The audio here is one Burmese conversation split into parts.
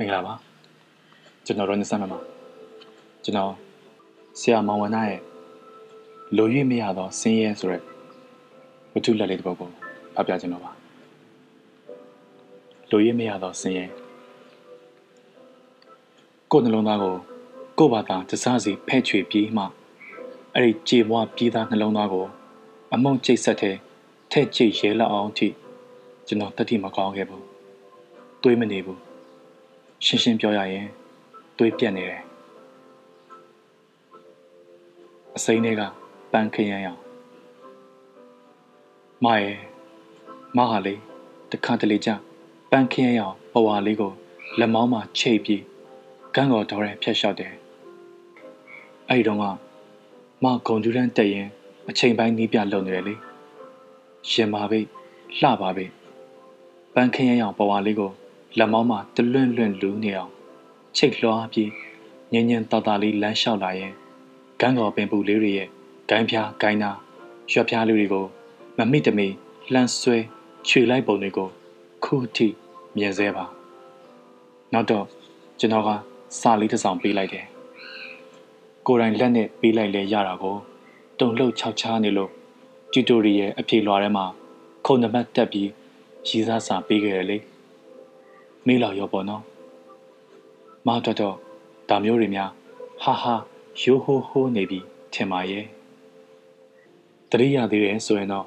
မင်္ဂလာပါကျွန်တော်ရောနေစမ်းမှာကျွန်တော်ဆရာမောင်ဝနရဲ့လိုရွေ့မရသောဆင်းရဲဆိုရက်ဝတ္ထုလက်လေးတစ်ပုဒ်ကိုဖတ်ပြခြင်းတော့ပါလိုရွေ့မရသောဆင်းရဲကိုယ်နှလုံးသားကိုကိုယ့်ဘာသာတစားစီဖဲ့ချွေပြီးမှအဲ့ဒီကြေပွားပြီးသားနှလုံးသားကို အမုံကျိတ်ဆက်တဲ့ထဲ့ကျိတ်ရဲလောက်အောင်ထိကျွန်တော်တတိမကောင်းခဲ့ဘူးတွေးမနေဘူး ရှင်းရှင်းပြောရရင်သွေးပြက်နေတယ်အစိမ်းတွေကပန်းခရမ်းရအောင်မရဲ့မဟာလေးတခါတလေကြပန်းခရမ်းရအောင်ပဝါလေးကိုလက်မောင်းမှာချိတ်ပြီးကန်းကော်တော်ရဲဖျက်လျှောက်တယ်အဲ့ဒီတော့ကမဂုံကျူးတန်းတက်ရင်အချိန်ပိုင်းနီးပြလုံနေတယ်လေရှင်ပါပဲလှပါပဲပန်းခရမ်းရအောင်ပဝါလေးကို လက်မောင်းမှာတလွန့်လွန့်လူးနေအောင်ချိတ်လွှားပြီးညင်ညင်တာတာလေးလမ်းလျှောက်လာရင်ကန်းကော်ပင်ပူလေးတွေရဲ့ဂိုင်းဖျားဂိုင်းနာရွက်ဖျားလေးတွေကိုမမိတမီလှမ်းဆွဲခြွေလိုက်ပုံတွေကိုခုထိမြင်စေပါနောက်တော့ကျွန်တော်ကစာလေးတစ်စောင်ပေးလိုက်တယ်ကိုယ်တိုင်လက်နဲ့ပေးလိုက်လဲရတာကိုတုံလှုပ်ခြောက်ချားနေလို့တူတိုရီရဲ့အဖြေလွှာထဲမှာခုံနံပါတ်တက်ပြီးရည်စားစာပေးခဲ့တယ်လေ မေးလောက်ရောပေါ့နော်မတော်တော့ဒါမျိုးတွေများဟာဟာရိုးဟိုးဟိုးနေပြီထင်ပါရဲ့တရိယာသေးတယ်ဆိုရင်တော့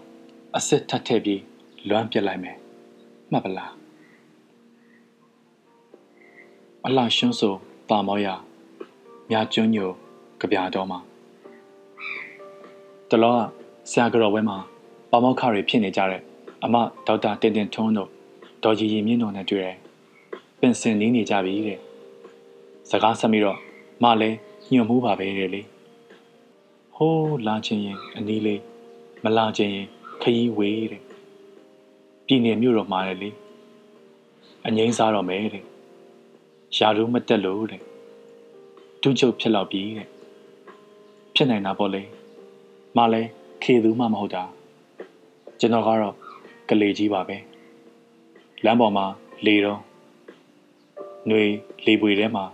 အစ်စ်ထပ်ထည့်ပြီးလွမ်းပြစ်လိုက်မယ်မှတ်ပလားအလှရှွန်းဆိုတာမောရမြာကျွန်းညိုကြပြတော်မှာတလောကဆရာကြော်ဝဲမှာပါမောက်ခတွေဖြစ်နေကြတဲ့အမဒေါက်တာတင်တင်ထွန်းတို့ဒေါ်ကြီးရီမြင့်တို့နဲ့တွေ့တယ် ပင်စင်နေနေကြပြီတဲ့စကားဆက်ပြီးတော့မလည်းညွန်မှုပါပဲတဲ့လေဟိုးလာချင်းရင်အနီးလေးမလာချင်းရင်ခရီးဝေးတဲ့ပြည်နယ်မြို့တော်မှာလေအငိမ့်စားတော့မယ်တဲ့ရာထူးမတက်လို့တဲ့ဒုချုပ်ဖြစ်တော့ပြီတဲ့ဖြစ်နိုင်တာပေါ့လေမလည်းခေသူမှမဟုတ်တာကျွန်တော်ကတော့ကလေးကြီးပါပဲလမ်းပေါ်မှာလေတော့ ຫນွေလေပွေထဲမှာ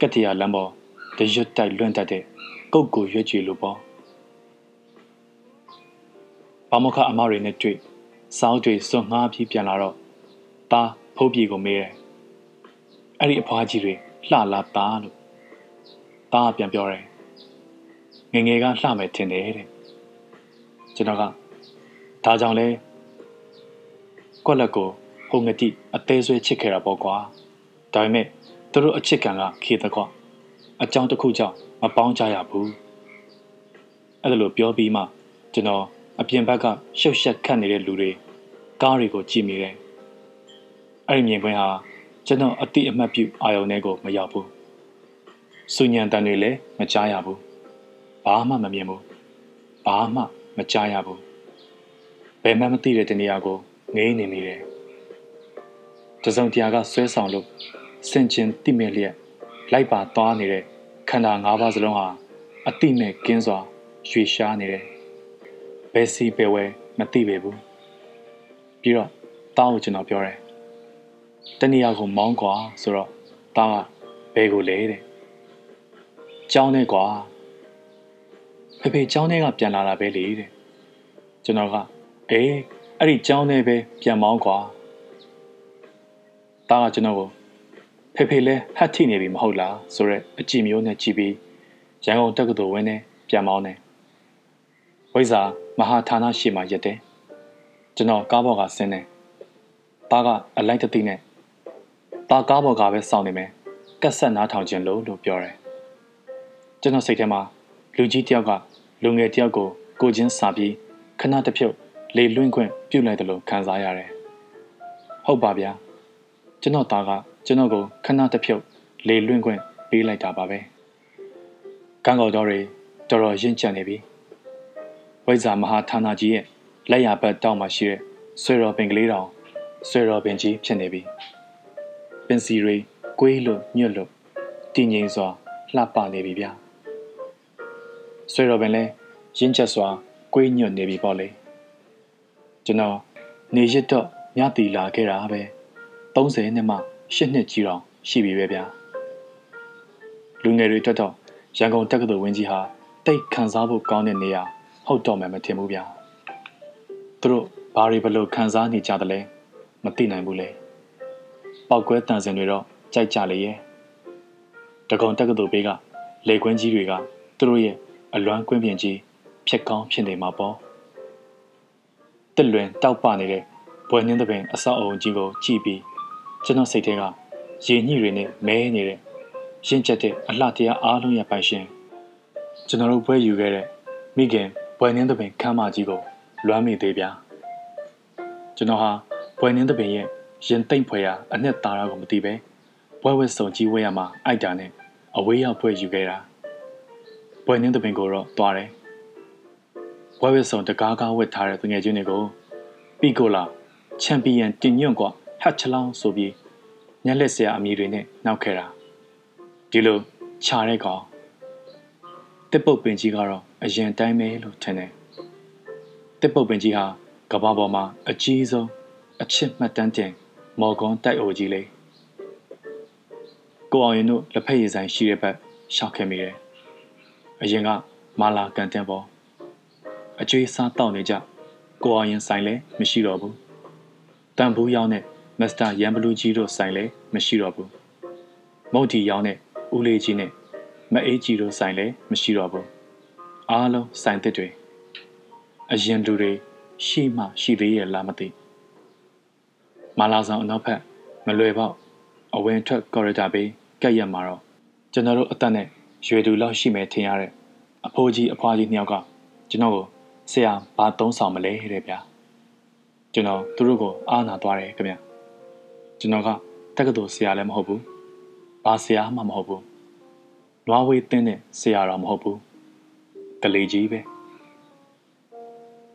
ကတ္တရာလမ်းပေါ်တရွတ်တိုက်လွန့်တတ်တဲ့ကုတ်ကိုရွက်ကြည့်လို့ပေါ့ဘာမခအမတွေနဲ့တွေ့စောင်းတွေစွန့်ငှားပြီးပြန်လာတော့တာဖုတ်ပြေကိုမေးတယ်အဲ့ဒီအဖွားကြီးတွေလှလာတာလို့တာပြန်ပြောတယ်ငငယ်ကလှမယ်ထင်တယ်တဲ့ကျွန်တော်ကဒါကြောင့်လဲကွက်လက်ကိုဟိုငတိအသေးဆွဲချစ်ခဲ့တာပေါ့ကွာ ဒါပေမဲ့သူတို့အချစ်ကံကခေတကွအကြောင်းတစ်ခုကြောင့်မပေါင်းကြရဘူးအဲ့ဒါလိုပြောပြီးမှကျွန်တော်အပြင်ဘက်ကရှုပ်ရှက်ခတ်နေတဲ့လူတွေကားတွေကိုကြည့်မိတယ်အဲ့ဒီမြင်ကွင်းဟာကျွန်တော်အတိအမှတ်ပြုအာယုန်တွေကိုမရောက်ဘူးစူညံတန်တွေလည်းမကြားရဘူးဘာမှမမြင်ဘူးဘာမှမကြားရဘူးဘယ်မှမသိတဲ့တနေရာကိုငေးနေမိတယ်တစုံတရာကဆွဲဆောင်လို့ စင်ကျင်တိမဲ့လျက်လိုက်ပါသွားနေတဲ့ခန္ဓာ၅ပါးစလုံးဟာအတိမဲ့ကင်းစွာရွေရှားနေတယ်ဘယ်စီဘယ်ဝဲမသိပေဘူးပြီးတော့တောင်းကိုကျွန်တော်ပြောတယ်တနည်းအားကိုမောင်းကွာဆိုတော့တောင်းကဘယ်ကိုလဲတဲ့ကျောင်းနဲ့ကွာဖေဖေကျောင်းထဲကပြန်လာတာပဲလေတဲ့ကျွန်တော်ကအေးအဲ့ဒီကျောင်းထဲပဲပြန်မောင်းကွာတားကကျွန်တော်ကို ဖေဖေလဲဟတ်ထိနေပြီမဟုတ်လားဆိုရက်အကြည့်မျိုးနဲ့ကြည့်ပြီးရန်ကုန်တက္ကသိုလ်ဝင်းနဲ့ပြန်မောင်းတယ်ဝိဇာမဟာဌာနရှိမှရက်တယ်ကျွန်တော်ကားပေါ်ကဆင်းတယ်တားကအလိုက်တသိနဲ့တားကားပေါ်ကပဲစောင့်နေမယ်ကက်ဆက်နားထောင်ခြင်းလို့လို့ပြောတယ်ကျွန်တော်စိတ်ထဲမှာလူကြီးတယောက်ကလူငယ်တယောက်ကိုကိုချင်းစာပြီးခဏတစ်ဖြုတ်လေလွင့်ခွင့်ပြုတ်လိုက်တယ်လို့ခံစားရတယ်ဟုတ်ပါဗျာကျွန်တော်သားက ကျွန်တော်ကိုခဏတစ်ဖြုတ်လေလွင့်ခွင့်ပေးလိုက်တာပါပဲကံကော်တော်တွေတော်တော်ရင့်ကျက်နေပြီဝိဇာမဟာဌာနကြီးရဲ့လက်ရဘက်တောက်မှရှိတဲ့ဆွေတော်ပင်ကလေးတောင်ဆွေတော်ပင်ကြီးဖြစ်နေပြီပင်စီတွေကွေးလို့ညွတ်လို့တည်ငြိမ်စွာလှပနေပြီဗျာဆွေတော်ပင်လဲရင့်ချက်စွာကွေးညွတ်နေပြီပေါ့လေကျွန်တော်နေရစ်တော့ညတီလာခဲ့တာပဲ30နှစ်မှ 8နှစ်ကြီးတော့ရှိပြီပဲဗျာလူငယ်တွေတက်တော့ရန်ကုန်တက္ကသိုလ်ဝင်းကြီးဟာတိတ်ခံစားဖို့ကောင်းတဲ့နေရာဟုတ်တော့မှမထင်ဘူးဗျာသူတို့ဘာတွေဘလို့ခံစားနေကြတယ်လဲမသိနိုင်ဘူးလေပောက်ကွဲတန်စင်တွေတော့ကြိုက်ကြလေရဲ့တကုံတက္ကသိုလ်ဘေးကလေကွင်းကြီးတွေကသူတို့ရဲ့အလွမ်းကွင်းပြင်ကြီးဖြစ်ကောင်းဖြစ်နေမှာပေါ့တက်လွင်တောက်ပနေတဲ့ဘွယ်နှင်းသပင်အဆောက်အုံကြီးကိုကြည့်ပြီး ကျွန်တော်စိတ်ထဲကရေညှိတွေနဲ့မဲနေတဲ့ရင့်ကျက်တဲ့အလှတရားအားလုံးရဲ့ပိုင်ရှင်ကျွန်တော်တို့ဘွဲယူခဲ့တဲ့မိခင်ဘွယ်နှင်းသပင်ခမ်းမကြီးကိုလွမ်းမိသေးဗျာကျွန်တော်ဟာဘွယ်နှင်းသပင်ရဲ့ရင်သိမ့်ဖွယ်ရာအနှစ်သာရကိုမသိပဲဘွဲဝဲစုံကြီးဝဲရမှာအိုက်တာနဲ့အဝေးရောက်ဘွဲယူခဲ့တာဘွယ်နှင်းသပင်ကိုတော့တွားတယ်ဘွဲဝဲစုံတကားကားဝတ်ထားတဲ့ငွေချင်းတွေကိုပီကိုလာချန်ပီယံတင်ညွန့်က ဟတ်ချလောင်းဆိုပြီးညက်လက်ဆရာအမည်တွေနဲ့နောက်ခဲ့တာဒီလိုခြာတဲ့ကောင်တစ်ပုတ်ပင်ကြီးကတော့အရင်တိုင်းပဲလို့ထင်တယ်တစ်ပုတ်ပင်ကြီးဟာကဘာပေါ်မှာအကြီးဆုံးအချစ်မှတ်တမ်းတင်မော်ကွန်တိုက်အိုကြီးလေးကိုအောင်ရင်တို့လက်ဖက်ရည်ဆိုင်ရှိတဲ့ဘက်ရှောက်ခဲ့မိတယ်အရင်ကမာလာကန်တင်ပေါ်အကျွေးစားတောက်နေကြကိုအောင်ရင်ဆိုင်လည်းမရှိတော့ဘူးတန်ဘူးရောက်တဲ့ မစ္စတာရန်ဘလူးကြီးတို့ဆိုင်လည်းမရှိတော့ဘူးမုတ်တီရောက်တဲ့ဦးလေးကြီးနဲ့မအေးကြီးတို့ဆိုင်လည်းမရှိတော့ဘူးအားလုံးဆိုင်သစ်တွေအရင်လူတွေရှိမှရှိသေးရဲ့လားမသိမာလာဆောင်အနောက်ဘက်မလွယ်ပေါက်အဝင်ထွက်ကော်ရီဒါဘေးကက်ရက်မှာတော့ကျွန်တော်တို့အသက်နဲ့ရွေသူလောက်ရှိမယ်ထင်ရတဲ့အဖိုးကြီးအဖွားကြီးနှစ်ယောက်ကကျွန်တော်ကိုဆရာဘာသုံးဆောင်မလဲတဲ့ဗျာကျွန်တော်သူတို့ကိုအားနာသွားတယ်ခင်ဗျ ကျွန်တော်ကတက္ကသိုလ်ဆရာလည်းမဟုတ်ဘူးဘာဆရာမှမဟုတ်ဘူးနွားဝေးတင်းတဲ့ဆရာတော်မဟုတ်ဘူးကလေးကြီးပဲ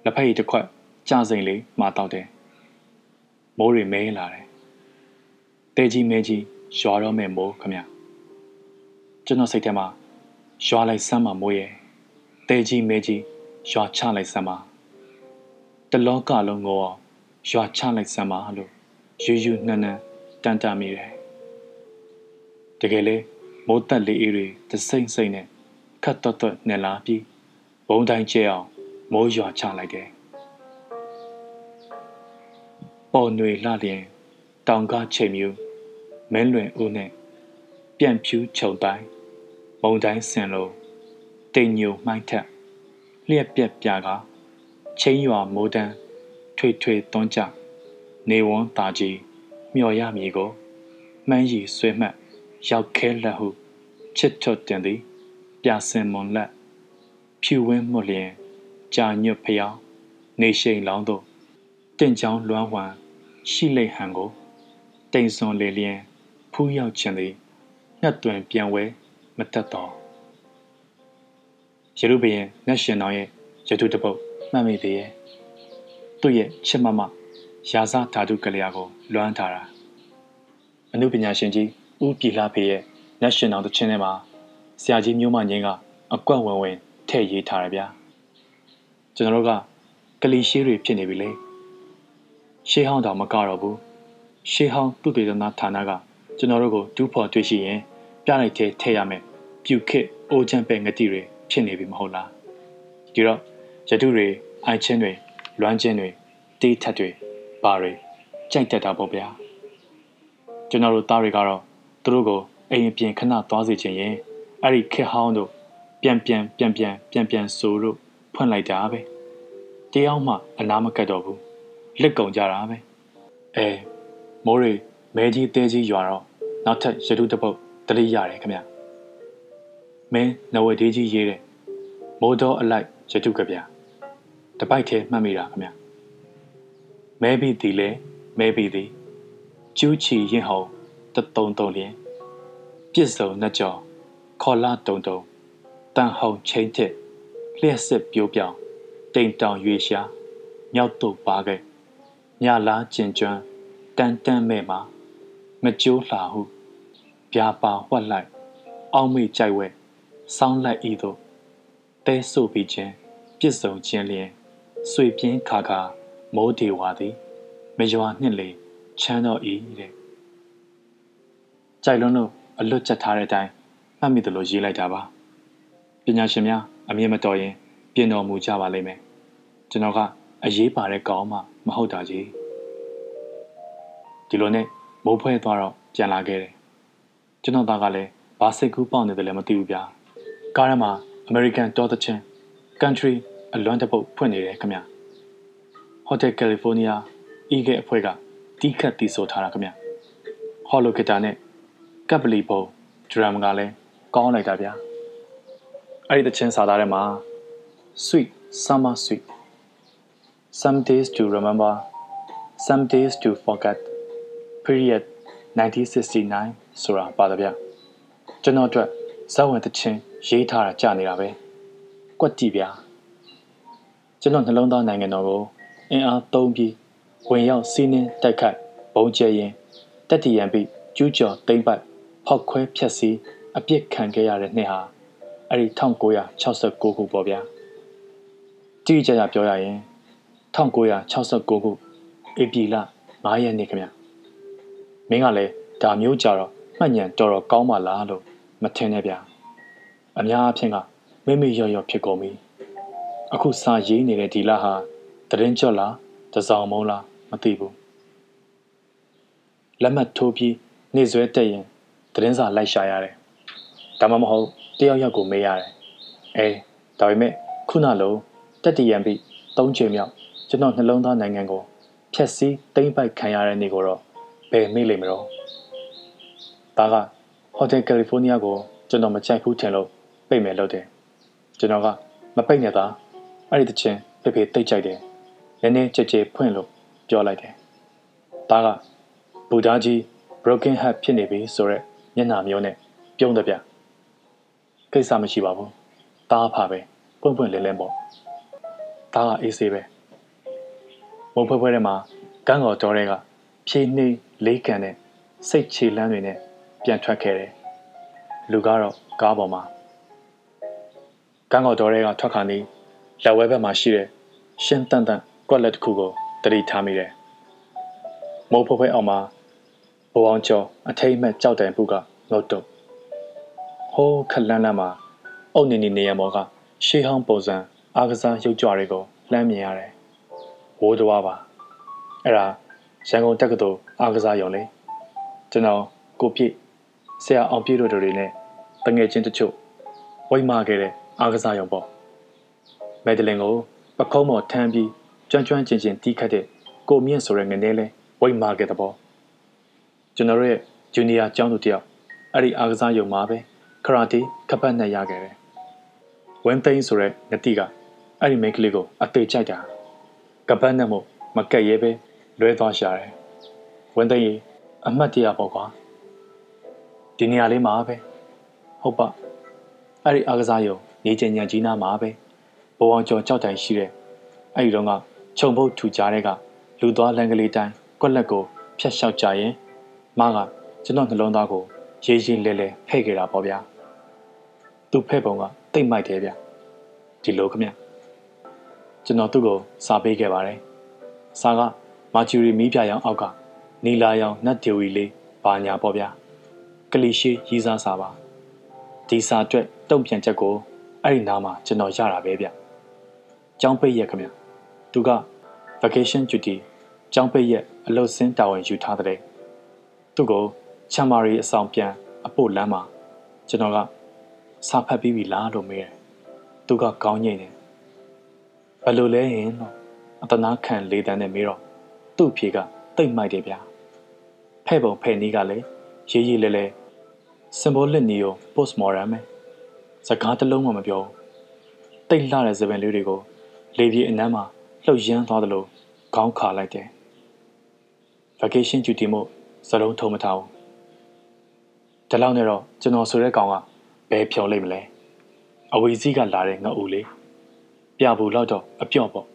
လက်ဖက်ရည်တစ်ခွက်ကြာစိန်လေးမှာတောက်တယ်မိုးတွေမဲလာတယ်တဲကြီးမဲကြီးရွာတော့မဲ့မိုးခမကျွန်တော်စိတ်ထဲမှာရွာလိုက်ဆမ်းမှာမိုးရဲ့တဲကြီးမဲကြီးရွာချလိုက်ဆမ်းမှာတလောကလုံးကိုရွာချလိုက်ဆမ်းမှာလို့ ယူယူနှမ်းနှမ်းတန်တမိတယ်တကယ်လေမိုးတက်လေးအေးတွေသစိမ့်စိမ့်နဲ့ခတ်တော့တော့နဲ့လာပြီးဘုံတိုင်းကျဲအောင်မိုးရွာချလိုက်တယ်ပေါ်ຫນွေလှလျင်တောင်ကချိန်မြူမင်းလွင်ဦးနဲ့ပြန့်ဖြူးခြုံတိုင်းမုံတိုင်းဆင်လို့တိမ်ညိုမှိုင်းထက်လျက်ပြက်ပြကချင်းရွာမိုးတန်းထွေထွေသွန်းကြ နေဝန်းတာကြီးမျော်ရမည်ကိုမှန်းရည်ဆွဲမှတ်ရောက်ခဲလက်ဟုချစ်ထွတ်တင်သည် ပြစင်မွန်လက်ဖြူဝင်းမှုလျင်ကြာညွတ်ဖျောင်းနေရှိန်လောင်းတို့တင့်ချောင်းလွမ်းဝမ်းရှိလိတ်ဟန်ကိုတိမ်စွန်လေလျင်ဖူးရောက်ခြင်းသည်ညှက်တွင်ပြန်ဝဲမတက်တော့ရရုဘရင်နတ်ရှင်တော်ရဲ့ရတုတပုတ်မှတ်မိသေးရဲ့သူ့ရဲ့ချစ်မမ ရာဇဓာတုကလျာကိုလွမ်းထားတာအမှုပညာရှင်ကြီးဦးပြည်လှဖေရဲ့နတ်ရှင်တော်တခြင်းထဲမှာဆရာကြီးမျိုးမငင်းကအကွက်ဝင်ဝင်ထည့်ရေးထားရဗျာကျွန်တော်တို့ကကလီရှိတွေဖြစ်နေပြီလေရှေးဟောင်းတောင်မကတော့ဘူးရှေးဟောင်းသူတေသနာဌာနကကျွန်တော်တို့ကိုဒူးဖော်တွေ့ရှိရင်ပြလိုက်တဲ့ထည့်ရမယ်ပြူခစ်အိုချမ်းပဲငတိတွေဖြစ်နေပြီမဟုတ်လားဒီတော့ရတုတွေအိုက်ချင်းတွေလွမ်းချင်းတွေတေးထက်တွေ ဘာတွေကြိုက်တတ်တာပေါ့ဗျာကျွန်တော်တို့သားတွေကတော့သူတို့ကိုအိမ်အပြင်ခဏသွားစီခြင်းရင်အဲ့ဒီခက်ဟောင်းတို့ပြန်ပြန်ပြန်ပြန်ပြန်ပြန်ဆိုလို့ဖွင့်လိုက်တာပဲတရားမှအနာမကတ်တော့ဘူးလက်ကုံကြတာပဲအဲမိုးရီမဲကြီးတဲကြီးရွာတော့နောက်ထပ်ရတုတပုတ်တလိရတယ်ခင်ဗျမင်းနဝဒေးကြီးရေးတဲ့မိုးတော်အလိုက်ရတုကဗျတပိုက်ထဲမှတ်မိတာခင်ဗျ မဲပြီးသည်လဲမဲပြီးသည်ကျူးချီရင်ဟုံတတုံတုံလျင်ပြစ်စုံနှကြောခေါ်လာတုံတုံတန်ဟုံချင်းတဲ့လျှက်စစ်ပြိုးပြောင်တိမ်တောင်ရွေရှာမြောက်တို့ပါခဲ့ညလားကျင်ကျွမ်းတန်တန်မဲ့မှာမကြိုးလှဟုပြာပါဝှက်လိုက်အောက်မေ့ကြိုက်ဝဲစောင်းလိုက်ဤသို့တဲဆို့ပြီးခြင်းပြစ်စုံခြင်းလျင်ဆွေပြင်းခါခါ မိုးဒီဝါသည်မရွာနှင့်လေချမ်းတော်ဤတဲ့ကြိုက်လွန်းလို့အလွတ်ချက်ထားတဲ့အတိုင်းမှတ်မိတယ်လို့ရေးလိုက်တာပါပညာရှင်များအမြင်မတော်ရင် ပြင်တော်မူကြပါလိမ့်မယ်ကျွန်တော်ကအရေးပါတဲ့ကောင်းမှမဟုတ်တာကြီးဒီလိုနဲ့မိုးဖွဲသွားတော့ပြန်လာခဲ့တယ်ကျွန်တော်သားကလည်းဘာစိတ်ကူးပေါက်နေတယ်လည်းမသိဘူးဗျာကားထဲမှာ American တော်တဲ့ချင်း country အလွမ်းတပုတ်ဖွင့်နေတယ်ခင်ဗျ Hotel California အီးကဲအဖွဲ့ကတီးခတ်တီးဆိုထားတာခင်ဗျဟော်လိုဂီတာနဲ့ကပ်ပလီပုံဒရမ်ကလည်းကောင်းလိုက်တာဗျာအဲ့ဒီတချင်းစာသားထဲမှာ sweet summer sweet some days to remember some days to forget period 1969ဆိုတာပါတယ်ဗျကျွန်တော်အတွက်ဇာတ်ဝင်တချင်းရေးထားတာကြာနေတာပဲကွက်ကြည့်ဗျာကျွန်တော်နှလုံးသားနိုင်ငံတော်ကို အင်အားသုံးပြီးဝင်ရောက်စီးနှင်းတိုက်ခိုက်ဘုံကျဲရင်တက်တီရန်ပြီးကျူးကျော်တိမ့်ပတ်ဖောက်ခွဲဖျက်ဆီးအပြစ်ခံခဲ့ရတဲ့နှစ်ဟာအဲ့ဒီ1969ခုပေါ့ဗျာတိကျကျပြောရရင်1969ခုဧပြီလ9ရက်နေ့ခင်ဗျမင်းကလည်းဒါမျိုးကြတော့မှတ်ညံတော်တော်ကောင်းပါလားလို့မထင်နဲ့ဗျာအများအဖြစ်ကမိမိရော့ရော့ဖြစ်ကုန်ပြီအခုစာရေးနေတဲ့ဒီလဟာ တရင်ကြော့လားတစောင်းမုံလားမသိဘူးလက်မှတ်ထိုးပြီးနေဆွဲတက်ရင်သတင်းစာလိုက်ရှာရတယ်ဒါမှမဟုတ်တယောက်ယောက်ကိုမေးရတယ်အဲဒါပေမဲ့ခုနလုံးတက်တီရန်ပြီး၃ချိန်မြောက်ကျွန်တော်နှလုံးသားနိုင်ငံကိုဖျက်ဆီးတိမ့်ပိုက်ခံရတဲ့နေ့ကိုတော့ဘယ်မေ့လိမ့်မလို့ဒါကဟိုတယ်ကယ်လီဖိုးနီးယားကိုကျွန်တော်မကြိုက်ဘူးထင်လို့ပိတ်မယ်လို့တယ်ကျွန်တော်ကမပိတ်နဲ့သားအဲ့ဒီတချင်းဖေဖေတိတ်ကြိုက်တယ် နည်းနည်းကြဲကြဲဖွင့်လို့ပြောလိုက်တယ်ဒါကဘူဒါကြီး broken heart ဖြစ်နေပြီဆိုတော့မျက်နှာမျိုးနဲ့ပြုံးတဲ့ဗျကိစ္စမရှိပါဘူးတားဖာပဲပွင့်ပွင့်လင်းလင်းပေါ့ဒါကအေးဆေးပဲမုံဖွဲဖွဲထဲမှာကန်းကော်တော်တွေကဖြေးနှေးလေးကန်တဲ့စိတ်ချေလန်းတွေနဲ့ပြန်ထွက်ခဲ့တယ်လူကတော့ကားပေါ်မှာကန်းကော်တော်တွေကထွက်ခါနေလက်ဝဲဘက်မှာရှိတဲ့ရှင်းတန်တန် ကွက်လက်တစ်ခုကိုတတိထားမိတယ်မုံဖွဲဖွဲအောင်မှာဘဝအောင်ကျော်အထိတ်မဲ့ကြောက်တယ်ပုကငုတ်တုတ်ဟိုးခလန်းလန်းမှာအုတ်နေနေနေရမောကရှေးဟောင်းပုံစံအားကစားရုပ်ကြွတွေကိုလှမ်းမြင်ရတယ်ဝိုးသွားပါအဲ့ဒါရန်ကုန်တက္ကသိုလ်အားကစားရုံလေကျွန်တော်ကိုပြည့်ဆရာအောင်ပြည့်တို့တွေနဲ့တငယ်ချင်းတချို့ဝိမာခဲ့တဲ့အားကစားရုံပေါ့မက်ဒလင်ကိုပခုံးပေါ်ထမ်းပြီး ကျွမ်းကျွမ်းကျင်ကျင်တီးခတ်တဲ့ကိုမြင့်ဆိုတဲ့ငနေလဲဝိမာခဲ့တဲ့ပေါ့ကျွန်တော်ရဲ့ဂျူနီယာကျောင်းသူတယောက်အဲ့ဒီအားကစားရုံမှာပဲကရာတီကပတ်နဲ့ရခဲ့တယ်ဝမ်သိန်းဆိုတဲ့ငတိကအဲ့ဒီမိန်းကလေးကိုအသေးကြိုက်တာကပတ်နဲ့မို့မကက်ရဲပဲလွဲသွားရှာတယ်ဝမ်သိန်းရေအမှတ်တရပေါ့ကွာဒီနေရာလေးမှာပဲဟုတ်ပါအဲ့ဒီအားကစားရုံနေချင်ညံကြီးနားမှာပဲဘဝကျော်ကြောက်တိုင်ရှိတဲ့အဲ့ဒီတော့က ခြုံပုတ်ထူကြားတဲ့ကလူသွားလန်ကလေးတိုင်းကွက်လက်ကိုဖျက်လျှောက်ကြရင်မကကျွန်တော်နှလုံးသားကိုရေးရေးလဲလဲဖဲ့ခဲ့တာပေါ့ဗျာသူဖဲ့ပုံကတိတ်မိုက်တယ်ဗျဒီလိုခမကျွန်တော်သူ့ကိုစာပေးခဲ့ပါတယ်စာကမာကျူရီမီးပြရောင်အောက်ကနီလာရောင်နတ်ဒေဝီလေးဘာညာပေါ့ဗျာကလီရှေရေးစားစာပါဒီစာအတွက်တုံ့ပြန်ချက်ကိုအဲ့ဒီနားမှာကျွန်တော်ရတာပဲဗျကျောင်းပိတ်ရက်ခမ သူက vacation duty ကျောင်းပိတ်ရက်အလုပ်စင်းတာဝန်ယူထားတဲ့သူ့ကိုချမ်မာရီအဆောင်ပြန်အဖို့လမ်းမှာကျွန်တော်ကစာဖတ်ပြီးပြီလားလို့မေးတယ်သူကကောင်းညိတ်တယ်ဘယ်လိုလဲရင်တော့အတနာခံလေးတန်းနဲ့မေးတော့သူ့ဖြေကတိတ်မိုက်တယ်ဗျာဖဲ့ပုံဖဲ့နီးကလည်းရေးရေးလဲလဲ symbolic neo postmodern ပဲစကားတစ်လုံးမှမပြောတိတ်လှတဲ့သပင်လေးတွေကိုလေပြေအနမ်းမှာ လှုပ်ရမ်းသွားသလိုခေါင်းခါလိုက်တယ် vacation duty မို့စလုံးထုံမထားဘူးဒီလောက်နဲ့တော့ကျွန်တော်ဆိုတဲ့ကောင်ကဘယ်ဖြော်လိမ့်မလဲအဝီစီးကလာတဲ့ငအူလေးပြဘူးလောက်တော့အပြော့ပေါ့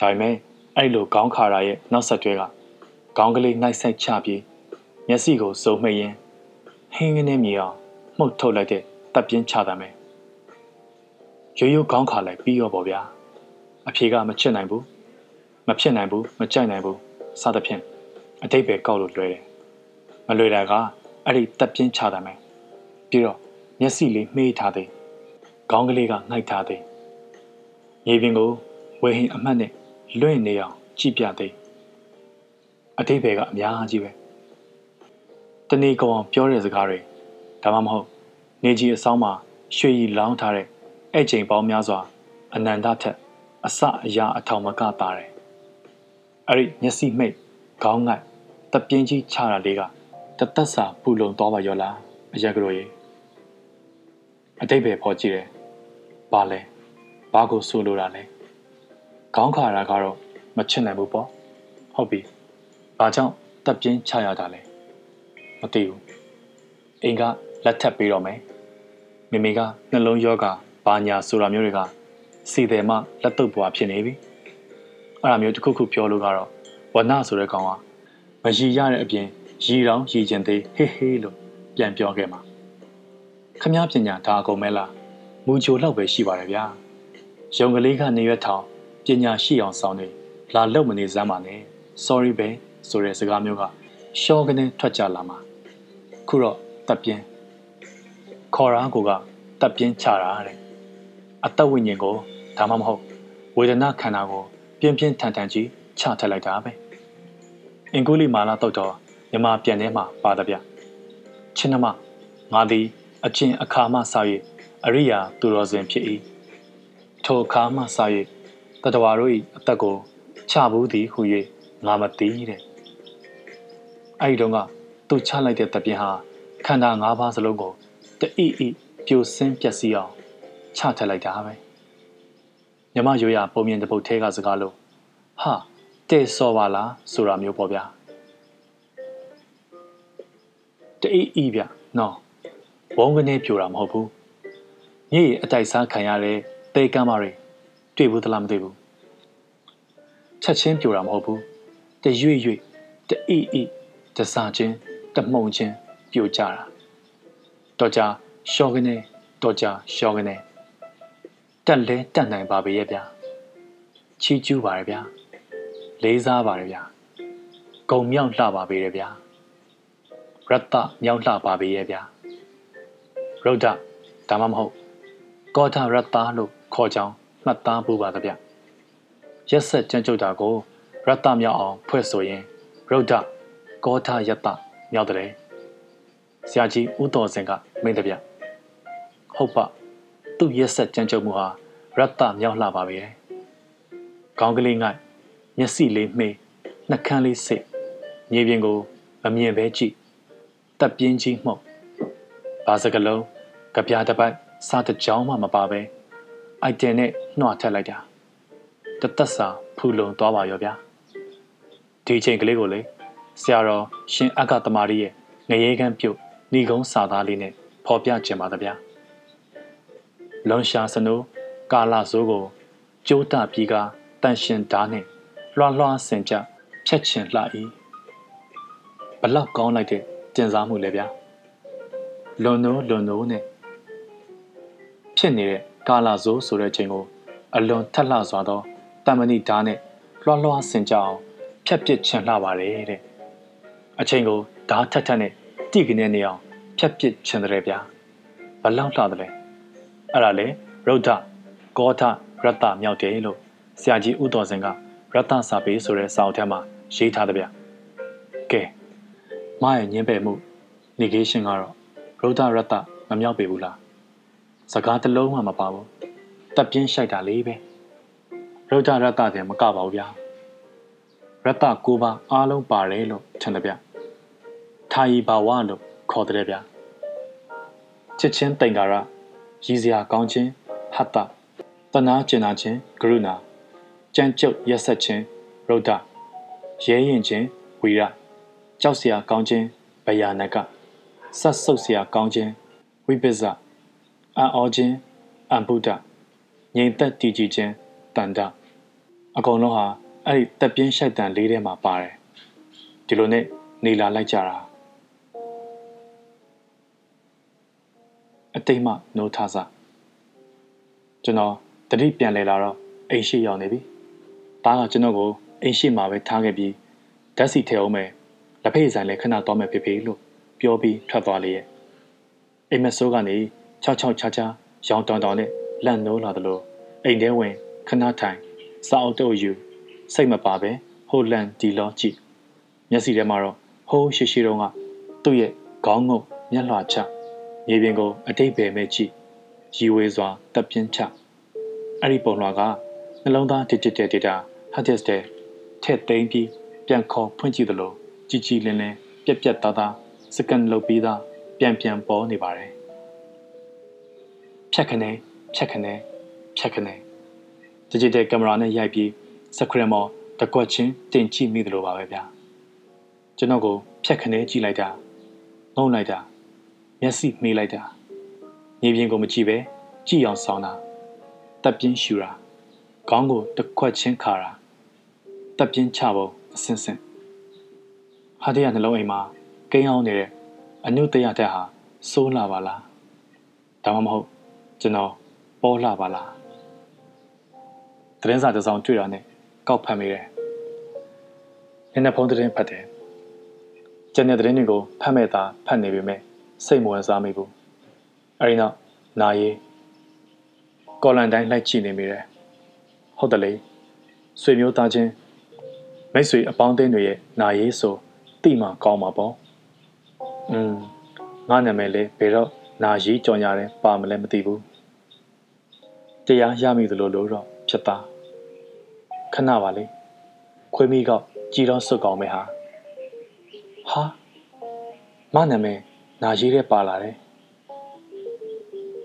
ဒါပေမဲ့အဲ့လိုခေါင်းခါရာရဲ့နောက်ဆက်တွဲကခေါင်းကလေးနှိုက်ဆိုင်ချပြီးမျက်စိကိုစုံမှိတ်ရင်ဟင်းကနေမြေအောင်မှုတ်ထုတ်လိုက်တဲ့တပ်ပြင်းချတာမယ်ရိုးရိုးခေါင်းခါလိုက်ပြီးရောပေါ့ဗျာ အဖြေကမချစ်နိုင်ဘူးမဖြစ်နိုင်ဘူးမကြိုက်နိုင်ဘူးစသဖြင့်အတိတ်ပဲကောက်လို့လွဲတယ်မလွယ်တာကအဲ့ဒီတပ်ပြင်းချတာမယ်ပြီးတော့မျက်စိလေးမှေးထားသည်ခေါင်းကလေးကငှိုက်ထားသည်မြေပြင်ကိုဝေဟင်အမှတ်နဲ့လွင့်နေအောင်ကြည့်ပြသည်အတိတ်ဘယ်ကအများကြီးပဲတနေ့ကောင်ပြောတဲ့စကားတွေဒါမှမဟုတ်နေကြီးအဆောင်မှာရွှေရီလောင်းထားတဲ့အဲ့ချိန်ပေါင်းများစွာအနန္တထက် အစအရာအထောင်မကတာတယ်အဲ့ဒီမျက်စိမိတ်ခေါင်းငိုက်တပြင်းကြီးချတာလေးကတသက်စာပူလုံသွားပါရောလားအရက်ကလေးရေအတိတ်ပဲပေါ်ကြည့်တယ်ဘာလဲဘာကိုဆိုလိုတာလဲခေါင်းခါတာကတော့မချစ်နိုင်ဘူးပေါ့ဟုတ်ပြီဘာကြောင့်တပ်ပြင်းချရတာလဲမသိဘူးအိမ်ကလက်ထပ်ပေးတော့မယ်မိမိကနှလုံးယောဂဘာညာဆိုတာမျိုးတွေက စီတယ်မှလက်တုပ်ပွားဖြစ်နေပြီအဲ့ဒါမျိုးတစ်ခုခုပြောလို့ကတော့ဝနဆိုတဲ့ကောင်ကမရည်ရတဲ့အပြင်ရီတောင်ရီကျင်သေးဟေးဟေးလို့ပြန်ပြောခဲ့မှာခမားပညာဒါအကုန်မဲလားမူချိုလောက်ပဲရှိပါတယ်ဗျာရုံကလေးကနေရွက်ထောင်ပညာရှိအောင်ဆောင်နေလာလောက်မနေစမ်းပါနဲ့ sorry ပဲဆိုတဲ့စကားမျိုးကရှော့ကနေထွက်ကြလာမှာခုတော့တပ်ပြင်းခေါ်ရာကိုကတပ်ပြင်းချတာတဲ့အသက်ဝိညာဉ်ကို ဒါမှမဟုတ်ဝေဒနာခန္ဓာကိုပြင်းပြင်းထန်ထန်ကြီးချထက်လိုက်တာပဲအင်္ဂုလိမာလာတော့တော့မြမပြန်ထဲမှာပါတဗျချင်းနမငါသည်အချင်းအခါမှစာ၍အရိယာသူတော်စင်ဖြစ်၏ထိုအခါမှစာ၍တတဝါတို့၏အသက်ကိုချဘူးသည်ဟု၍ငါမသိတဲ့အဲ့ဒီတော့ကသူချလိုက်တဲ့တပြင်းဟာခန္ဓာ၅ပါးစလုံးကိုတအိအိပြိုဆင်းပျက်စီးအောင်ချထက်လိုက်တာပဲ မြမရိုးရပုံမြင်တဲ့ပုတ်ထဲကစကားလို့ဟာတဲ့စောပါလားဆိုတာမျိုးပေါ့ဗျာတအိအိဗျနော်ဘုံကနေပြိုတာမဟုတ်ဘူးမြေအတိုက်စားခံရတဲ့တေကမ်းမတွေတွေ့ဘူးသလားမသိဘူးချက်ချင်းပြိုတာမဟုတ်ဘူးတရွေ့ရွေ့တအိအိတစားချင်းတမှုန်ချင်းပြိုကြတာတော့ကြရှော့ကနေတော့ကြရှော့ကနေ တက်လဲတက်နိုင်ပါပဲရဲ့ဗျာချီးကျူးပါရဗျာလေးစားပါရဗျာဂုံမြောက်လှပါပေရဗျာရတ္တမြောက်လှပါပေရဲ့ဗျာရုဒ္ဓဒါမှမဟုတ်ကောထရတ္တလို့ခေါ်ကြောင်းမှတ်သားဖို့ပါကြဗျရက်ဆက်ကြံကြုတ်တာကိုရတ္တမြောက်အောင်ဖွဲ့ဆိုရင်ရုဒ္ဓကောထယတ္တမြောက်တယ်ဆရာကြီးဦးတော်စင်ကမိန်တဗျဟုတ်ပါ သူ့ရက်ဆက်ကြံကြုတ်မှုဟာရတ္တမြောက်လှပါပဲခေါင်းကလေးငိုက်မျက်စိလေးမှေးနှကန်းလေးစိတ်မြေပြင်ကိုမမြင်ပဲကြည့်တပ်ပြင်းကြီးမှုတ်ဘာစကလုံးကြပြတပိုက်စားတကြောင်းမှမပါပဲအိုက်တင်နဲ့နှွာထက်လိုက်တာတသက်စာဖူလုံသွားပါရောဗျာဒီချိန်ကလေးကိုလေဆရာတော်ရှင်အက္ခသမารီရဲ့ငရေကန်းပြုတ်ဏီကုန်းစာသားလေးနဲ့ဖော်ပြခြင်းပါဗျာ လွန်ရှာစနိုးကာလာစိုးကိုကျိုးတပြီးကတန်ရှင်ဓာတ်နဲ့လွှားလွှားဆင်ကြဖြတ်ချင်လှ၏ဘလောက်ကောင်းလိုက်တဲ့တင်စားမှုလဲဗျာလွန်နိုးလွန်နိုးနဲ့ဖြစ်နေတဲ့ကာလာဇိုးဆိုတဲ့ချိန်ကိုအလွန်ထက်လှစွာသောတမဏိဓာတ်နဲ့လွှားလွှားဆင်ကြအောင်ဖြတ်ပစ်ချင်လှပါတယ်တဲ့အချိန်ကိုဓာတ်ထက်ထက်နဲ့တိကနေနေအောင်ဖြတ်ပစ်ချင်တယ်ဗျာဘလောက်လှတယ်လဲ အဲ့ဒါလေရုဒ္ဓဂေါထရတ္တမြောက်တယ်လို့ဆရာကြီးဦးတော်စင်ကရတ္တစာပေဆိုတဲ့စာအုပ်ထဲမှာရေးထားတယ်ဗျကဲမရဲ့ညင်းပယ်မှု negation ကတော့ရုဒ္ဓရတ္တမမြောက်ပေဘူးလားစကားတစ်လုံးမှမပါဘူးတက်ပြင်းရှိုက်တာလေးပဲရုဒ္ဓရတ္တတည်းမကပါဘူးဗျာရတ္တကိုပါအားလုံးပါတယ်လို့ထင်တယ်ဗျထာယီဘာဝလို့ခေါ်တယ်ဗျချစ်ချင်းတင်္ကာရ ရည်စရာကောင်းခြင်းဟတ္တတနာကျင်နာခြင်းကရုဏာကြံ့ကြုတ်ရက်ဆက်ခြင်းရုဒ္ဓရဲရင်ခြင်းဝီရကြောက်စရာကောင်းခြင်းဗယာနကဆက်ဆုပ်စရာကောင်းခြင်းဝိပစ္ဆအံ့ဩခြင်းအံဗုဒ္ဓငြိမ်သက်တည်ကြည်ခြင်းတန်တအကုန်လုံးဟာအဲ့ဒီတက်ပြင်းရှိုက်တန်လေးထဲမှာပါတယ်ဒီလိုနဲ့နေလာလိုက်ကြတာ အတိတ်မှနိုးထားစားကျွန်တော်တတိပြန်လဲလာတော့အိမ်ရှိရောက်နေပြီ။ဒါကကျွန်တော်ကိုအိမ်ရှိမှာပဲထားခဲ့ပြီးဓာတ်စီထဲအောင်မယ်လက်ဖေးဆိုင်လည်းခဏတော့မယ်ဖြစ်ဖြစ်လို့ပြောပြီးထွက်သွားလေရဲ့အိမ်မဆိုးကနေချောက်ချောက်ချာချာရောင်တောင်တောင်နဲ့လန့်နိုးလာသလိုအိမ်ထဲဝင်ခဏထိုင်စာအုပ်တုပ်ယူစိတ်မပါပဲဟိုလန်ဒီလောကြည့်မျက်စိထဲမှာတော့ဟိုးရှိရှိတုန်းကသူ့ရဲ့ခေါင်းငုံမျက်လွှာချ မြေပြင်ကိုအတိတ်ပဲမဲ့ကြည့်ရီဝေးစွာတပ်ပြင်းချအဲ့ဒီပုံလွှာကနှလုံးသား digital data hard disk တဲ့ထည့်သိမ်းပြီးပြန်ခေါ်ဖွင့်ကြည့်သလိုကြည်ကြည်လင်းလင်းပြက်ပြက်သားသားစကန်လုပ်ပြီးသားပြန်ပြန်ပေါ်နေပါတယ်ဖြတ်ခနဲဖြတ်ခနဲဖြတ်ခနဲ digital camera နဲ့ရိုက်ပြီးစခရမော်တကွက်ချင်းတင်ကြည့်မိသလိုပါပဲဗျာကျွန်တော်ကိုဖြတ်ခနဲကြည့်လိုက်တာငုံလိုက်တာ မျက်စိမေးလိုက်တာမြေပြင်ကိုမကြည့်ပဲကြည့်အောင်ဆောင်တာတပ်ပြင်းရှူတာခေါင်းကိုတခွက်ချင်းခါတာတပ်ပြင်းချဖို့အစင်စင်ဟာတရနှလုံးအိမ်မှာကိန်းအောင်နေတဲ့အနုတရတက်ဟာစိုးလာပါလားဒါမှမဟုတ်ကျွန်တော်ပေါ်လာပါလားသတင်းစာတစ်စောင်တွေ့တာနဲ့ကောက်ဖတ်မိတယ်။နည်းနည်းဖုန်းသတင်းဖတ်တယ်။ကျန်တဲ့သတင်းတွေကိုဖတ်မဲ့သာဖတ်နေပေမဲ့ စိတ်မဝင်စားမိဘူး။အဲဒီနောက်နာရီကော်လန်တိုင်းလိုက်ကြည့်နေမိတယ်။ဟုတ်တယ်လေ။ဆွေမျိုးသားချင်းမိတ်ဆွေအပေါင်းအသင်းတွေရဲ့နာရီဆိုတိမှကောင်းမှာပေါ့။อืมငါနာမည်လေးဘယ်တော့နာရီကြော်ညာတယ်ပါမလဲမသိဘူး။တရားရမိသလိုလို့တော့ဖြစ်သား။ခဏပါလေခွေးမိကောက်ကြည်တော့စွတ်ကောင်းမယ်ဟာဟာမနာမည် နာရေးတဲ့ပါလာတယ်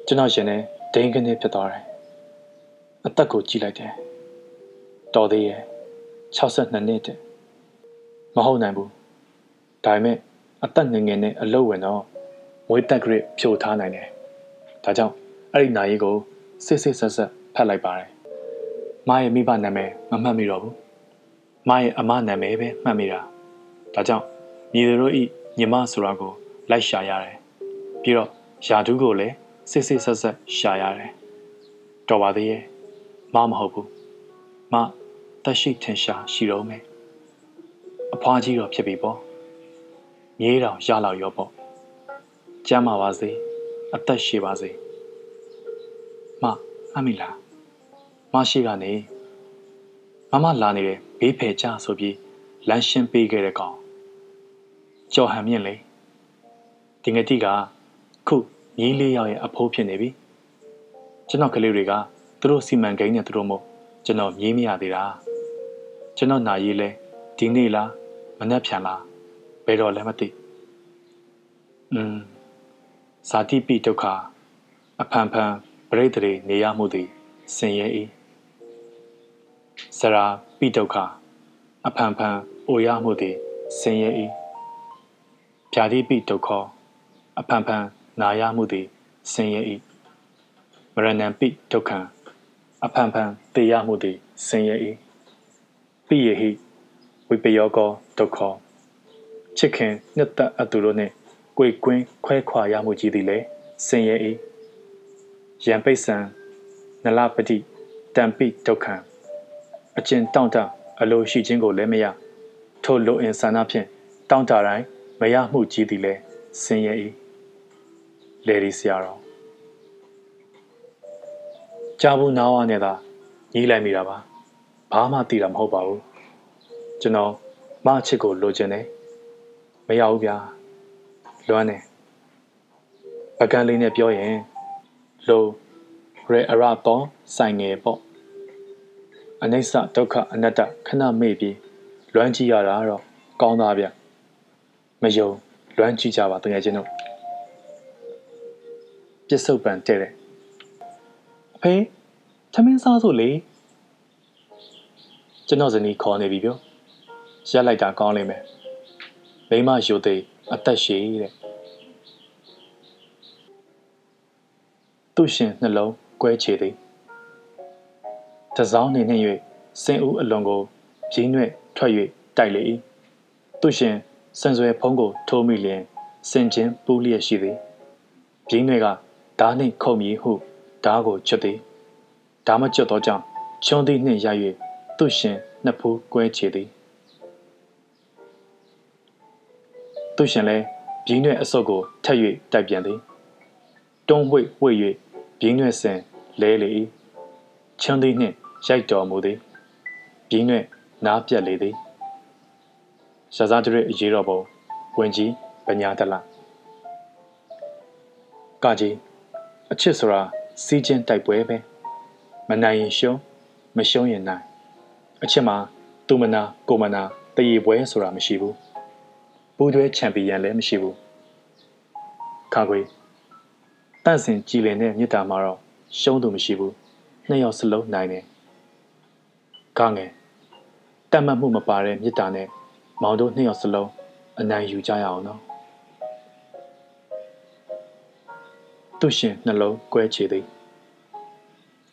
ကျွန်တော်ရှင်နဲ့ဒိန်းကနေဖြစ်သွားတယ်အသက်ကိုကြည့်လိုက်တယ်တော်သေးရဲ့62နှစ်တဲ့မဟုတ်နိုင်ဘူးဒါပေမဲ့အသက်ငယ်ငယ်နဲ့အလုတ်ဝင်တော့မွေးတက်ဂရစ်ဖြိုထားနိုင်တယ်ဒါကြောင့်အဲ့ဒီနာရီကိုစစ်စစ်ဆက်ဆက်ဖတ်လိုက်ပါတယ်မရဲ့မိဘနာမည်မမှတ်မိတော့ဘူးမရဲ့အမနာမည်ပဲမှတ်မိတာဒါကြောင့်ညီတို့ဤညီမဆိုတာကို လိုက်ရှာရတယ်ပြီးတော့ယာဒူးကိုလည်းစစ်စစ်ဆက်ဆက်ရှာရတယ်တော်ပါသေးရဲ့မမဟုတ်ဘူးမတက်ရှိထင်ရှားရှိတော့မယ်အဖွားကြီးတော့ဖြစ်ပြီပေါ့မြေးတော်ရလောက်ရောပေါ့ကျမ်းပါပါစေအသက်ရှိပါစေမအမိလားမရှိကနေမမလာနေတယ်ဘေးဖယ်ကြဆိုပြီးလမ်းရှင်းပေးခဲ့တဲ့ကောင်ကြော်ဟန်မြင့်လေ ဒီငတိကခုညီးလေးယောက်ရဲ့အဖိုးဖြစ်နေပြီကျွန်တော်ကလေးတွေကသူတို့စီမံကိန်းနဲ့သူတို့မို့ကျွန်တော်မြည်မရသေးတာကျွန်တော်နာရေးလဲဒီနေ့လားမနှက်ဖြန်လားဘယ်တော့လဲမသိอืมဇာတိပိဒုက္ခအဖန်ဖန်ပရိသေနေရမှုသည်ဆင်ရဲ၏စရာပိဒုက္ခအဖန်ဖန်အိုရမှုသည်ဆင်းရဲ၏ဗျာတိပိဒုက္ခ အဖန်ဖန်နာရမှုသည်ဆင်းရဲ၏မရဏံပိဒုက္ခအဖန်ဖန်တေရမှုသည်ဆင်းရဲ၏ပိယဟိဝိပယောကောဒုက္ခချစ်ခင်နှစ်သက်အတူတို့နှင့်ကိုယ်ကွင်းခွဲခွာရမှုကြီးသည်လည်းဆင်းရဲ၏ယံပိတ်ဆံနလပတိတံပိဒုက္ခအကျဉ်တောင့်တအလိုရှိခြင်းကိုလည်းမရထိုလိုအင်ဆန္ဒဖြင့်တောင့်တတိုင်းမရမှုကြီးသည်လည်းဆင်းရဲ၏ လေဒီဆရာတော်ကြာဘူးနားဝနဲ့သာညီးလိုက်မိတာပါဘာမှသိတာမဟုတ်ပါဘူးကျွန်တော်မအချစ်ကိုလိုချင်တယ်မရဘူးဗျာလွမ်းတယ်ပကံလေးနဲ့ပြောရင်လိုရဲအရပေါ်ဆိုင်ငယ်ပေါ့အနိစ္စဒုက္ခအနတ္တခဏမေ့ပြီးလွမ်းကြည့်ရတာတော့ကောင်းသားဗျမယုံလွမ်းကြည့်ကြပါတကယ်ချင်းတို့ ပြစ္ဆုတ်ပံတဲ့တယ်အဖေသမင်းစားဆိုလေကျွန်တော်ဇနီးခေါ်နေပြီပြောရက်လိုက်တာကောင်းလိမ့်မယ်မိမယိုသိအသက်ရှည်တဲ့သူ့ရှင်နှလုံးကွဲချေသည်တစောင်းနေနှင့်၍စင်ဦးအလွန်ကိုရင်းနှဲ့ထွက်၍တိုက်လေ၏သူရှင်စံဆွဲဖုံးကိုထိုးမိလျင်စင်ချင်းပူးလျက်ရှိသည်ပြင်းတွေက ဓာနှင့်ခုံမည်ဟုဓာကိုချွတ်သည်ဓာမကျွတ်သောကြောင့်ချွန်သည်နှင့်ရ၍သူရှင်နှစ်ဖူးကွဲချေသည်သူရှင်လဲပြင်းရွက်အစုပ်ကိုထက်၍တိုက်ပြန်သည်တွန်းဝိတ်ဝိတ်၍ပြင်းရွက်စင်လဲလေ၏ချွန်းသည်နှင့်ရိုက်တော်မူသည်ပြင်းရွက်နားပြက်လေသည်ရှာစားတရအရေးတော်ပုံဝင်ကြီးပညာတလကကြီး အချစ်ဆိုတာစီးချင်းတိုက်ပွဲပဲမနိုင်ရင်ရှုံးမရှုံးရင်နိုင်အချစ်မှာသူမနာကိုမနာတည်ရပွဲဆိုတာမရှိဘူးပူးတွဲချန်ပီယံလည်းမရှိဘူးခါခွေတန့်စင်ကြည်လင်တဲ့မြစ်တာမှာတော့ရှုံးသူမရှိဘူးနှစ်ယောက်စလုံးနိုင်တယ်ကားငယ်တတ်မှတ်မှုမပါတဲ့မြစ်တာနဲ့မောင်တို့နှစ်ယောက်စလုံးအနိုင်ယူကြရအောင်နော် သူရှင်နှလုံးကွဲချေသည်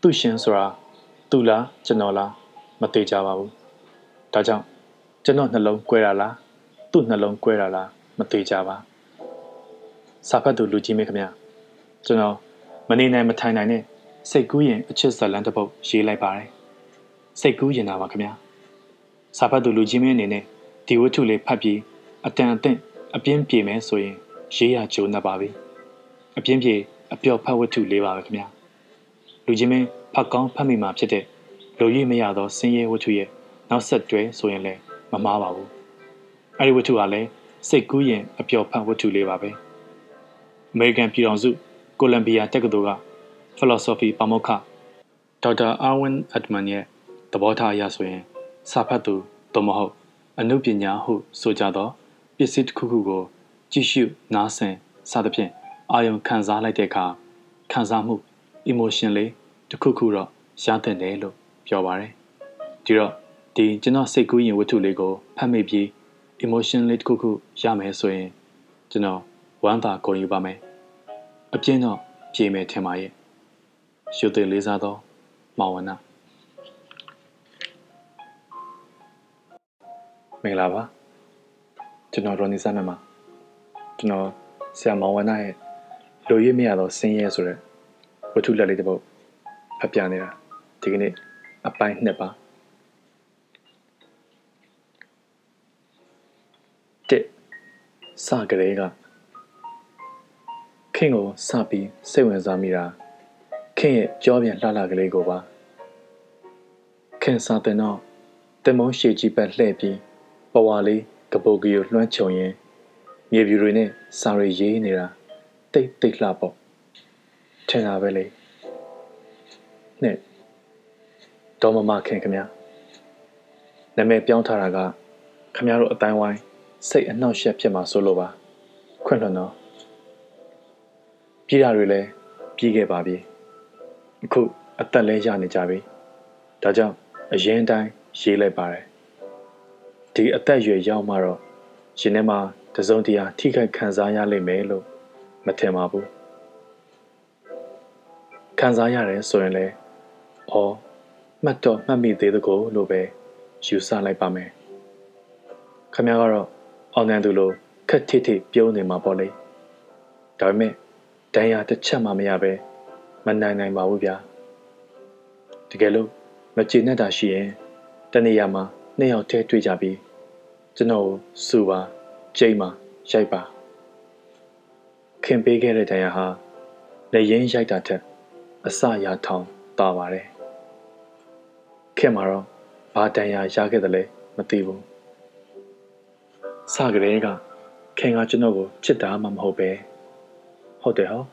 သူရှင်ဆိုတာသူလားကျွန်တော်လားမသေးကြပါဘူးဒါကြောင့်ကျွန်တော်နှလုံးကွဲတာလားသူ့နှလုံးကွဲတာလားမသေးကြပါစာဖတ်သူလူကြီးမေခင်ဗျကျွန်တော်မနေနိုင်မထိုင်နိုင်နဲ့စိတ်ကူးရင်အချစ်ဇလန်တစ်ပုတ်ရေးလိုက်ပါတယ်စိတ်ကူးရင်တာပါခင်ဗျစာဖတ်သူလူကြီးမင်းအနေနဲ့ဒီဝတ္ထုလေးဖတ်ပြီးအတန်အသင့်အပြင်းပြေမယ်ဆိုရင်ရေးရကြိုးနှပ်ပါပြီအပြင်းပြေ အပျော်ဖတ်ဝတ္ထုလေးပါပဲခင်ဗျလူကြီးမင်းဖတ်ကောင်းဖတ်မိမှာဖြစ်တဲ့လူရည်မရသောစင်းရဲဝတ္ထုရဲ့နောက်ဆက်တွဲဆိုရင်လည်းမမားပါဘူးအဲဒီဝတ္ထုကလည်းစိတ်ကူးရင်အပျော်ဖတ်ဝတ္ထုလေးပါပဲအမေရိကန်ပြည်ထောင်စုကိုလံဘီယာတက္ကသိုလ်က philosophy ပါမောက္ခဒေါက်တာအာဝင်းအက်ဒမန်ရဲ့သဘောထားအရဆိုရင်စာဖတ်သူသို့မဟုတ်အနုပညာဟုဆိုကြသောပစ္စည်းတစ်ခုခုကိုကြည့်ရှုနားဆင်စသဖြင့် အာယုံခံစားလိုက်တဲ့အခါခံစားမှု emotion လေးတစ်ခုခုတော့ရတဲ့တယ်လို့ပြောပါတယ်ဒီတော့ဒီကျွန်တော်စိတ်ကူးရင်ဝတ္ထုလေးကိုဖတ်မိပြီး emotion လေးတစ်ခုခုရမယ်ဆိုရင်ကျွန်တော်ဝမ်းသာကုန်ယူပါမယ်အပြင်းတော့ပြေမယ်ထင်ပါရဲ့ရှုသေးလေးစားသောမောင်ဝနာမင်္ဂလာပါကျွန်တော်ရော်နီဆန်မကျွန်တော်ဆရာမောင်ဝနာရဲ့ လူရည်မရတော့ဆင်းရဲဆိုတဲ့ဝတ္ထုလက်လေးတစ်ပုဒ်ဖတ်ပြနေတာဒီကနေ့အပိုင်းနှစ်ပါတစ်စကလေးကခင်ကိုစပြီးစိတ်ဝင်စားမိတာခင်ရဲ့ကြောပြန်လှလှကလေးကိုပါခင်စားတဲ့တော့တင်မုံရှည်ကြီးပတ်လှည့်ပြီးပဝါလေးကပုတ်ကြီးကိုလွှမ်းခြုံရင်မြေပြူတွေနဲ့စာရီရေးနေတာ တိတ်တိတ်လှပေါ့ထင်တာပဲလေနဲ့ဒေါ်မမခင်ခင်ဗျာနာမည်ပြောင်းထားတာကခင်ဗျားတို့အတိုင်းဝိုင်းစိတ်အနှောက်အယှက်ဖြစ်မှာဆိုလို့ပါခွင့်လွှတ်တော့ပြည်တာတွေလည်းပြီးခဲ့ပါပြီအခုအသက်လဲရနေကြပြီဒါကြောင့်အရင်တိုင်းရေးလိုက်ပါတယ်ဒီအသက်အရွယ်ရောက်မှတော့ရှင်ထဲမှာတစုံတရာထိခိုက်ခံစားရလိမ့်မယ်လို့ မထင်ပါဘူးခံစားရတယ်ဆိုရင်လည်းအော်မှတ်တော့မှတ်မိသေးတကောလို့ပဲယူဆလိုက်ပါမယ်ခမများကတော့အောင်နန်သူလိုခက်ထိထိပြုံးနေမှာပေါ့လေဒါပေမဲ့ဒဏ်ရာတစ်ချက်မှမရပဲမနိုင်နိုင်ပါဘူးဗျာတကယ်လို့မကျေနပ်တာရှိရင်တနေရာမှာနှစ်ယောက်တည်းတွေ့ကြပြီးကျွန်တော်စူပါကြိတ်ပါရိုက်ပါ ခင်ပေးခဲ့တဲ့ဒဏ်ရာဟာလက်ရင်းရိုက်တာထက်အစရာထောင်တာပါတယ်ခင်မှာတော့ဘာဒဏ်ရာရခဲ့တယ်လဲမသိဘူးစကလေးကခင်ကကျွန်တော်ကိုချစ်တာမှမဟုတ်ပဲဟုတ်တယ်ဟော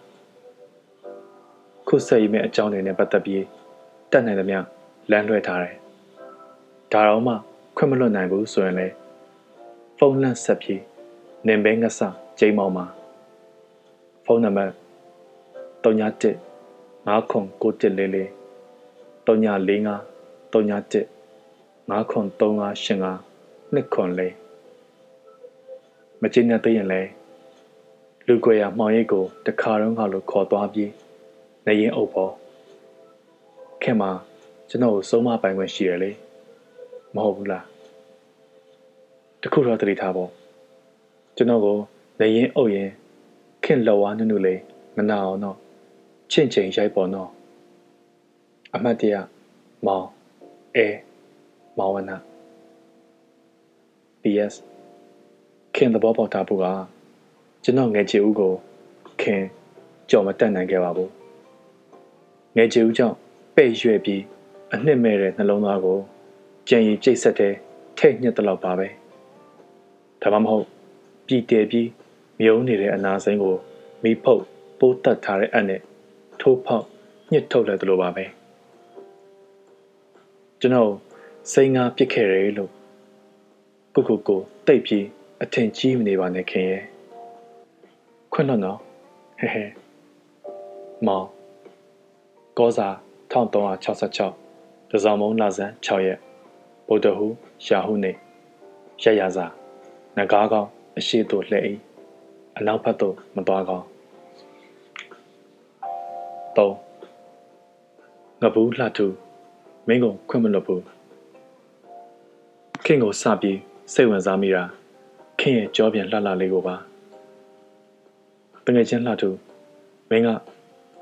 ခုဆက်ရမယ့်အကြောင်းတွေနဲ့ပတ်သက်ပြီးတတ်နိုင်သမျှလမ်းလွှဲထားတယ်ဒါတော့မှခွင့်မလွတ်နိုင်ဘူးဆိုရင်လေဖုန်းလန့်ဆက်ပြီးနင်ဘဲငဆကျိမ်းမောင်းမှာ ဖုန်းနံပါတ်391 599144 345 391 593585နှစ်ခွန်လေးမကျင်းတဲ့သိရင်လဲလူကွယ်ရမှောင်ရိပ်ကိုတခါတော့ငါလိုခေါ်သွားပြီးနေရင်အုပ်ပေါ်ခင်မှာကျွန်တော်ကိုစုံမပိုင်ခွင့်ရှိရလေမဟုတ်ဘူးလားတခုတော့တတိထားပေါ့ကျွန်တော်ကိုနေရင်အုပ်ရင် ခင်လော်ဝါနုနုလေးမနာအောင်တော့ချင့်ချိန်ရိုက်ပေါ်တော့အမတ်တရမောင်အဲမောင်ဝနာ PS ခင်သဘောပေါက်တာဖို့ကကျွန်တော်ငယ်ချီဦးကိုခင်ကြော်မတက်နိုင်ခဲ့ပါဘူးငယ်ချီဦးကြောင့်ပဲ့ရွဲ့ပြီးအနှစ်မဲ့တဲ့နှလုံးသားကိုကြံရည်ကျိတ်ဆက်တဲ့ထိတ်ညက်တလောက်ပါပဲဒါမှမဟုတ်ပြည်တည်ပြီး မြုံနေတဲ့အနာစိမ်းကိုမိဖုတ်ပိုးတက်ထားတဲ့အနဲ့ထိုးဖောက်ညှစ်ထုတ်လိုက်သလိုပါပဲကျွန်တော်စိန်ငါပြစ်ခဲ့တယ်လို့ကိုကိုကိုတိတ်ပြီးအထင်ကြီးမနေပါနဲ့ခင်ရဲ့ခွန်းတော့နော်ဟဲဟဲမောင်ကောစာ1366တစောင်းမုံလာဇန်6ရက်ဗုဒ္ဓဟူရှာဟုနေရရစာငကားကောင်းအရှိတို့လှဲ့၏ အနောက်ဘက်သို့မသွားကောင်း3ငဘူးလှထူမင်းကိုခွင့်မလွတ်ဘူးခင်ကိုစပြီးစိတ်ဝင်စားမိတာခင်ရဲ့ကြောပြန်လှလှလေးကိုပါတငယ်ချင်းလှထူမင်းက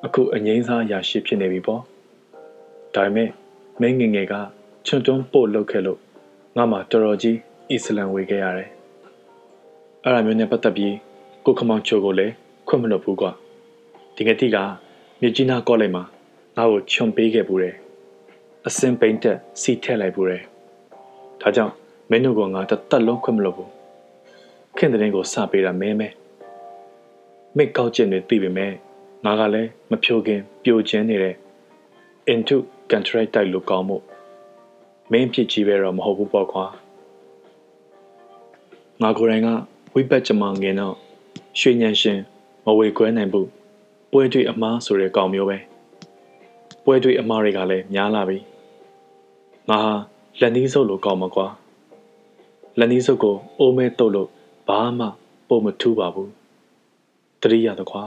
အခုအငိမ့်စားရာရှိဖြစ်နေပြီပေါ့ဒါပေမဲ့မင်းငငယ်ကချွန်တွန်းပို့လုပ်ခဲ့လို့ငါမှတော်တော်ကြီးအစ္စလမ်ဝေခဲ့ရတယ်အဲ့ဒါမျိုးနဲ့ပတ်သက်ပြီး ကိုခမောင်ချိုကိုလည်းခွင့်မလွတ်ဘူးကွာဒီငတိကမြကြီးနားကောလိပ်မှာငါ့ကိုချွန်ပေးခဲ့ပူတယ်အစင်ပိန်တက်စီထက်လိုက်ပူတယ်ဒါကြောင့်မင်းတို့ကငါတသက်လုံးခွင့်မလွတ်ဘူးခင်တဲ့ရင်ကိုစပေးတာမဲမဲမိတ်ကောက်ကျင်တွေသိပေမဲ့ငါကလည်းမဖြိုခင်ပြိုကျင်းနေတဲ့ into contract တိုက်လို့ကောင်းမှုမင်းဖြစ်ကြီးပဲတော့မဟုတ်ဘူးပေါ့ကွာငါကိုယ်တိုင်ကဝိပတ်ကြမငင်တော့ ရွှေညံရှင်မဝေခွဲနိုင်ဘူးပွဲတွေ့အမားဆိုတဲ့ကောင်မျိုးပဲပွဲတွေ့အမားတွေကလည်းများလာပြီငါဟာလက်နီးစုပ်လိုကောင်းမှာကွာလက်နီးစုပ်ကိုအိုးမဲတုတ်လို့ဘာမှပုံမထူးပါဘူးတတိယတကွာ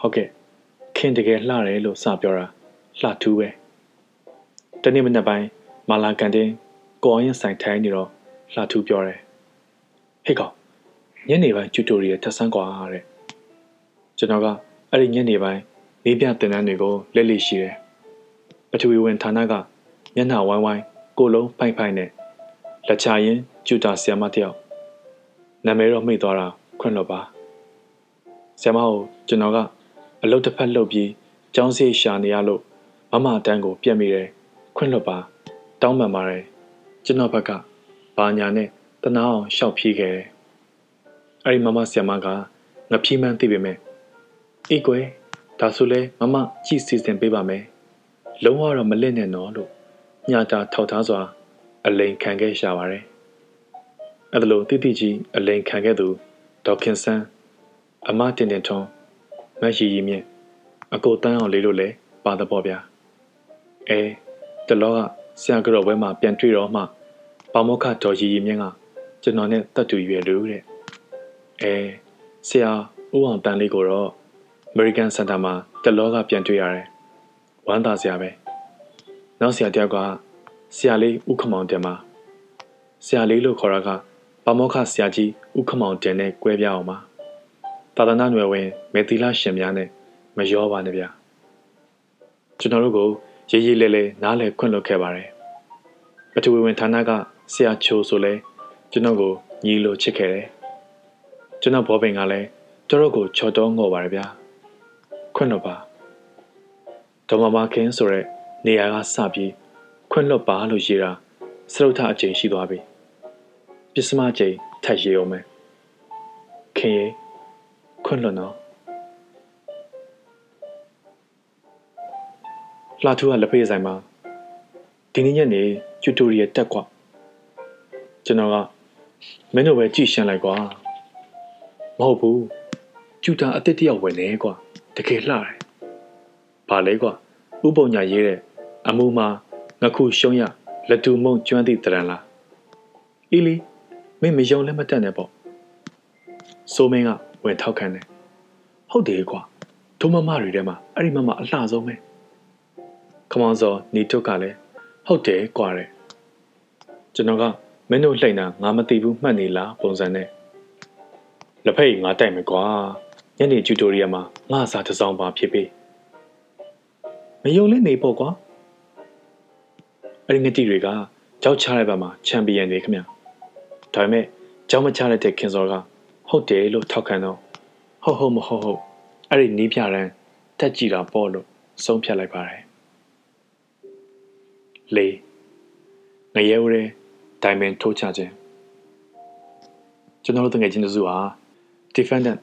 ဟုတ်ကဲ့ခင်တကယ်လှတယ်လို့စပြောတာလှထူးပဲတနေ့မနေ့ပိုင်းမာလာကန်တင်ကိုအောင်ရင်ဆိုင်ထိုင်းနေတော့လှထူးပြောတယ် ဟေ့ကောင်ညနေပိုင်းကျူတိုရီယယ်ထပ်ဆန်းကွာတဲ့ကျွန်တော်ကအဲ့ဒီညနေပိုင်းနေပြတင်တန်းတွေကိုလက်လက်ရှိတယ်ပထဝီဝင်ဌာနကမျက်နှာဝိုင်းဝိုင်းကိုလုံးဖိုင်ဖိုင်နဲ့လက်ချရင်ကျူတာဆီယမတယောက်နာမည်တော့မိတ်သွားတာခွင့်လွတ်ပါဆီယမကိုကျွန်တော်ကအလုတ်တစ်ဖက်လှုပ်ပြီးကျောင်းစီရှာနေရလို့မမတန်းကို ပြက်မိတယ်ခွင့်လွတ်ပါ တောင်းပန်ပါတယ်ကျွန်တော်ဘက်ကဘာညာနဲ့ တနာအောင်ရှောက်ဖြီးခဲ့တယ်အဲ့ဒီမမဆီယမကငဖြီးမှန်းသိပေမဲ့အေးကွယ်ဒါဆိုလဲမမကြည့်စီစဉ်ပေးပါမယ်လုံးဝတော့မလင့်နဲ့နော်လို့ညတာထောက်ထားစွာ အလိန်ခံခဲ့ရှာပါတယ်အဲ့ဒါလို့တိတိကြီးအလိန်ခံခဲ့သူဒေါခင်ဆန်းအမတင်တင်ထွန်းမတ်ရီရီမြင့်အကိုတန်းအောင်လေးလို့လည်းပါသဘောဗျာအဲတလောကဆရာကြော်ဘွဲမှာပြန်တွေ့တော့မှပါမောခဒေါ်ရီရီမြင့်က ကျွန်တော်နဲ့တတ်တူရွယ်လို့တဲ့အဲဆရာဦးအောင်တန်းလေးကိုတော့ American Center မှာတလောကပြန်တွေ့ရတယ်ဝမ်းသာစရာပဲနောက်ဆရာတယောက်ကဆရာလေးဥခမောင်တင်မှာဆရာလေးလို့ခေါ်တာကပါမောခဆရာကြီးဥခမောင်တင်နဲ့꿰ပြအောင်ပါသာသနာ့နယ်ဝင်မေသီလရှင်များနဲ့မရောပါနဲ့ဗျာကျွန်တော်တို့ကိုရေးရေးလဲလဲနားလဲခွင့်လွှတ်ခဲ့ပါတယ်ပထဝီဝင်ဌာနကဆရာချိုဆိုလဲ ကျွန်တော်ကိုညီလိုချစ်ခဲ့တယ်ကျွန်တော်ဘောပင်ကလည်းကျွန်တော်ကိုချော်တော့ငော်ပါတယ်ဗျာခွင့်လွှတ်ပါဒေါ်မမခင်းဆိုတဲ့နေရာကစပြီးခွင့်လွှတ်ပါလို့ရေးတာစရုပ်ထအကျိန်ရှိသွားပြီပစ္စမအကျိန်ထပ်ရေးအောင်မယ်ခင်ရေခွင့်လွှတ်နော်လှထူးကလက်ဖေးဆိုင်မှာဒီနေ့ညနေကျူတိုရီယယ်တက်ကွာကျွန်တော်က မင်းတို့ပဲကြည့်ရှင်းလိုက်ကွာမဟုတ်ဘူးကျူတာအစ်စ်တယောက်ဝင်နေကွာတကယ်လှတယ်ဘာလဲကွာဥပုံညာရေးတဲ့အမူမှာငခုရှုံးရလက်တူမုံကျွမ်းသည့်တရံလားအီလီမင်းမယုံလည်းမတက်နဲ့ပေါ့စိုးမင်းကဝင်ထောက်ခံတယ်ဟုတ်တယ်ကွာဒုမမတွေထဲမှာအဲ့ဒီမမအလှဆုံးပဲခမောင်စောနေထုတ်ကလည်းဟုတ်တယ်ကွာတဲ့ကျွန်တော်ကမ င်းတို့လှိမ့်တာငါမသိဘူးမှတ်နေလားပုံစံနဲ့လက်ဖက်ငါတိုက်မယ်ကွာညနေကျူတိုရီယာမှာငါစာတစ်စောင်းပါဖြစ်ပြီမယုံလဲနေပေါ့ကွာအဲ့ဒီငတိတွေကကြောက်ချတဲ့ဘက်မှာချန်ပီယံတွေခင်ဗျဒါပေမဲ့ကြောင်းမချလိုက်တဲ့ခင်စော်ကဟုတ်တယ်လို့ထောက်ခံတော့ဟုတ်ဟုတ်မဟုတ်ဟုတ်အဲ့ဒီနီးပြရန်တက်ကြည့်တာပေါ့လို့ဆုံးဖြတ်လိုက်ပါတယ်လေးငရဲဦးတဲ့ ဒိုင်မန်ထိုးချခြင်းကျွန်တော်တို့တငယ်ချင်းတို့စုဟာ defendant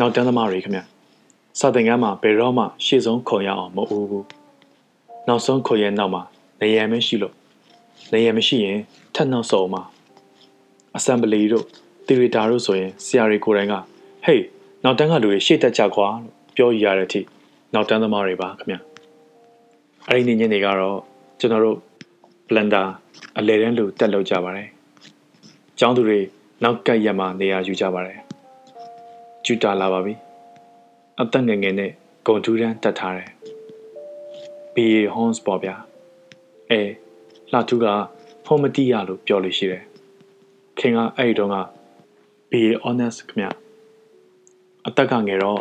နောက်တန်းသမားတွေခင်ဗျစာသင်ခန်းမှာဘယ်တော့မှရှေ့ဆုံးခုံရအောင်မအူဘူးနောက်ဆုံးခုံရဲ့နောက်မှာနေရမရှိလို့နေရမရှိရင်ထပ်နောက်ဆုံးမှာ assembly တို့ theater တို့ဆိုရင်ဆရာတွေကိုယ်တိုင်က hey နောက်တန်းကလူတွေရှေ့တက်ကြကွာလို့ပြောရတဲ့အထိနောက်တန်းသမားတွေပါခင်ဗျအဲ့ဒီနေ့ညနေကတော့ကျွန်တော်တို့ blender အလဲတန်းလူတက်လောက်ကြပါတယ်။ကျောင်းသူတွေနောက်ကပ်ရက်မှနေရာယူကြပါတယ်။ကျူတာလာပါပြီ။အသက်ငယ်ငယ်နဲ့ဂုံထူးတန်းတက်ထားတယ်။ BA Horns ပေါ့ဗျာ။အဲလှထူးကဖုံးမတိရလို့ပြောလို့ရှိတယ်။ခင်ကအဲ့ဒီတော့က BA Honors ခင်ဗျ။အသက်ကငယ်တော့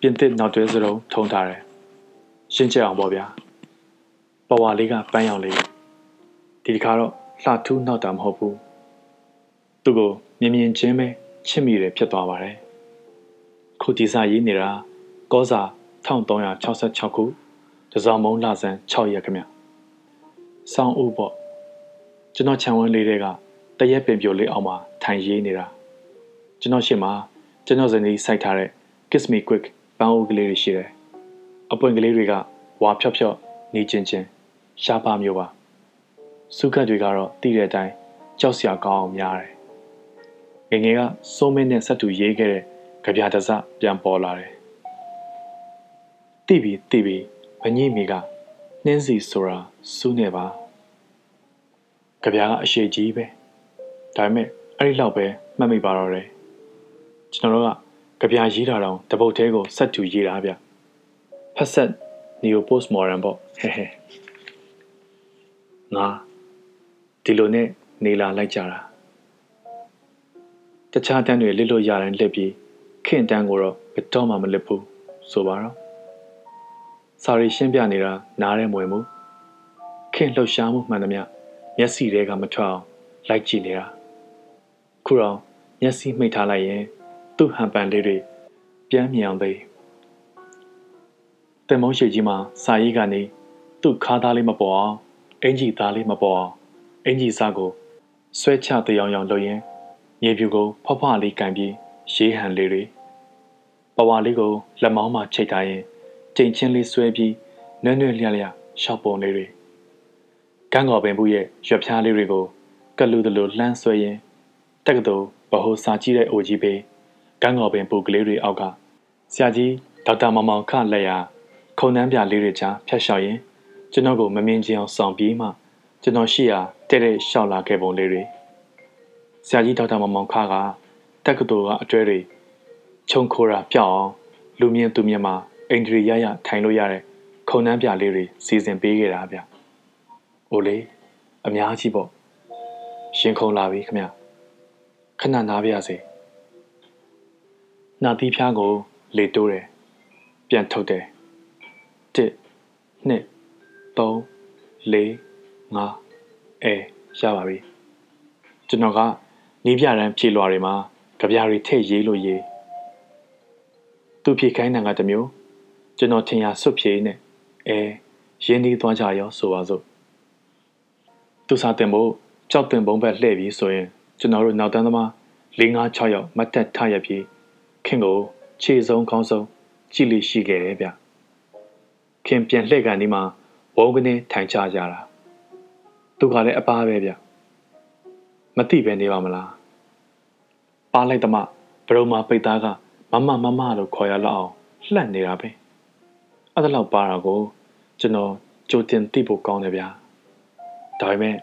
ပြင်သစ်နောက်တွဲစလုံးထုံထားတယ်။ရှင်းချက်အောင်ပေါ့ဗျာ။ပဝါလေးကပန်းရောင်လေး ဒီတခါတော့လှထူးနောက်တာမဟုတ်ဘူးသူ့ကိုမြင်မြင်ချင်းပဲချစ်မိတယ်ဖြစ်သွားပါတယ်ခုဒီစာရေးနေတာကောစာ1366ခုတစောင်းမုံလဆန်း6ရက်ခမဆောင်းဦးပေါ့ကျွန်တော်ခြံဝန်းလေးတွေကတရက်ပင်ပြိုလေးအောင်မှာထိုင်ရေးနေတာကျွန်တော်ရှေ့မှာကျွန်တော်ဇနီးစိုက်ထားတဲ့ Kiss Me Quick ပန်းအိုးကလေးတွေရှိတယ်အပွင့်ကလေးတွေကဝါဖြော့ဖြော့နေချင်းချင်းရှားပါမျိုးပါ စုခတ်တွေကတော့တည်တဲ့အတိုင်းကြောက်စရာကောင်းအောင်များတယ်။ငငယ်ကစိုးမင်းနဲ့ဆက်တူရေးခဲ့တဲ့ကြပြတစပြန်ပေါ်လာတယ်။တိပြီတိပြီမငိမိကနှင်းစီဆိုတာစူးနေပါ။ကြပြကအရှိကြီးပဲ။ဒါပေမဲ့အဲ့ဒီလောက်ပဲမှတ်မိပါတော့တယ်။ကျွန်တော်တို့ကကြပြရေးတာတော့တပုတ်သေးကိုဆက်တူရေးတာဗျ။ဖက်ဆက် neo post modern ပေါ့ဟဲဟဲငါ ဒီလိုနဲ့နေလာလိုက်ကြတာတခြားတန်းတွေလစ်လို့ရတိုင်းလှစ်ပြီးခင်တန်းကိုတော့ဘယ်တော့မှမလစ်ဘူးဆိုပါတော့စာရီရှင်းပြနေတာနားရဲမွေမှုခင်လှုပ်ရှားမှုမှန်သမျှမျက်စိတွေကမထွက်အောင်လိုက်ကြည့်နေတာခုတော့မျက်စိမှိတ်ထားလိုက်ရင်သူ့ဟန်ပန်လေးတွေပြန်မြင်အောင်သေးတင်မုံရှိကြီးမှာစာရေးကနေသူ့ခါးသားလေးမပေါ်အောင်အင်ကြီးသားလေးမပေါ်အောင် အင်ကြီးစားကိုဆွဲချတယောင်ယောင်လုပ်ရင်းမြေပြူကိုဖွားဖွားလေးကန်ပြီးရေးဟန်လေးတွေပဝါလေးကိုလက်မောင်းမှချိတ်ထားရင်ကြိမ်ချင်းလေးဆွဲပြီးနွဲ့နွဲ့လျက်လျက်ရှောက်ပုံလေးတွေကန်းကော်ပင်ဘူးရဲ့ရွက်ဖျားလေးတွေကိုကလူတလူလှမ်းဆွဲရင်တက်ကတူဘဟုစာကြည့်တဲ့အိုကြီးပဲကန်းကော်ပင်ပူကလေးတွေအောက်ကဆရာကြီးဒေါက်တာမောင်မောင်ခလက်ရခုံနှမ်းပြလေးတွေချာဖျက်လျှောက်ရင်ကျွန်တော်ကိုမမြင်ချင်အောင်ဆောင်ပြီးမှကျွန်တော်ရှိရာ တဲ့တဲ့ရှောက်လာခဲ့ပုံလေးတွေဆရာကြီးဒေါက်တာမောင်မောင်ခါကတက္ကသိုလ်ကအကျွဲတွေခြုံခိုတာပြောက်အောင်လူမြင်သူမြင်မှာအင်ဒရီရရထိုင်လို့ရတဲ့ခုံနှမ်းပြလေးတွေစီစဉ်ပေးခဲ့တာဗျ။အိုလေအများကြီးပေါ့။ရှင်ခုံလာပြီခမ။ခဏနားပြရစေ။နာသီးဖျားကိုလေတိုးတယ်။ပြန်ထုတ်တယ်။1 2 3 4ငါ အဲရပါပြီကျွန်တော်ကနီးပြတန်းဖြေလွှာတွေမှာကြပြားတွေထည့်ရေးလို့ရေးသူဖြေခိုင်းတာကတမျိုးကျွန်တော်ထင်ရဆွတ်ဖြေနဲ့အဲရင်းနှီးသွားကြရောဆိုပါစို့သူစားတင်ဖို့ကြောက်တင်ပုံးဘက်လှည့်ပြီးဆိုရင်ကျွန်တော်တို့နောက်တန်းသမား၄၅6ယောက်မတ်တက်ထရပြီးခင်ကိုခြေဆုံးခေါင်းဆုံးကြည့်လိရှိခဲ့တယ်ဗျခင်ပြန်လှည့်ကန်ဒီမှာဝုန်းကနေထိုင်ချကြတာ သူကလည်းအပားပဲဗျမသိပဲနေပါမလားပါလိုက်တမဘရုံမာပိတ်သားကမမမမလို့ခေါ်ရလောက်အောင်လှန့်နေတာပဲအဲ့ဒါလောက်ပါတာကိုကျွန်တော်ကြိုတင်သိဖို့ကောင်းတယ်ဗျာဒါပေမဲ့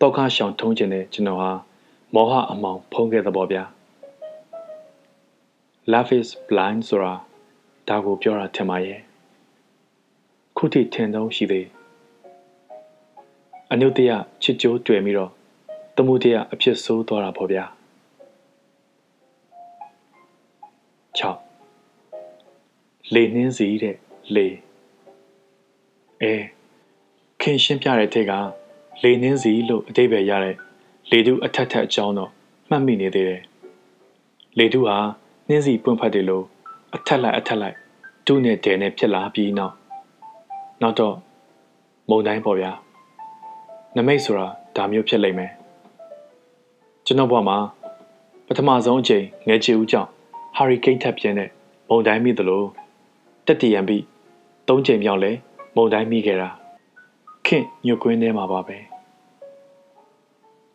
တော့ခါရှောင်ထုံးကျင်တဲ့ကျွန်တော်ဟာမောဟအမောင်ဖုံးခဲ့တဲ့ပေါ့ဗျာ Love is blind ဆိုတာဒါကိုပြောတာထင်ပါရဲ့ခုထိထင်တော့ရှိသေး အနုတ္တရချစ်ကြိုးတွေ့ပြီးတော့တမှုတရအဖြစ်ဆိုးသွားတာပေါ့ဗျာ6လေနှင်းစီတဲ့လေအဲခင်ရှင်းပြတဲ့ထက်ကလေနှင်းစီလို့အတိပ္ပယ်ရတဲ့လေတုအထက်ထက်အကြောင်းတော့မှတ်မိနေသေးတယ်လေတုဟာနှင်းစီပွင့်ဖက်တယ်လို့အထက်လိုက်အထက်လိုက်ဒုနဲ့တဲနဲ့ဖြစ်လာပြီးနောက်နောက်တော့မုံတိုင်းပေါ့ဗျာ နမိတ်ဆိုတာဒါမျိုးဖြစ်လိမ့်မယ်ကျွန်တော်ဘဝမှာပထမဆုံးအချိန်ငယ်ချီဦးကြောင့်ဟာရီကိန်းထပ်ပြင်းတဲ့မုံတိုင်းမိသလိုတက်တီယံပြီးသုံးချိန်မြောက်လဲမုံတိုင်းမိခဲ့တာခင်ညွတ်ကွင်းထဲမှာပါပဲ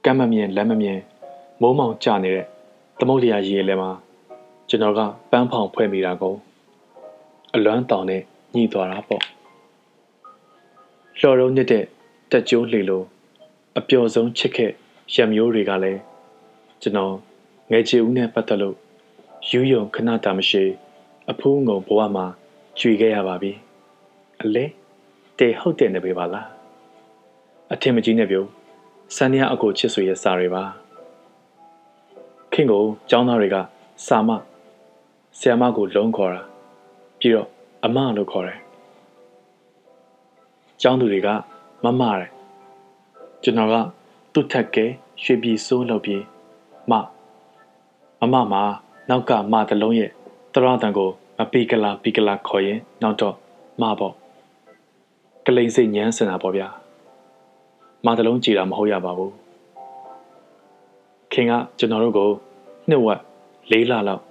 ကမ်းမမြင်လက်မမြင်မိုးမောင်ကျနေတဲ့သမုတ်လျာရေလဲမှာကျွန်တော်ကပန်းဖောင်ဖွဲ့မိတာကိုအလွမ်းတောင်နဲ့ညှိသွားတာပေါ့လှော်ရုံးညစ်တဲ့ တက်ကြိုးလှေလိုအပျော်ဆုံးချစ်ခဲ့ရမျိုးတွေကလည်းကျွန်တော်ငယ်ချီဦးနဲ့ပတ်သက်လို့ယူယုံခဏတာမရှိအဖိုးငုံဘဝမှာကျွေခဲ့ရပါပြီအလဲတေဟုတ်တယ်နေပေပါလားအထင်မကြီးနဲ့ပြုစန်းရအကိုချစ်ဆွေရဲ့စာတွေပါခင်ကိုကျောင်းသားတွေကစာမဆရာမကိုလုံးခေါ်တာပြီးတော့အမလို့ခေါ်တယ်ကျောင်းသူတွေက မမတယ်ကျွန်တော်ကသူ့ထက်ကဲရွှေပြည်စိုးလုပ်ပြီးမမမမှာနောက်ကမတလုံးရဲ့တရတန်ကိုမပီကလာပီကလာခေါ်ရင်နောက်တော့မပေါ့ကလိန်စိတ်ညမ်းစင်တာပေါ့ဗျာမတလုံးကြည်တာမဟုတ်ရပါဘူးခင်ကကျွန်တော်တို့ကိုနှစ်ဝက်လေးလလောက်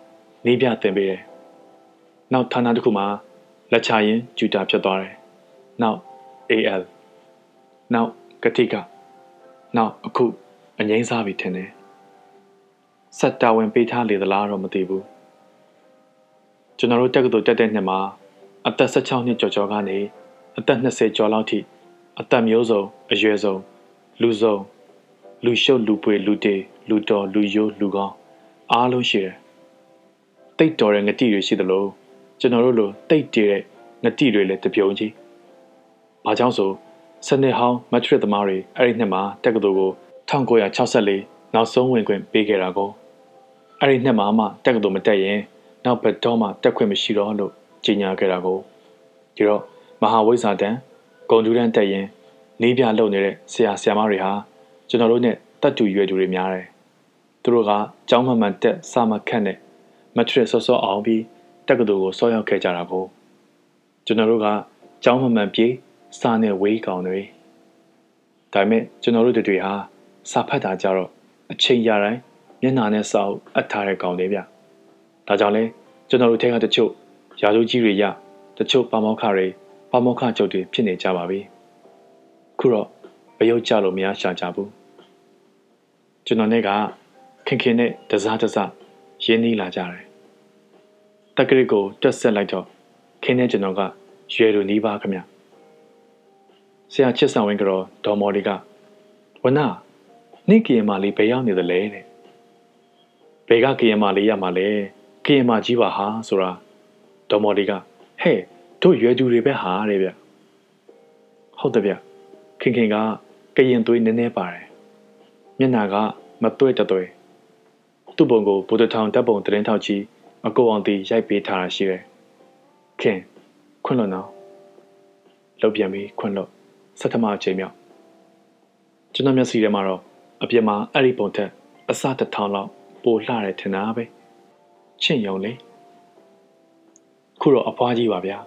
နေပြတင်ပေးတယ်နောက်ဌာနတစ်ခုမှာလက်ချရင်ဂျူတာဖြစ်သွားတယ်နောက် AL နောက်ကတိကနောက်အခုအငိမ့်စားပြီထင်တယ်ဆက်တာဝန်ပေးထားလေသလားတော့မသိဘူးကျွန်တော်တို့တက္ကသိုလ်တက်တဲ့နှစ်မှာအသက်16နှစ်ကျော်ကျော်ကနေအသက်20ကျော်လောက်ထိအသက်မျိုးစုံအရွယ်စုံလူစုံလူရှုပ်လူပွေလူတေလူတော်လူယိုးလူကောင်းအားလုံးရှိတယ်တိတ်တော်တဲ့ငတိတွေရှိသလိုကျွန်တော်တို့လိုတိတ်တည်တဲ့ငတိတွေလည်းတပြုံကြီး။ဘာကြောင့်ဆို စနစ်ဟောင်းမက်ထရစ်သမားတွေအဲ့ဒီနှစ်မှာတက္ကသိုလ်ကို1964နောက်ဆုံးဝင်ခွင့်ပေးခဲ့တာကိုအဲ့ဒီနှစ်မှာမှတက္ကသိုလ်မတက်ရင်နောက်ဘက်တော့မှတက်ခွင့်မရှိတော့လို့ကြေညာခဲ့တာကိုဒီတော့မဟာဝိဇ္ဇာတန်ဂုံတူးတန်းတက်ရင်နေပြလုံနေတဲ့ဆရာဆရာမတွေဟာကျွန်တော်တို့နဲ့တက်တူရွယ်သူတွေများတယ်သူတို့ကကျောင်းမှန်မှန်တက်စာမခန့်နဲ့မက်ထရစ်ဆော့ဆော့အောင်ပြီးတက္ကသိုလ်ကိုဆော့ရောက်ခဲ့ကြတာကိုကျွန်တော်တို့ကကျောင်းမှန်မှန်ပြေး စာနဲ့ဝေးကောင်တွေဒါပေမဲ့ကျွန်တော်တို့တွေဟာစာဖတ်တာကြတော့အချိန်ရတိုင်းမျက်နှာနဲ့စာအုပ်အပ်ထားတဲ့ကောင်တွေဗျဒါကြောင့်လဲကျွန်တော်တို့ထဲကတချို့ရာဇူးကြီးတွေရတချို့ပါမောက္ခတွေပါမောက္ခချုပ်တွေဖြစ်နေကြပါပြီခုတော့ဘယုတ်ကြလို့မရရှာကြဘူးကျွန်တော်နဲ့ကခင်ခင်နဲ့တစားတစားရင်းနှီးလာကြတယ်တက်ကရစ်ကိုတက်ဆက်လိုက်တော့ခင်းနဲ့ကျွန်တော်ကရွယ်လိုနီးပါခမ ဆရာချစ်ဆောင်ဝင်းကတော့ဒေါ်မော်လီကဝနာနေ့ကရင်မလေးဘယ်ရောက်နေသလဲတဲ့ဘယ်ကကရင်မလေးရမှာလဲကရင်မကြီးပါဟာဆိုတာဒေါ်မော်လီကဟဲ့တို့ရွယ်သူတွေပဲဟာတဲ့ဗျဟုတ်တယ်ဗျခင်ခင်ကကရင်သွေးနည်းနည်းပါတယ်မျက်နာကမသွဲ့တသွဲ့သူ့ပုံကိုဗုဒ္ဓထောင်တပ်ပုံတရင်ထောက်ကြီးအကိုအောင်တီရိုက်ပေးထားတာရှိတယ်ခင်ခွန့်လွတ်နော်လောက်ပြန်ပြီးခွန့်လွတ် ဆထမအချိန်မြောက်ကျွန်တော်မျက်စိထဲမှာတော့အပြင်မှာအဲ့ဒီပုံထက်အစတစ်ထောင်လောက်ပိုလှတယ်ထင်တာပဲချင့်ယုံလေခုတော့အဖွားကြီးပါဗျာ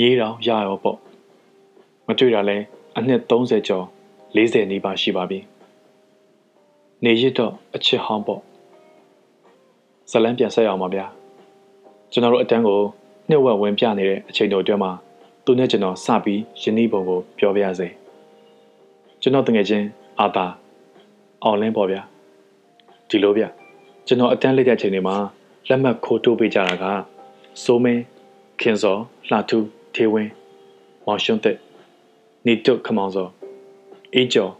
ရေးတော့ရရောပေါ့မတွေ့တာလဲအနှစ်30ကျော်40နီးပါးရှိပါပြီနေရတော့အချစ်ဟောင်းပေါ့ဇလန်းပြန်ဆက်အောင်ပါဗျာကျွန်တော်တို့အတန်းကိုနှစ်ဝက်ဝင်ပြနေတဲ့အချိန်တော်အတွင်းမှာ သူနဲ့ကျွန်တော်စပြီးယနေ့ပုံကိုပြောပြရစေကျွန်တော်တငယ်ချင်းအာတာအောင်လင်းပေါ့ဗျာဒီလိုဗျကျွန်တော်အတန်းလက်တဲ့အချိန်တွေမှာလက်မှတ်ခိုးတိုးပေးကြတာကစိုးမင်းခင်စောလှထူးထေဝင်းမောင်ရှွန်းသက်နီတုတ်ခမောင်စောအေးကျော်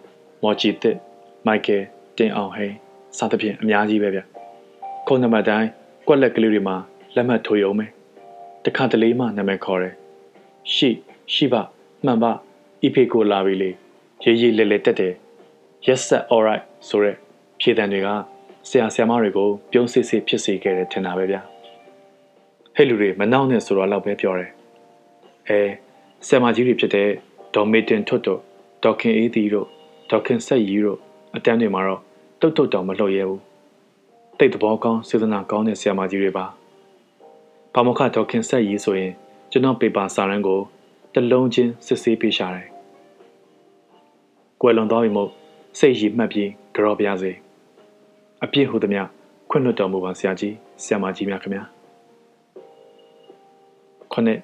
မော်ချီသက်မိုက်ကယ်တင်အောင်ဟိန်းစသဖြင့်အများကြီးပဲဗျခုနံပါတ်တိုင်းကွက်လက်ကလေးတွေမှာလက်မှတ်ထိုးရုံပဲတခါတလေမှနာမည်ခေါ်တယ် ရှိရှိပါမှန်ပါအီဖေကိုလာပြီလေရေးရေးလဲလဲတက်တယ် yes sir all right ဆိုရက်ဖြေတံတွေကဆရာဆရာမတွေကိုပြုံးစစ်စစ်ဖြစ်စေခဲ့တယ်ထင်တာပဲဗျာဟဲ့လူတွေမနှောက်နဲ့ဆိုတော့လောက်ပဲပြောတယ်အဲဆရာမကြီးတွေဖြစ်တဲ့ဒေါ်မေတင်ထွတ်တို့ဒေါခင်အေးသီတို့ဒေါခင်ဆက်ရီတို့အတန်းတွေမှာတော့တုတ်တုတ်တောင်မလှုပ်ရဲဘူးတိတ်သဘောကောင်းစေတနာကောင်းတဲ့ဆရာမကြီးတွေပါဘာမခဒေါခင်ဆက်ရေးဆိုရင် ကျွန်တော်ပေပါစာရန်ကိုတလုံးချင်းစစ်ဆေးပေးရှာတယ်ကွယ်လွန်သွားပြီမို့စိတ်ရည်မှတ်ပြီးကြောပြစေအပြည့်ဟူသည်များခွင့်လွှတ်တော်မူပါဆရာကြီးဆရာမကြီးများခင်ဗျာခုနှစ်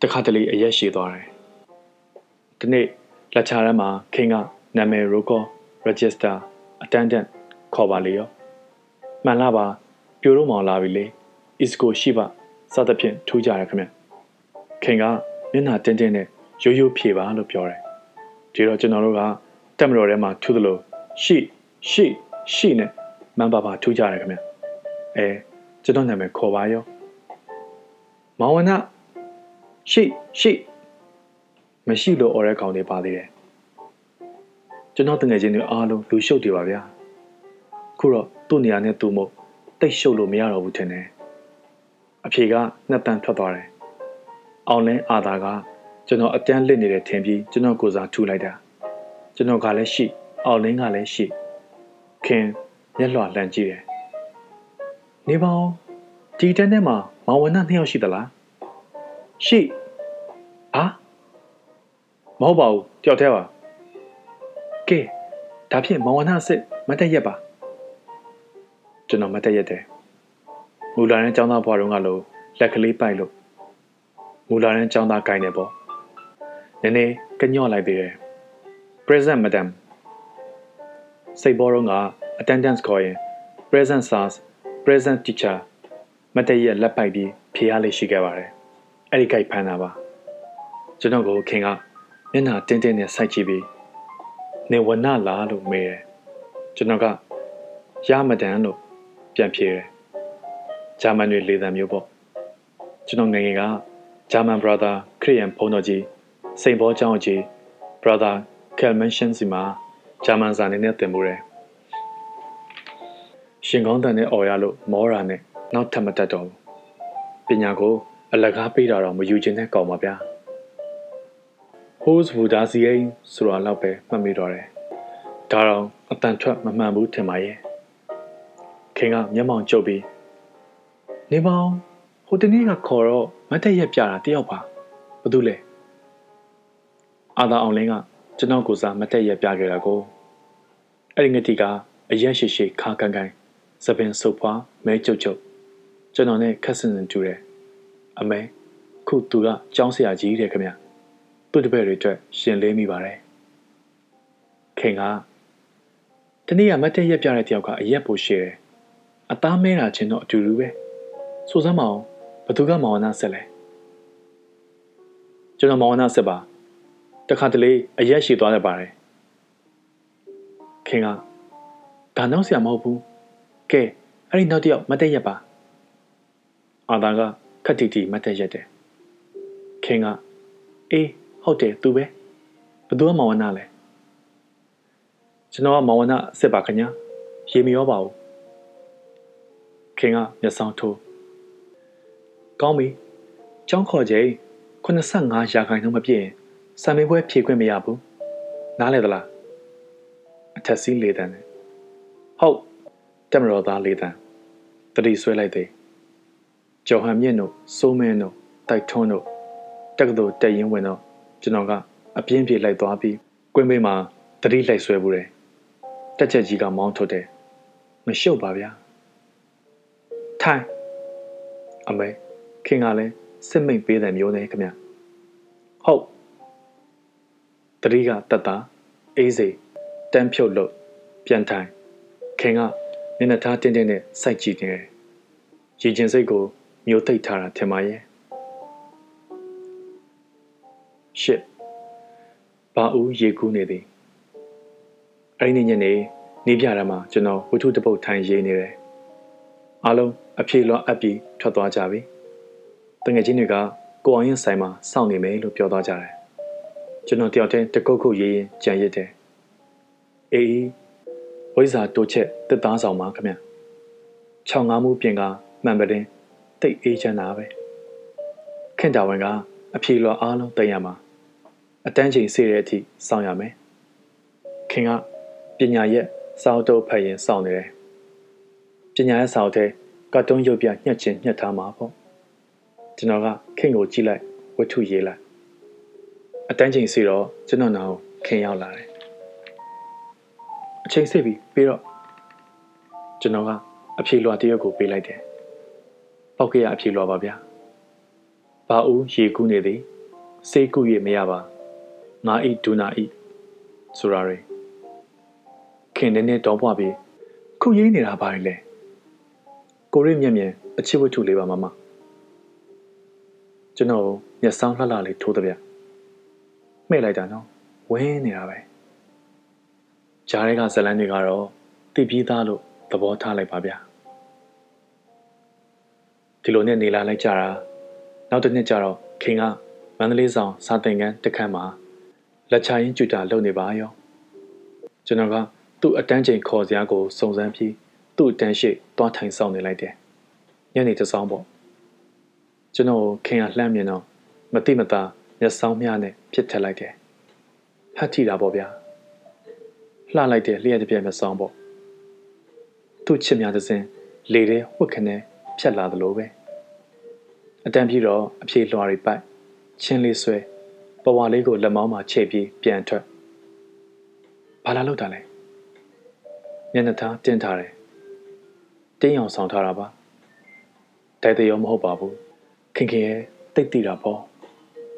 တခါတလေအရက်ရှိသွားတယ်ဒီနေ့လက်ချာရမ်းမှာခင်ကနာမည် record register attendant ခေါ်ပါလေရောမှန်လားပါပြိုတော့မောင်လာပြီလေ isco ရှိပါ စသဖြင့်ထူးကြရခင်ဗျခင်ကမျက်နှာတင်းတင်းနဲ့ရိုးရိုးဖြေပါလို့ပြောတယ်ဒီတော့ကျွန်တော်တို့ကတက်မတော်ထဲမှာထူးသလိုရှိရှိရှိနဲ့မန်ပါပါထူးကြတယ်ခင်ဗျအဲကျွန်တော်နာမည်ခေါ်ပါရောမောင်ဝနရှိရှိမရှိလို့អော်ရဲကောင်တွေပါသေးတယ်ကျွန်တော်တငယ်ချင်းတွေအားလုံးလူရှုပ်တွေပါဗျာခုတော့သူ့နေရာနဲ့သူ့မို့တိတ်ရှုပ်လို့မရတော့ဘူးထင်တယ် အဖြေကနှစ်တန်ထွက်သွားတယ်အောင်လင်းအာသာကကျွန်တော်အတန်းလစ်နေတဲ့ထင်ပြီးကျွန်တော်ကိုစားထူလိုက်တာကျွန်တော်ကလည်းရှိ အောင်လင်းကလည်းရှိခင်မျက်လွှာလန့်ကြည့်တယ်နေပါဦးဒီတန်းထဲမှာမောင်ဝနနှစ်ယောက်ရှိသလားရှိဟာမဟုတ်ပါဘူးတယောက်တည်းပါကဲဒါဖြင့်မောင်ဝနစစ်မတက်ရက်ပါကျွန်တော်မတက်ရက်တယ် မူလာရန်ចောင်းသားဘွားတော်ကလို့လက်ကလေးပိုက်လို့မူလာရန်ចောင်းသားဂိုင်းနေပေါ့နည်းနည်းကညော့လိုက်သေးတယ် present madam စိတ်ဘောတော့က attendance ခေါ်ရင် present sars present teacher မတည့်ရလက်ပိုက်ပြီးဖြေရလေးရှိခဲ့ပါတယ်အဲ့ဒီကြိုက်ဖမ်းတာပါကျွန်တော်ကိုခင်ကမျက်နှာတင်းတင်းနဲ့စိုက်ကြည့်ပြီးနေဝနလားလို့မေးတယ်ကျွန်တော်ကရမဒန်လို့ပြန်ဖြေတယ် ဂျာမန်တွေလေသံမျိုးပေါ့ကျွန်တော်ငယ်ငယ်ကဂျာမန် brother ခရစ်ယာန်ဘုန်းတော်ကြီးစိန်ဘောကျောင်းကြီး brother Kelmention စီမှာဂျာမန်စာနေနဲ့သင်မှုတယ်ရှင်ကောင်းတန်နဲ့អော်ရလို့မောရာနဲ့နောက်ထပ်မတက်တော့ဘူးပညာကို အလကားပေးတာတော့မယူခြင်းနဲ့ကောင်းပါဗျာ Hose Buddha စီအိဆိုတာတော့ပဲမှတ်မိတော့တယ်ဒါတော့အတန်ထွက်မမှန်ဘူးထင်ပါရဲ့ခင်ကမျက်မှောင်ကျုပ်ပြီး နေမောင်ဟိုတနေ့ကခေါ်တော့မတ်တက်ရက်ပြတာတယောက်ပါဘာလို့လဲအာသာအောင်လင်းကကျွန်တော်ကိုစားမတက်ရက်ပြခဲ့တာကိုအဲ့ဒီငတိကအရက်ရှိရှိခါကန်ကန်သပင်ဆုပ်ဖွားမဲကြုတ်ကြုတ်ကျွန်တော်နဲ့ခက်ဆင်ဆင်တူတယ်အမေခုသူကကြောင်းဆရာကြီးတဲ့ခင်ဗျသူ့တပည့်တွေအတွက်ရှင်လေးမိပါတယ်ခင်ကတနေ့ကမတ်တက်ရက်ပြတဲ့တယောက်ကအရက်ပိုရှိတယ်အသားမဲတာချင်းတော့အတူတူပဲ ဆိုစမ်းမအောင်ဘသူကမောင်နာဆက်လဲကျွန်တော်မောင်နာဆက်ပါတခါတလေအရက်ရှိသွားတတ်ပါတယ်ခင်ကဒါနောက်ဆရာမဟုတ်ဘူးကဲအဲ့ဒီနောက်တစ်ယောက်မတက်ရက်ပါအာသာကခက်တီတီမတက်ရက်တယ်ခင်ကအေးဟုတ်တယ်သူပဲဘသူကမောင်ဝနာလဲကျွန်တော်ကမောင်ဝနာစစ်ပါခင်ဗျာရေမရောပါဘူးခင်ကမျက်စောင်းထိုး ကောင်းပြီကျောင်းခေါ်ချိန်85ရာခိုင်နှုန်းမပြည့်ရင်စာမေးပွဲဖြေခွင့်မရဘူးနားလဲသလားအထက်စီးလေးတန်းတယ်ဟုတ်တက်မတော်သားလေးတန်းတတိဆွဲလိုက်သေးကျော်ဟန်မြင့်တို့စိုးမင်းတို့တိုက်ထွန်းတို့တက္ကသိုလ်တက်ရင်ဝင်တော့ကျွန်တော်ကအပြင်းပြေလိုက်သွားပြီးကွင်းဘေးမှာတတိလိုက်ဆွဲဘူးတယ်တက်ချက်ကြီးကမောင်းထုတ်တယ်မရှုပ်ပါဗျာထိုင်အမေ ခင်ကလည်းစစ်မိတ်ပေးတယ်မျိုးနဲ့ခင်ဗျဟုတ်တတိကတက်တာအေးစိတန်းဖြုတ်လို့ပြန်ထိုင်ခင်ကမျက်နှာသားတင်းတင်းနဲ့စိုက်ကြည့်နေတယ်ရည်ကျင်စိတ်ကိုမျိုးသိပ်ထားတာထင်ပါရဲ့ရှစ်ဘာဦးရေကူးနေသည်အဲ့ဒီညနေနေပြတာမှာကျွန်တော်ဝတ္ထုတပုတ်ထိုင်ရေးနေတယ်အားလုံးအဖြေလွှတ်အပ်ပြီးထွက်သွားကြပြီ တငယ်ချင်းတွေကကိုအောင်ရင်ဆိုင်မှာစောင့်နေမယ်လို့ပြောသွားကြတယ်ကျွန်တော်တယောက်တည်းတကုတ်ခုတ်ရေးရင်ကြံရစ်တယ်အေးဝိဇာတိုးချက်တစ်သားဆောင်ပါခင်ဗျချောင်းငါးမှုပြင်ကမှန်ပတင်းတိတ်အေးချမ်းတာပဲခင်တာဝန်ကအဖြေလွှတ်အားလုံးတင်ရမှာအတန်းချိန်စေတဲ့အထိစောင့်ရမယ်ခင်ကပညာရဲ့စာအုပ်တုပ်ဖတ်ရင်စောင့်နေတယ်ပညာရဲ့စာအုပ်ထဲကတ်တုန်းရုပ်ပြညှက်ချင်းညှက်ထားမှာပေါ့ ကျွန်တော်ကခင်ကိုကြည့်လိုက်ဝတ္ထုရေးလိုက်အတန်းချိန်စီတော့ကျွန်တော်နောက်ခင်ရောက်လာတယ်အချိန်စစ်ပြီးပြီးတော့ကျွန်တော်ကအဖြေလွှာတရက်ကိုပေးလိုက်တယ်ပောက်ကရအဖြေလွှာပါဗျာဘာဦးရေကူးနေသည်စိတ်ကူးရမရပါငါဤဒူနာဤဆိုရယ်ခင်နေနေတော့ပွားပြီးခုရေးနေတာပါလေကိုရိမျက်မြင်အချစ်ဝတ္ထုလေးပါမမ ကျွန်တော်မျက်စောင်းလှလှလေးထိုးတဲ့ဗျမှဲ့လိုက်တာနော်ဝင်းနေတာပဲဂျားတွေကဇလန်းတွေကတော့တည်ပြီးသားလို့သဘောထားလိုက်ပါဗျဒီလိုနဲ့နေလာလိုက်ကြတာနောက်တစ်နှစ်ကျတော့ခင်ကမန္တလေးဆောင်စာသင်ခန်းတစ်ခန်းမှာလက်ချရင်းကျူတာလုပ်နေပါရောကျွန်တော်ကသူ့အတန်းချိန်ခေါ်စရာကိုစုံစမ်းပြီးသူ့အတန်းရှိသွားထိုင်ဆောင်နေလိုက်တယ်ညနေတစောင်းပေါ့ ကျွန်တော်ခင်ကလှမ်းမြင်တော့မတိမတာမျက်စောင်းများနဲ့ပြစ်ထက်လိုက်တယ်ဟတ်ထီတာပေါ့ဗျာလှလိုက်တဲ့လျှက်တစ်ပြက်မျက်စောင်းပေါ့သူ့ချစ်များသစဉ်လေထဲဝှက်ခနဲ့ဖြတ်လာသလိုပဲအတန်းပြီးတော့အပြေလွှာတွေပိုက်ချင်းလေးဆွဲပဝါလေးကိုလက်မောင်းမှာချိတ်ပြီးပြန်ထွက်ဘာလာလောက်တာလဲမျက်နှာသားတင်းထားတယ်တင်းအောင်ဆောင်ထားတာပါတိုက်တဲ့ရောမဟုတ်ပါဘူး ခင်ခင်ရဲ့တိတ်တိတာပေါ့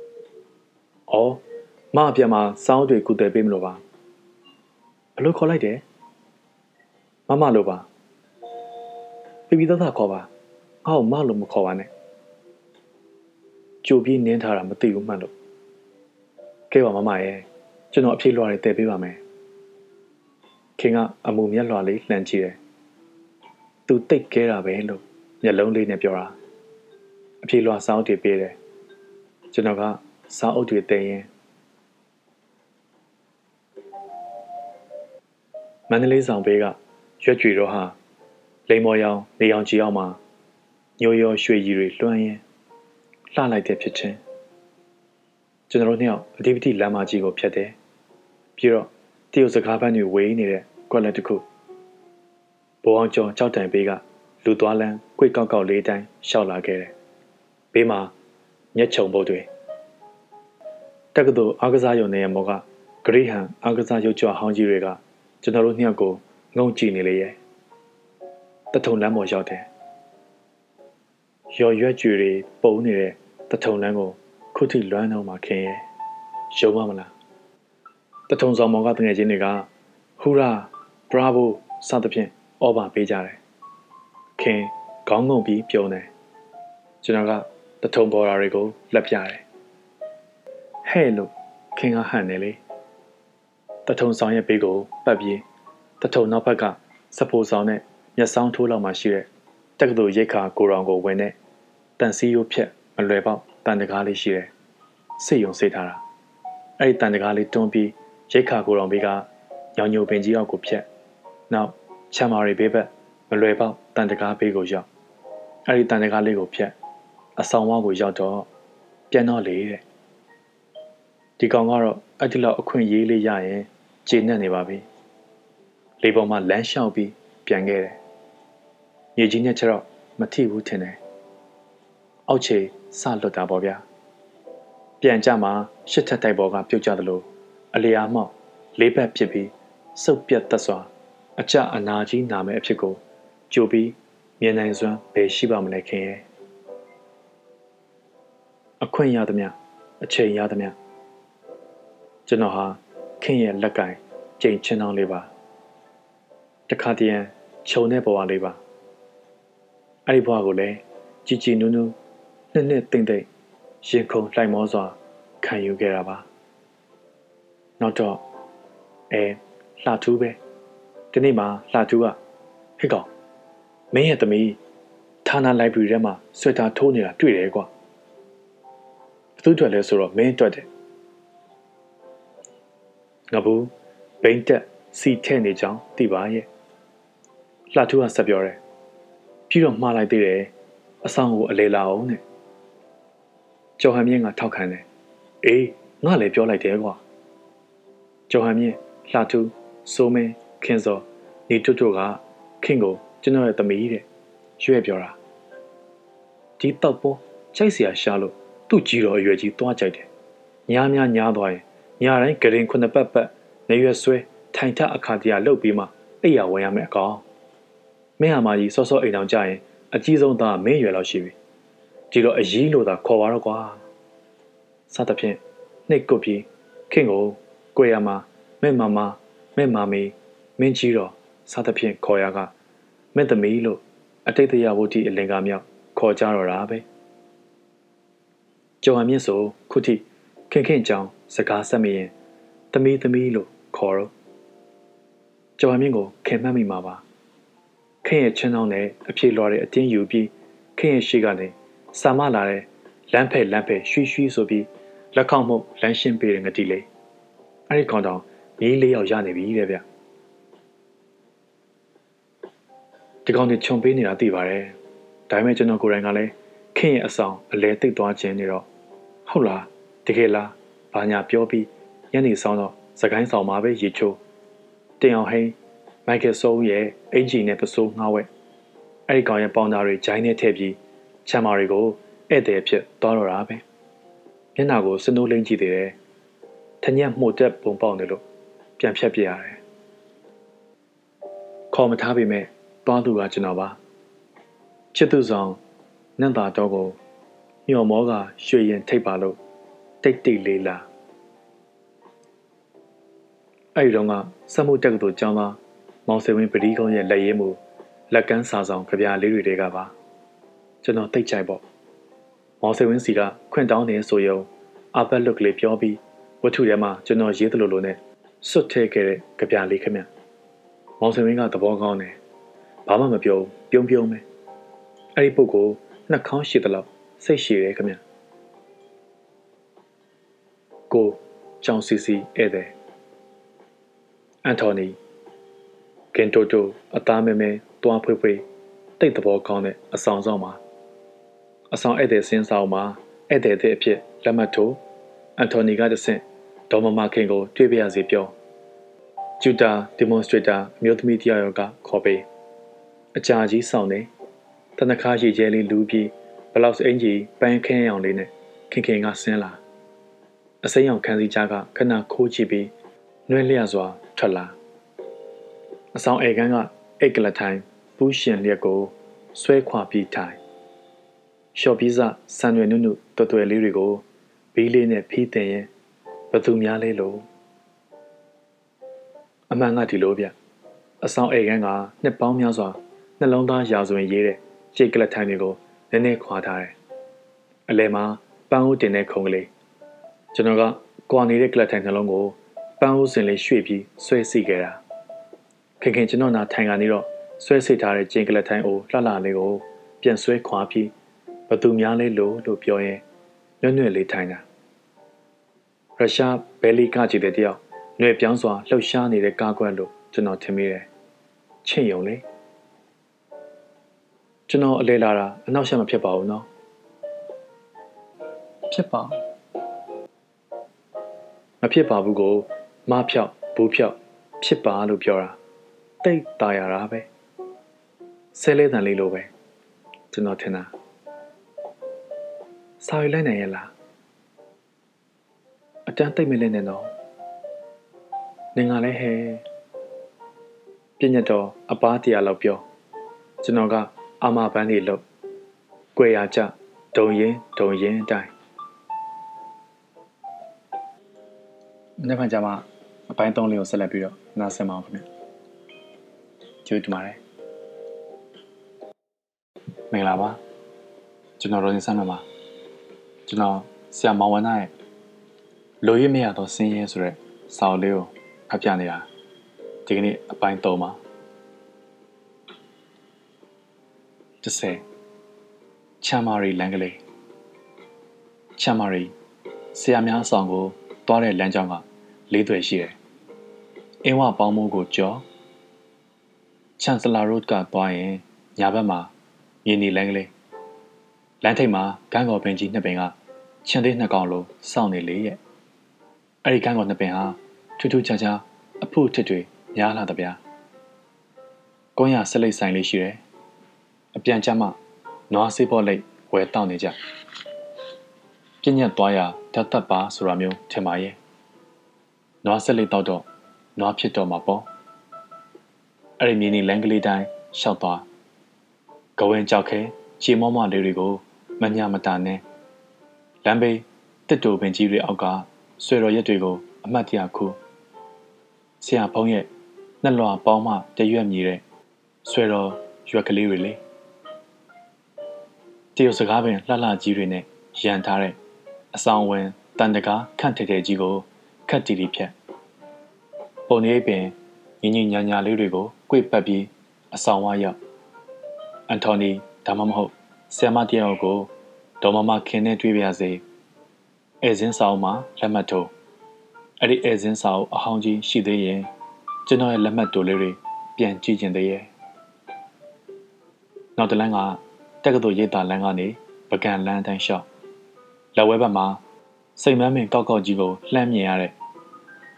။အော်မအပြန်မှာစောင်းတွေကုတယ်ပေးမလို့ပါ။ဘလို့ခေါ်လိုက်တယ်။မမလို့ပါ။ပြပြသားသားခေါ်ပါ။အော်မလို့မခေါ်ပါနဲ့။ကြိုပြီးနင်းထားတာမသိဘူးမှတ်လို့။ကဲပါမမရဲ့ကျွန်တော်အဖြေလွှာတွေတည်ပေးပါမယ်။ခင်ကအမူမျက်လွှာလေးလှန်ကြည့်တယ်။သူတိတ်ခဲတာပဲလို့မျက်လုံးလေးနဲ့ပြောတာ။ အပြေလွှာစောင်းတွေပေးတယ်ကျွန်တော်ကစောင်းအုပ်တွေတင်ရင်မန္တလေးဆောင်ဘေးကရွက်ကြွေတော့ဟာလိမ်မော်ရောင်နေအောင်ကြည်အောင်မှာညိုရောရွှေရည်တွေလွှမ်းရင်လှလိုက်တဲ့ဖြစ်ချင်းကျွန်တော်တို့နှစ်ယောက်အဒီပတိလမ်းမကြီးကိုဖြတ်တယ်ပြီးတော့တရုတ်စကားပန်းတွေဝေးနေတဲ့ကွက်လက်တစ်ခုဘိုးအောင်ကျော်ကြောက်တန်ဘေးကလူသွားလန်းကွေကောက်ကောက်လေးတိုင်းရှောက်လာခဲ့တယ် ဘေးမှာညက်ချုံပုတ်တွေတက္ကသိုလ်အားကစားရုံနေရမောကဂရိဟန်အားကစားရုပ်ကြွဟောင်းကြီးတွေကကျွန်တော်တို့နှစ်ယောက်ကိုငုံကြည့်နေလေရဲ့တထုံလမ်းပေါ်ရောက်တယ်ရော်ရွက်ကြွေတွေပုံနေတဲ့တထုံလမ်းကိုခုထိလွမ်းတော့မှခင်ရဲ့ရှုံးမမလားတထုံဆောင်မောင်ကတငယ်ချင်းတွေကဟူရာဘရာဗိုစသဖြင့်အော်ဘာပေးကြတယ်ခင်ခေါင်းငုံပြီးပြုံးတယ်ကျွန်တော်က တထုံပေါ်တာတွေကိုလက်ပြတယ်ဟဲ့လို့ခင်ကဟန်တယ်လေတထုံဆောင်ရဲ့ဘေးကိုပတ်ပြီးတထုံနောက်ဘက်ကစဖိုဆောင်နဲ့မျက်စောင်းထိုးလောက်မှရှိတဲ့တက္ကသိုလ်ရိတ်ခါကိုရောင်ကိုဝင်တဲ့တန်စီရိုးဖြက်မလွယ်ပေါက်တန်တကားလေးရှိတယ်စိတ်ယုံစိတ်ထားတာအဲ့ဒီတန်တကားလေးတွန်းပြီးရိတ်ခါကိုရောင်ဘေးကညောင်ညိုပင်ကြီးအောက်ကိုဖြက်နောက်ချမ်းမာရီဘေးဘက်မလွယ်ပေါက်တန်တကားဘေးကိုရောက်အဲ့ဒီတန်တကားလေးကိုဖြက် အဆောင်ဝါကိုရောက်တော့ပြန်တော့လေတဲ့ဒီကောင်ကတော့အဲ့ဒီလောက်အခွင့်ရေးလေးရရင်ခြေနဲ့နေပါပြီလေပေါ်မှာလမ်းလျှောက်ပြီးပြန်ခဲ့တယ်မြေကြီးနဲ့ချက်တော့မထိဘူးထင်တယ်အောက်ခြေစလွတ်တာပေါ့ဗျာပြန်ကြမှာရှစ်ထက်တိုက်ပေါ်ကပြုတ်ကြသလိုအလျာမောက်လေးဘက်ဖြစ်ပြီးစုပ်ပြတ်သက်စွာအကြအနာကြီးနာမယ်အဖြစ်ကိုကြိုပြီးမြင်နိုင်စွမ်းဘယ်ရှိပါမလဲခင်ရဲ့ အခွင့်ရသမျှအချိန်ရသမျှကျွန်တော်ဟာခင်ရဲ့လက်ကင်ကြိမ်ချင်းအောင်လေးပါတခါတည်းရန်ခြုံတဲ့ဘဝလေးပါအဲ့ဒီဘဝကိုလည်းကြည်ကြည်နူးနူးနှစ်နှစ်သိမ့်သိမ့်ရင်ခုန်လှိုက်မောစွာခံယူခဲ့တာပါနောက်တော့အဲလှထူးပဲဒီနေ့မှလှထူးကဟဲ့ကောင်မင်းရဲ့သမီးဌာနလိုက်ဘရရီထဲမှာဆွဲထားထိုးနေတာတွေ့တယ်ကွာဘ သူအတွက်လဲဆိုတော့မင်းအတွက်တယ်ငါဘူးဘိန်းတက်စီထဲ့နေကြောင်းသိပါရဲ့လှထူးကဆက်ပြောတယ်ပြီးတော့မှားလိုက်သေးတယ်အဆောင်ကိုအလေလာအောင်နဲ့ကျော်ဟန်မြင့်ကထောက်ခံတယ်အေးငါလည်းပြောလိုက်တယ်ကွာကျော်ဟန်မြင့်လှထူးစိုးမင်း ခင်စောနေတွတ်တွတ်ကခင်ကိုကျွန်တော်ရဲ့သမီးတဲ့ရွဲ့ပြောတာဒီတော့ပေါ်ချိုက်เสียရှာလို့ သူ့ကြီးတော်အရွယ်ကြီးသွားကြိုက်တယ်ညားများညားသွားရင်ညာတိုင်းဂရင်ခုနှစ်ပတ်ပတ်နေရွယ်ဆွဲထိုင်ထအခါတရလှုပ်ပြီးမှအိယာဝင်ရမယ်အကောင်မင်းဟာမကြီးစောစောအိမ်အောင်ကြရင်အကြီးဆုံးသားမင်းရွယ်လောက်ရှိပြီဒီတော့အကြီးလို့သာခေါ်ပါတော့ကွာစသဖြင့်နှိတ်ကုတ်ပြီးခင်ကိုကိုရမှာမဲ့မမမဲ့မမီမင်းကြီးတော်စသဖြင့်ခေါ်ရကမဲ့သမီးလို့အတိတ်တရားဝတ္တိအလင်္ကာမြောက်ခေါ်ကြတော့တာပဲ ကျော်ဟန်မြင့်ဆိုခုထိခင်ခင်ကြောင်စကားဆက်မရင်သမီးသမီးလို့ခေါ်တော့ကျော်ဟန်မြင့်ကိုခင်မှတ်မိမှာပါခင်ရဲ့ချင်းအောင်နဲ့အပြေလွှာတဲ့အတင်းယူပြီးခင်ရဲ့ရှိကနေစာမလာတဲ့လမ်းဖက်လမ်းဖက်ရွှီရွှီဆိုပြီးလက်ခေါက်မှုလမ်းရှင်းပေးတဲ့ငတိလေးအဲ့ဒီကောင်တောင်မီးလေးယောက်ရနေပြီတဲ့ဗျဒီကောင်တွေခြုံပေးနေတာသိပါတယ်ဒါပေမဲ့ကျွန်တော်ကိုယ်တိုင်ကလည်းခင်ရဲ့အဆောင်အလဲသိပ်သွားခြင်းနေတော့ ဟုတ်လားတကယ်လားဘာညာပြောပြီးညနေဆောင်တော့စကိုင်းဆောင်မှာပဲရေချိုးတင်အောင်ဟိန်းမိုက်ကယ်ဆိုးရဲ့အင်ဂျီနဲ့ပစိုးငှားဝဲအဲ့ဒီကောင်ရဲ့ပေါင်သားတွေဂျိုင်းနဲ့ထည့်ပြီးချမ်းမာတွေကိုဧည့်သည်ဖြစ်သွားတော့တာပဲမျက်နှာကိုစနိုးလိမ့်ကြည့်သေးတယ်ထညက်မှုတ်တက်ပုံပေါက်နေလို့ပြန်ဖြတ်ပြရတယ်ခေါ်မထားပေမဲ့သွားသူကကျွန်တော်ပါချစ်သူဆောင်နန့်တာတော့ကို ညော်မောကရွှေရင်ထိတ်ပါလို့တိတ်တိတ်လေးလာအဲ့ဒီတော့ကစက်မှုတက်ကတူကျောင်းသားမောင်စေဝင်းပတိကုန်းရဲ့လက်ရည်မှုလက်ကမ်းစာဆောင်ကြပြလေးတွေတဲကပါကျွန်တော်တိတ်ကြိုက်ပေါ့မောင်စေဝင်းစီကခွင့်တောင်းနေဆိုရုံအပတ်လွတ်ကလေးပြောပြီးဝတ္ထုထဲမှာကျွန်တော်ရေးသလိုလိုနဲ့စွတ်ထဲခဲ့တဲ့ကြပြလေးခင်ဗျမောင်စေဝင်းကသဘောကောင်းတယ်ဘာမှမပြောပြုံးပြုံးပဲအဲ့ဒီပုဂ္ဂိုလ်နှာခေါင်းရှိသလောက် စိတ်ရှိတယ်ခင်ဗျကိုကြောင်စီစီဧည့်သည်အန်တိုနီကင်တိုတိုအသားမဲမဲတွားဖွေးဖွေးတိတ်သဘောကောင်းတဲ့အဆောင်ဆောင်မှာအဆောင်ဧည့်သည်စင်းဆောင်မှာဧည့်သည်တဲ့အဖြစ်လက်မှတ်ထိုးအန်တိုနီကတဆင့်ဒေါ်မမခင်ကိုတွေ့ပြရစီပြောကျူတာဒီမွန်စထရေတာအမျိုးသမီးတယောက်ကခေါ်ပေးအကြာကြီးဆောင်နေတနခါရှိကျဲလေးလူပြီး ဘလောက်စအင်ကြီးပန်းခင်းအောင်လေးနဲ့ခင်ခင်ကဆင်းလာအစိမ်းအောင်ခန်းစီကြားကခဏခိုးကြည့်ပြီးနှွဲလျစွာထွက်လာအဆောင်အေကန်းကအိတ်ကလထိုင်ပူးရှင်လျက်ကိုဆွဲခွာပြီးထိုင်ရှော့ပြီးစဆန်ရွယ်နုနုတော်တော်လေးတွေကိုဘီးလေးနဲ့ဖီးတင်ရင်ဘသူများလဲလို့အမှန်ကဒီလိုဗျအဆောင်အေကန်းကနှစ်ပေါင်းများစွာနှလုံးသားရာဇဝင်ရေးတဲ့ရှေ့ကလထိုင်တွေကို နည်းနည်းခွာထားတယ်အလဲမှာပန်းအိုးတင်တဲ့ခုံကလေးကျွန်တော်ကကွာနေတဲ့ကလထိုင်နှလုံးကိုပန်းအိုးစင်လေးရွှေ့ပြီးဆွဲစီခဲ့တာခင်ခင်ကျွန်တော်နာထိုင်ကနေတော့ဆွဲစိတ်ထားတဲ့ကျင်ကလထိုင်အိုးလှလှလေးကိုပြန်ဆွဲခွာပြီးဘသူများလဲလို့လို့ပြောရင်ညွန့်ညွန့်လေးထိုင်တာရုရှားဘယ်လီကကြည့်တဲ့တယောက်ຫນွေပြောင်းစွာလှုပ်ရှားနေတဲ့ကားကွက်လို့ကျွန်တော်ထင်မိတယ်ချင့်ယုံလေ ကျွန်တော်အလဲလာတာအနောက်ရှက်မဖြစ်ပါဘူးနော်ဖြစ်ပါမဖြစ်ပါဘူးကိုမဖြောက်ဘူးဖြောက်ဖြစ်ပါလို့ပြောတာတိတ်ตายရတာပဲဆဲလဲတန်လေးလိုပဲကျွန်တော်ထင်တာစာရွက်လိုက်နိုင်ရဲ့လားအတန်းတိတ်မလဲနဲ့တော့နင်ကလည်းဟဲပြညတ်တော်အပားတရားလောက်ပြောကျွန်တော်က အာမပန်းလေးလို့ကြွယ်ရကြဒုံရင်ဒုံရင်အတိုင်းနေ့မှကျမှအပိုင်း၃လေးကိုဆက်လက်ပြီးတော့နားဆင်ပါအောင်ခင်ဗျကျေးဇူးတင်ပါတယ်မင်္ဂလာပါကျွန်တော်ရိုဇင်ဆန်းမပါကျွန်တော်ဆရာမောင်ဝနရဲ့လိုရမရတော့ဆင်းရဲဆိုတဲ့စာအုပ်လေးကိုဖတ်ပြနေတာဒီကနေ့အပိုင်း၃ပါ 30ချမ်းမာရီလန်ကလေးချမ်းမာရီဆရာများအဆောင်ကိုတွားတဲ့လမ်းကြောင်းကလေးသွယ်ရှိတယ်။အင်းဝပေါင်းမိုးကိုကြော်ချန်စလာရို့ကသွားရင်ညာဘက်မှာမြေနီလမ်းကလေးလမ်းထိပ်မှာကန်းကော်ပင်ကြီးနှစ်ပင်ကချန်သေးနှစ်ကောင်လိုစောင့်နေလေရဲ့။အဲ့ဒီကန်းကော်နှစ်ပင်ဟာထူးထူးခြားခြားအဖို့ထစ်တွေများလာတဲ့ဗျာ။ကုန်းရဆက်လိတ်ဆိုင်လေးရှိတယ် အပြန်ကြမှာနွားစေးပေါ်လိတ်ဝဲတောင်းနေကြပြညတ်သွားရတတ်တတ်ပါဆိုတာမျိုးထင်ပါရဲ့နွားဆက်လိတ်တော့တော့နွားဖြစ်တော့မှာပေါ့အဲ့ဒီမြင်းနေလန်ကလေးတိုင်းရှောက်သွားကဝင်ကြောက်ခဲခြေမောမလေးတွေကိုမညာမတာနဲ့လမ်းဘေးတစ်တူပင်ကြီးတွေအောက်ကဆွေတော်ရက်တွေကိုအမှတ်တရခုဆရာဖုံးရဲ့နှက်လွာပေါင်းမှတရွက်မြည်တဲ့ဆွေတော်ရွက်ကလေးတွေလေ တရုတ်စကားပင်လှလှကြီးတွေနဲ့ရန်ထားတဲ့အဆောင်ဝင်တန်တကားခန့်ထဲထဲကြီးကိုခတ်တီတီဖြတ်ပုံနေပင်ညီညီညာညာလေးတွေကိုကြွေပတ်ပြီးအဆောင်ဝါရောက်အန်တိုနီဒါမှမဟုတ်ဆီယမတယောက်ကိုဒေါ်မမခင်နဲ့တွေ့ပြရစေအဲဇင်းဆောင်မှာလက်မှတ်ထိုးအဲ့ဒီအဲဇင်းဆောင်အဟောင်းကြီးရှိသေးရင်ကျွန်တော်ရဲ့လက်မှတ်တိုလေးတွေပြန်ကြည့်ကျင်သေးရဲ့နောက်တလန်းက တက္ကသိုလ်ရိပ်သာလမ်းကနေပကံလမ်းတိုင်းလျှောက်လက်ဝဲဘက်မှာစိတ်မမ်းမင်ကောက်ကောက်ကြီးကိုလှမ်းမြင်ရတဲ့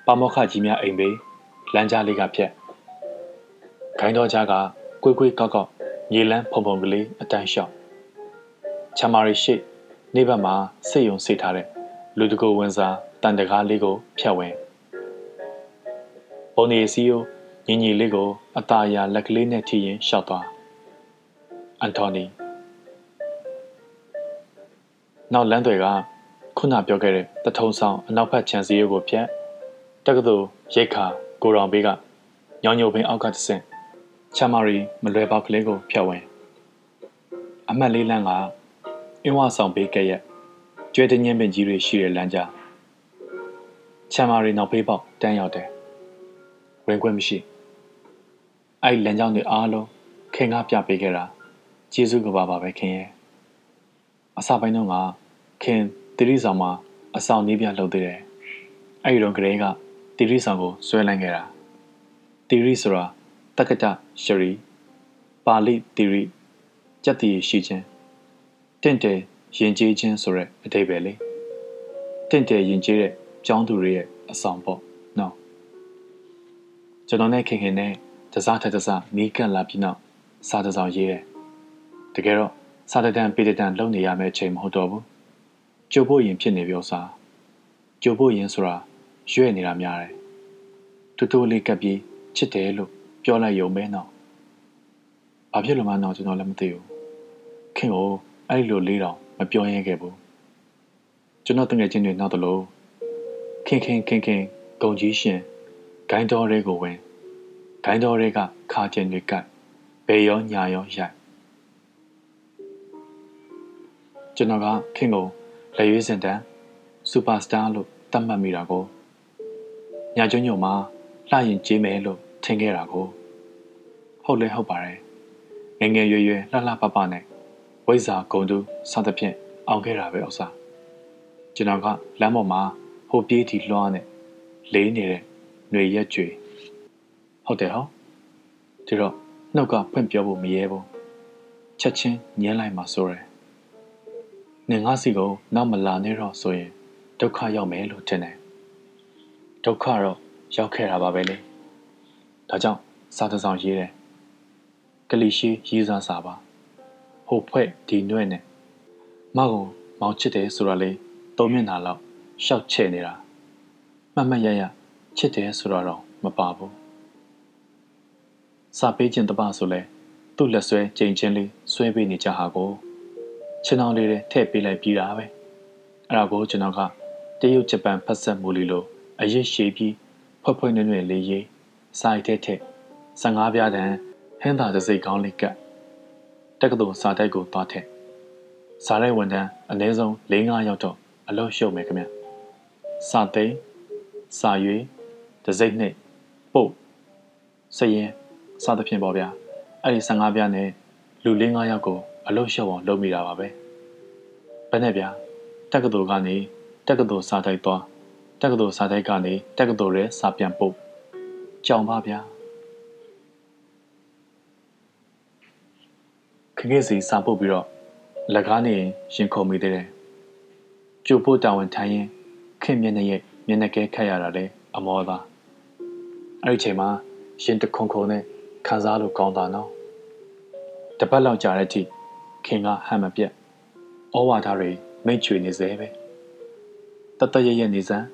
ပါမောက္ခကြီးများအိမ်ဘေးလမ်းကြားလေးကဖြတ်ခိုင်းတော်ကြားကကွေးကွေးကောက်ကောက်ရေလန်းဖုံဖုံကလေးအတန်းလျှောက်ချမာရီရှိနေဘက်မှာစိတ်ယုံစိတ်ထားတဲ့လူတကူဝင်စားတန်တကားလေးကိုဖြတ်ဝင်ပုံနေစီယိုညီညီလေးကိုအตาရလက်ကလေးနဲ့ထိရင်ရှောက်သွားအန်တိုနီ နောက်လမ်းတွေကခုနပြောခဲ့တဲ့တထုံဆောင်အနောက်ဘက်ခြံစည်းရိုးကိုဖြတ်တက္ကသိုလ်ရိတ်ခါကိုရောင်ဘေးကညောင်ညိုပင်အောက်ကတဆင့်ချမာရီမလွယ်ပေါက်ကလေးကိုဖြတ်ဝင်အမှတ်လေးလမ်းကအင်းဝဆောင်ဘေးကဲ့ရဲ့ကျွဲတညင်းပင်ကြီးတွေရှိတဲ့လမ်းကြားချမ်းမာရီနောက်ဖေးပေါက်တန်းရောက်တယ်ဝင်ခွင့်မရှိအဲ့လမ်းကြောင်းတွေအားလုံးခင်ကားပြပေးခဲ့တာကျေးဇူးကပါပါပဲခင်ရဲ့အစပိုင်းတော့က ခင်တိရိဆောင်မှာအဆောင်နေပြလှုပ်သေးတယ်အဲ့ဒီတော့ကလေးကတိရိဆောင်ကိုဆွဲလိုက်ခဲ့တာတိရိဆိုတာတက္ကတရှရီပါဠိတိရိစက်တီရှိခြင်းတင့်တယ်ယဉ်ကျေးခြင်းဆိုတဲ့အဓိပ္ပာယ်လေတင့်တယ်ယဉ်ကျေးတဲ့ကျောင်းသူတွေရဲ့အဆောင်ပေါ့နော်ကျွန်တော်နဲ့ခင်ခင်နဲ့တစားထက်တစားနီးကပ်လာပြီးနောက်စာတစောင်ရေးတယ်တကယ်တော့စာတတန်ပေတတန်လုံနေရမယ့်အချိန်မဟုတ်တော့ဘူး ကြိုဖို့ရင်ဖြစ်နေပြောစားကြိုဖို့ရင်ဆိုတာရွဲ့နေတာများတယ်တူတူလေးကပ်ပြီးချစ်တယ်လို့ပြောလိုက်ရုံပဲနော်ဘာဖြစ်လို့မှတော့ကျွန်တော်လည်းမသိဘူးခင်ကိုအဲ့လိုလေးတောင်မပြောရဲခဲ့ဘူးကျွန်တော်တငယ်ချင်းတွေနောက်တလို့ခင်ခင်ခင်ခင်ဂုံကြီးရှင်ဂိုင်းတော်တွေကိုဝင်ဂိုင်းတော်တွေကခါကျင်တွေကတ်ဘေရောညာရောရိုက်ကျွန်တော်ကခင်ကို လက်ရွေးစင်တန်စူပါစတာလို့သတ်မှတ်မိတာကိုညာကျွညုံမှာလှရင်ကြေးမယ်လို့ထင်ခဲ့တာကိုဟုတ်လဲဟုတ်ပါတယ်ငငယ်ရွယ်ရွယ်လှလှပပနဲ့ဝိဇ္ဇာဂုံတူစသဖြင့်အောင်ခဲ့တာပဲဥစားကျွန်တော်ကလမ်းပေါ်မှာဟိုပြေးတီလွှားနဲ့လေးနေတဲ့ຫນွေရက်ကျွေဟုတ်တယ်ဟောဒီတော့နှုတ်ကဖွင့်ပြောဖို့မရဲဘူးချက်ချင်းညှင်းလိုက်မှဆိုရယ် နင်ငါစီကိုနောက်မလာနဲ့တော့ဆိုရင်ဒုက္ခရောက်မယ်လို့ထင်တယ်ဒုက္ခတော့ရောက်ခဲ့တာပါပဲလေဒါကြောင့်စာတစောင်ရေးတယ်ကလီရှိရေးစားစာပါဟိုဖွဲ့ဒီနွဲ့နဲ့မောက်ကိုမောင်ချစ်တယ်ဆိုတာလေသုံးမျက်နှာလောက်ရှောက်ချဲ့နေတာမှတ်မှတ်ရရချစ်တယ်ဆိုတော့မပါဘူးစာပေးခြင်းတပဆိုလဲသူ့လက်ဆွဲကြိမ်ချင်းလေးဆွဲပေးနေကြဟာကို ချင်းအောင်လေးတဲ့ထည့်ပေးလိုက်ပြီးတာပဲအဲ့ဒါကိုကျွန်တော်ကတရုတ်ဂျပန်ဖတ်ဆက်မူလီလိုအရစ်ရှည်ပြီးဖွက်ဖွက်နွဲ့နွဲ့လေးရေးစာရိုက်တဲ့ထက်15ပြားတန်းဟင်းသာတစ်စိတ်ကောင်းလေးကပ်တက္ကသိုလ်စာတိုက်ကိုသွားထက်စာရိုက်ဝန်ထမ်းအနည်းဆုံး၄-၅ယောက်တော့အလုပ်ရှုပ်မယ်ခင်ဗျစာသိမ်းစာရွေးဒစိမ့်နဲ့ပုတ်စရင်စသဖြင့်ပေါ့ဗျာအဲ့ဒီ15ပြားနဲ့လူ၄-၅ယောက်ကို အလုပ်ရှုပ်အောင်လုပ်မိတာပါပဲဘယ်နဲ့ဗျာတက္ကသိုလ်ကနေတက္ကသိုလ်စာတိုက်သွားတက္ကသိုလ်စာတိုက်ကနေတက္ကသိုလ်ရဲစာပြန်ပုတ်ကြောင်ပါဗျာခငယ်စီစာပုတ်ပြီးတော့လက်ကားနေရင်ခုန်မိသေးတယ်ကျို့ဖို့တာဝန်ထိုင်းရင်ခင်မျက်နှာရဲ့မျက်နှာကဲခတ်ရတာလေအမောသားအဲ့ဒီချိန်မှာရင်တခုံခုံနဲ့ခံစားလို့ကောင်းတာနော်တပတ်လောက်ကြာတဲ့အထိ ခင်ကဟန်မပြတ်ဩဝါဒတွေမိတ်ချွေနေစေပဲတတရရနေစမ်း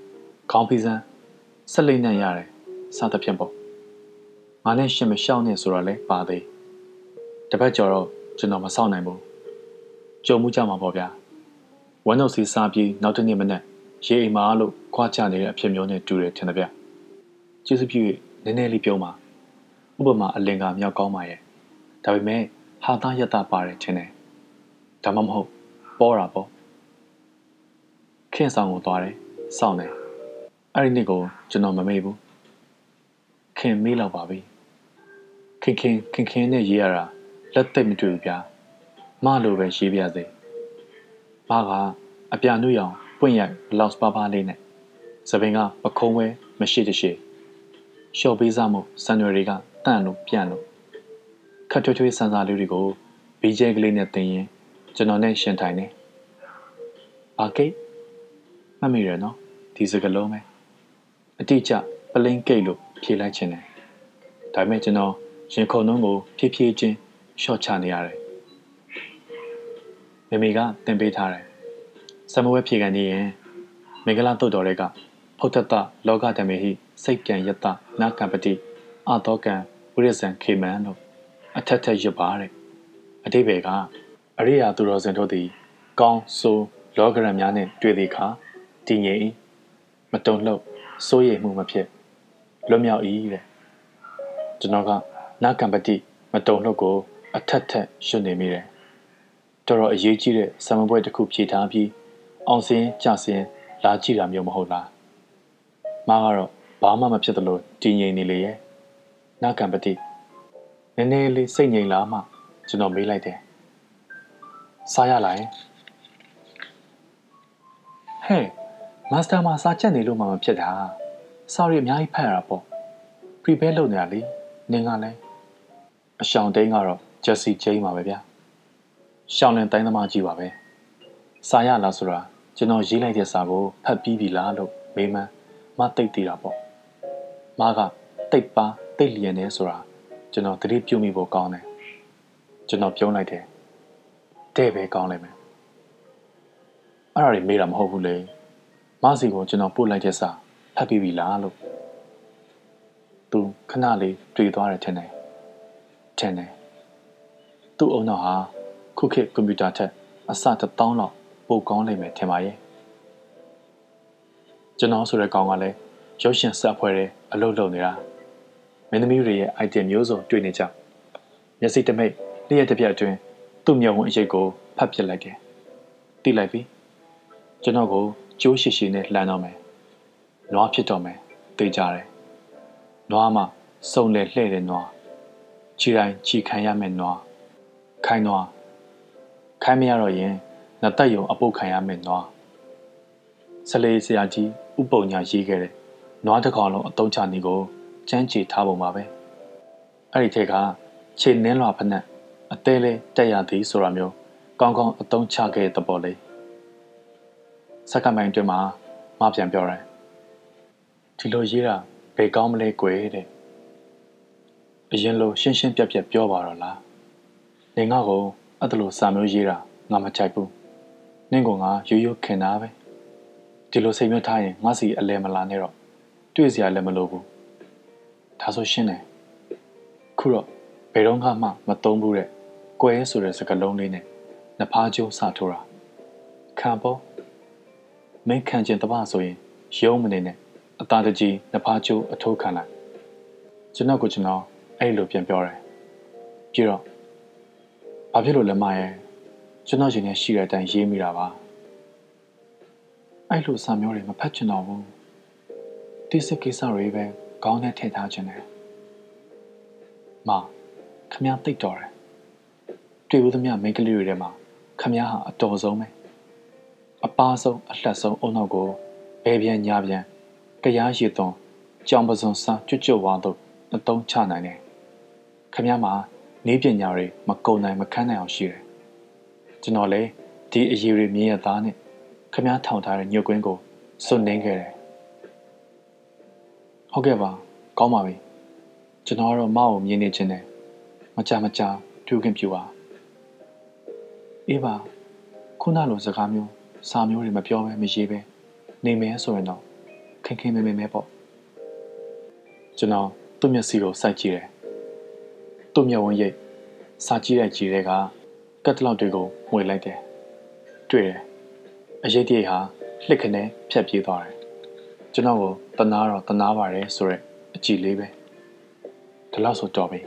ခေါင်းဖီးစမ်းဆက်လိမ့်နဲ့ရတယ်စသဖြင့်ပေါ့ငါနဲ့ရှင်မရှောက်နဲ့ဆိုတော့လဲပါသေးတပတ်ကျော်တော့ကျွန်တော်မဆောက်နိုင်ဘူးကြုံမှုကြမှာပေါ့ဗျာဝမ်းတော့စီစားပြီးနောက်တစ်နေ့မနက်ရေအိမ်မှာလို့ခွာချနေတဲ့အဖြစ်မျိုးနဲ့တူတယ်ထင်တယ်ဗျကျေးဇူးပြု၍နည်းနည်းလေးပြောမှာဥပမာအလင်ကမြောက်ကောင်းပါရဲ့ဒါပေမဲ့ဟာသားယတပါတယ်ထင်တယ် ဒါမှမဟုတ်ပေါ်တာပေါ့ခင်ဆောင်ကိုသွားတယ်စောင့်တယ်အဲ့ဒီနေ့ကိုကျွန်တော်မမေ့ဘူးခင်မေးလောက်ပါပြီခင်ခင်ခင်ခင်နဲ့ရေးရတာလက်သိပ်မတွေ့ဘူးဗျာမလိုပဲရေးပြစေမကအပြာနုရောင်ပွင့်ရိုက်ဘလောက်စ်ပါပါလေးနဲ့သပင်ကပခုံးဝဲမရှိတရှိလျှော့ပေးစားမှုစံရွယ်တွေကတန့်လို့ပြန့်လို့ခတ်ထွေးထွေးဆန်စာလေးတွေကိုဘီကျဲကလေးနဲ့တင်ရင် ကျွန်တော်နဲ့ရှင်ထိုင်နေ။ဘာကိတ်မှတ်မိရနော်ဒီစကလုံးပဲအတိအကျပလင်းကိတ်လို့ဖြေလိုက်ခြင်းတယ်။ဒါပေမဲ့ကျွန်တော်ရင်ခုန်နှုံးကိုဖြည်းဖြည်းချင်းရှော့ချနေရတယ်။မိမိကတင်ပေးထားတယ်။စမဝဲဖြေကန်နေရင်မင်္ဂလာတုတ်တော်တွေကဖုတ်တတလောကဓမ္မေဟိစိတ်ကံယတနာကံပတိအာတောကံဝိရဇံခေမန်တို့အထက်ထက်ရွတ်ပါတဲ့အတိဘေက အရိယာသူတော်စင်တို့သည်ကောင်းဆိုးလောကရန်များနှင့်တွေ့သည့်အခါတည်ငြိမ်မတုံ့လှုပ်စိုးရိမ်မှုမဖြစ်လွတ်မြောက်၏တဲ့ကျွန်တော်ကနာကံပတိမတုံ့လှုပ်ကို အထက်ထက်ရွတ်နေမိတယ်တော်တော်အရေးကြီးတဲ့ဆံမပွဲတစ်ခုဖြည့်ထားပြီးအောင်စင်းကြစင်းလာကြည့်တာမျိုးမဟုတ်လားမကတော့ဘာမှမဖြစ်သလိုတည်ငြိမ်နေလေရဲ့နာကံပတိနည်းနည်းလေးစိတ်ငြိမ်လာမှကျွန်တော်မေးလိုက်တယ် စားရလာရင်ဟဲ့မာစတာမှာစာချက်နေလို့မှမဖြစ်တာစာရီအများကြီးဖတ်ရတာပေါ့ prepare လုပ်နေရလေနင်ကလည်းအရှောင်းတိန်ကတော့ Jesse Jane ပါပဲဗျာရှောင်းလင်တိုင်းသမားကြီးပါပဲစာရလားဆိုတာကျွန်တော်ရေးလိုက်တဲ့စာကိုဖတ်ပြီးပြီလားလို့မေးမှန်းမသိတည်တာပေါ့မကတိတ်ပါတိတ်လျင်နေဆိုတာကျွန်တော်သတိပြုမိဖို့ကောင်းတယ်ကျွန်တော်ပြုံးလိုက်တယ် တဲ့ပဲကောင်းလိုက်မယ်အဲ့ဒါတွေမေးတာမဟုတ်ဘူးလေမစီကိုကျွန်တော်ပို့လိုက်တဲ့စာဖတ်ပြီးပြီလားလို့သူခဏလေးတွေ့သွားတယ်ထင်တယ်ထင်တယ်သူ့အုံနောက်ဟာခုခေတ်ကွန်ပျူတာထက်အစတစ်တောင်းလောက်ပိုကောင်းလိမ့်မယ်ထင်ပါရဲ့ကျွန်တော်ဆိုတဲ့ကောင်ကလည်းရုပ်ရှင်စက်ဖွဲ့တဲ့အလုပ်လုပ်နေတာမင်းသမီးတွေရဲ့ item မျိုးစုံတွေ့နေကြမျက်စိတမိတ်လျှက်တစ်ပြက်အတွင်း သူ့မျက်ဝန်းအရိပ်ကိုဖတ်ပစ်လိုက်တယ်တိလိုက်ပြီကျွန်တော်ကိုကျိုးရှိရှိနဲ့လှမ်းတော့မယ်နွားဖြစ်တော့မယ်သိကြတယ်နွားမှစုံလေလှဲ့တဲ့နွားခြေတိုင်းခြိခံရမယ်နွားခိုင်းနွားခိုင်းမရတော့ရင်နတ်တက်ယုံအပုတ်ခံရမယ်နွားဆလေဆရာကြီးဥပုံညာရေးခဲ့တယ်နွားတစ်ကောင်လုံးအတုံးချနေကိုကျန်းချီထားပုံပါပဲအဲ့ဒီထက်ကခြေနင်းလွာဖက်နဲ့ အသေးလေးတက်ရသည်ဆိုတာမျိုးကောင်းကောင်းအတုံးချခဲ့တဲ့ပေါ်လေးစက္ကမိုင်တွင်မှာမပြန်ပြောတယ်ဒီလိုရေးတာဘယ်ကောင်းမလဲကွယ်တဲ့အရင်လိုရှင်းရှင်းပြတ်ပြတ်ပြောပါတော့လားနေငါ့ကိုအဲ့ဒါလိုစာမျိုးရေးတာငါမကြိုက်ဘူးနင့်ကငါရိုးရိုးခင်တာပဲဒီလိုစိတ်မျိုးထားရင်ငါစီအလဲမလာနဲ့တော့တွေ့စရာလည်းမလိုဘူးဒါဆိုရှင်းတယ်ခုတော့ဘယ်တော့မှမသုံးဘူးတဲ့ ကွဲဆိုတဲ့စကားလုံးလေးနဲ့နဖားကျုံးစထိုးတာခံပေါ့မင်းခံကျင်တပဆိုရင်ရုံးမနေနဲ့အသာတကြီးနဖားကျိုးအထိုးခံလိုက်ကျွန်တော်ကကျွန်တော်အဲ့လိုပြန်ပြောတယ်ပြီးတော့ဘာဖြစ်လို့လဲမရဲ့ကျွန်တော်ရှင်နဲ့ရှိတဲ့အတိုင်းရေးမိတာပါအဲ့လိုစာမျိုးတွေမဖတ်ချင်တော့ဘူးတိစကိစ္စတွေပဲခေါင်းနဲ့ထည့်ထားခြင်းတယ်မခမည်းတိတ်တော်တယ် တွေ့ဦးသမျှမိန်းကလေးတွေထဲမှာခမည်းဟာအတော်ဆုံးပဲအပားဆုံးအလှက်ဆုံးအုံနောက်ကိုဘဲပြန်ညာပြန်ကြားရည်သွန်ကြောင်ပစုံဆန်းကျွတ်ကျွတ်ဝါတို့အတုံးချနိုင်တယ်ခမည်းမှာနေပညာတွေမကုံနိုင်မခန်းနိုင်အောင်ရှိတယ်ကျွန်တော်လည်းဒီအရေးတွေမြင်ရသားနဲ့ခမည်းထောင်ထားတဲ့ညှို့ကွင်းကိုစွန့်နှင်းခဲ့တယ်ဟုတ်ကဲ့ပါကောင်းပါပြီကျွန်တော်တော့မအောင်မြင်နေခြင်းနဲ့မကြမကြာတွေ့ခင်ပြူပါ အေးပါခုနလိုစကားမျိုးစာမျိုးတွေမပြောဘဲမရေးပဲနေမယ်ဆိုရင်တော့ခင်ခင်မဲမဲမဲပေါ့ကျွန်တော်သူ့မျက်စိကိုစိုက်ကြည့်တယ်သူ့မျက်ဝန်းရိပ်စာကြည့်တဲ့ကြည်တွေကကတ်တလောက်တွေကိုမှွေလိုက်တယ်တွေ့တယ်အရေးတည်းဟာလှစ်ခနဲဖြတ်ပြေးသွားတယ်ကျွန်တော်ကိုတနာတော့တနာပါတယ်ဆိုရက်အကြည့်လေးပဲဒီလောက်ဆိုတော့ပြီ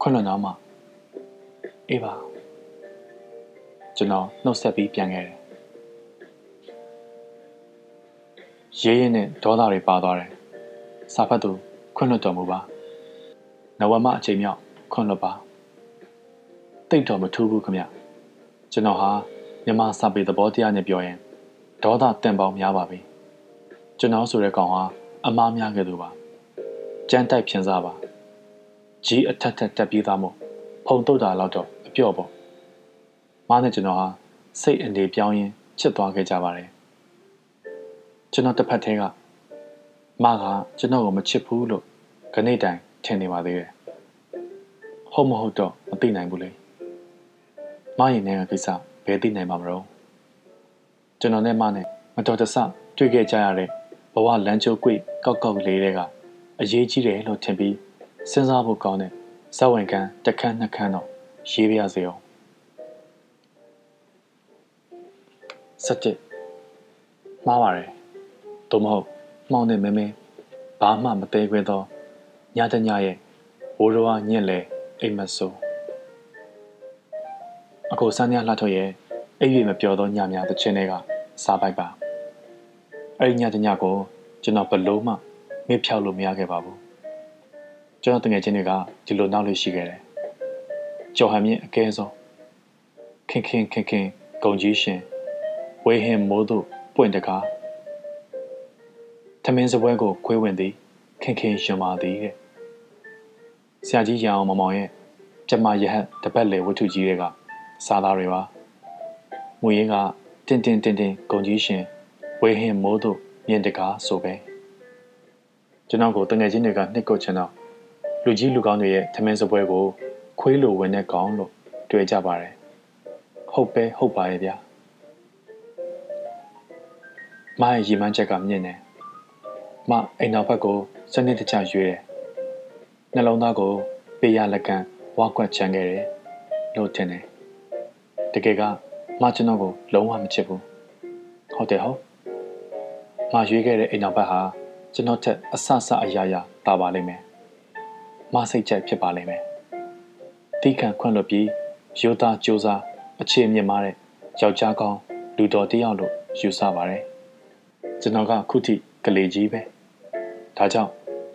ခွန်းလွန်တော့မှအေးပါ ကျွန်တော်နှုတ်ဆက်ပြီးပြန်ခဲ့တယ်ရေးရင်နဲ့ဒေါသတွေပါသွားတယ်စာဖတ်သူခွန်းလွတ်တော်မူပါနဝမအချိန်မြောက်ခွန်းလွတ်ပါတိတ်တော်မထူးဘူးခမကျွန်တော်ဟာမြမစာပေသဘောတရားနဲ့ပြောရင်ဒေါသတန်ပေါင်းများပါပြီကျွန်တော်ဆိုတဲ့ကောင်ဟာအမားများခဲ့သူပါကြမ်းတိုက်ဖြင်းစားပါကြီးအထက်ထက်တက်ပြီးသားမို့ဖုံတုတ်တာတော့တော့အပြော့ပေါ့ မားနဲ့ကျွန်တော်ဟာစိတ်အနေပြောင်းရင်ချစ်သွားခဲ့ကြပါတယ်ကျွန်တော်တစ်ဖက်ထဲကမကကျွန်တော်ကိုမချစ်ဘူးလို့ခဏတိုင်ထင်နေပါသေးတယ်ဟုတ်မဟုတ်တော့မသိနိုင်ဘူးလေမရင်နဲ့ကိစ္စဘယ်သိနိုင်မှာမလို့ကျွန်တော်နဲ့မနဲ့မတော်တဆတွေ့ခဲ့ကြရတဲ့ဘဝလမ်းကျိုးကွေ့ကောက်ကောက်လေးတွေကအရေးကြီးတယ်လို့ထင်ပြီးစဉ်းစားဖို့ကောင်းတဲ့ဇဝင်ကန်တစ်ခန်းနှစ်ခန်းတော့ရေးပြရစေအောင် စက်တစ်မှားပါတယ်သို့မဟုတ်မှောင်တဲ့မဲမဲဘာမှမသေးခွဲသောညတညရဲ့ဝိုးရွားညက်လေအိမ်မဆိုးအခုစမ်းရလှထုတ်ရဲ့အိပ်ရမပြောသောညများတစ်ချင်းတွေကစားပိုက်ပါအဲ့ဒီညတညကိုကျွန်တော်ဘလို့မှမေ့ဖြောက်လို့မရခဲ့ပါဘူးကျွန်တော်တငယ်ချင်းတွေကဒီလိုနောက်လို့ရှိခဲ့တယ်ကျော်ဟန်မြင့်အကဲဆုံးခင်ခင်ခင်ခင်ဂုံကြီးရှင် ဝေဟင်မိုးတို့ပွင့်တကားထမင်းစပွဲကိုခွေးဝင်သည်ခင်ခင်ရှင်ပါသည်တဲ့ဆရာကြီးရအောင်မမောင်ရဲ့ကျမရဟတ်တပတ်လေဝတ္ထုကြီးတွေကစားသားတွေပါမူရင်းကတင်တင်တင်တင်ဂုံကြီးရှင်ဝေဟင်မိုးတို့မြင်တကားဆိုပဲကျွန်တော်ကိုတငယ်ချင်းတွေကနှစ်ကုတ်ချင်တော့လူကြီးလူကောင်းတွေရဲ့ထမင်းစပွဲကိုခွေးလိုဝင်တဲ့ကောင်လို့တွေ့ကြပါတယ်ဟုတ်ပဲဟုတ်ပါရဲ့ဗျာ မရဲ့ရီမန်းချက်ကမြင့်တယ်မအိမ်နောက်ဘက်ကိုစနစ်တကျရွေးတယ်နှလုံးသားကိုပေးရလက်ကန်ဝါကွက်ချမ်းခဲ့တယ်လို့ထင်တယ်တကယ်ကမကျွန်တော်ကိုလုံးဝမချစ်ဘူးဟုတ်တယ်ဟုတ်မရွေးခဲ့တဲ့အိမ်နောက်ဘက်ဟာကျွန်တော်ထက်အဆဆအရာရာတာပါလိမ့်မယ်မစိတ်ချက်ဖြစ်ပါလိမ့်မယ်တိခံခွင့်လွတ်ပြီးရိုးသားကြိုးစားအခြေမြင့်မားတဲ့ယောက်ျားကောင်းလူတော်တယောက်လို့ယူဆပါတယ် ကျွန်တော်ကခုထိကလေးကြီးပဲဒါကြောင့်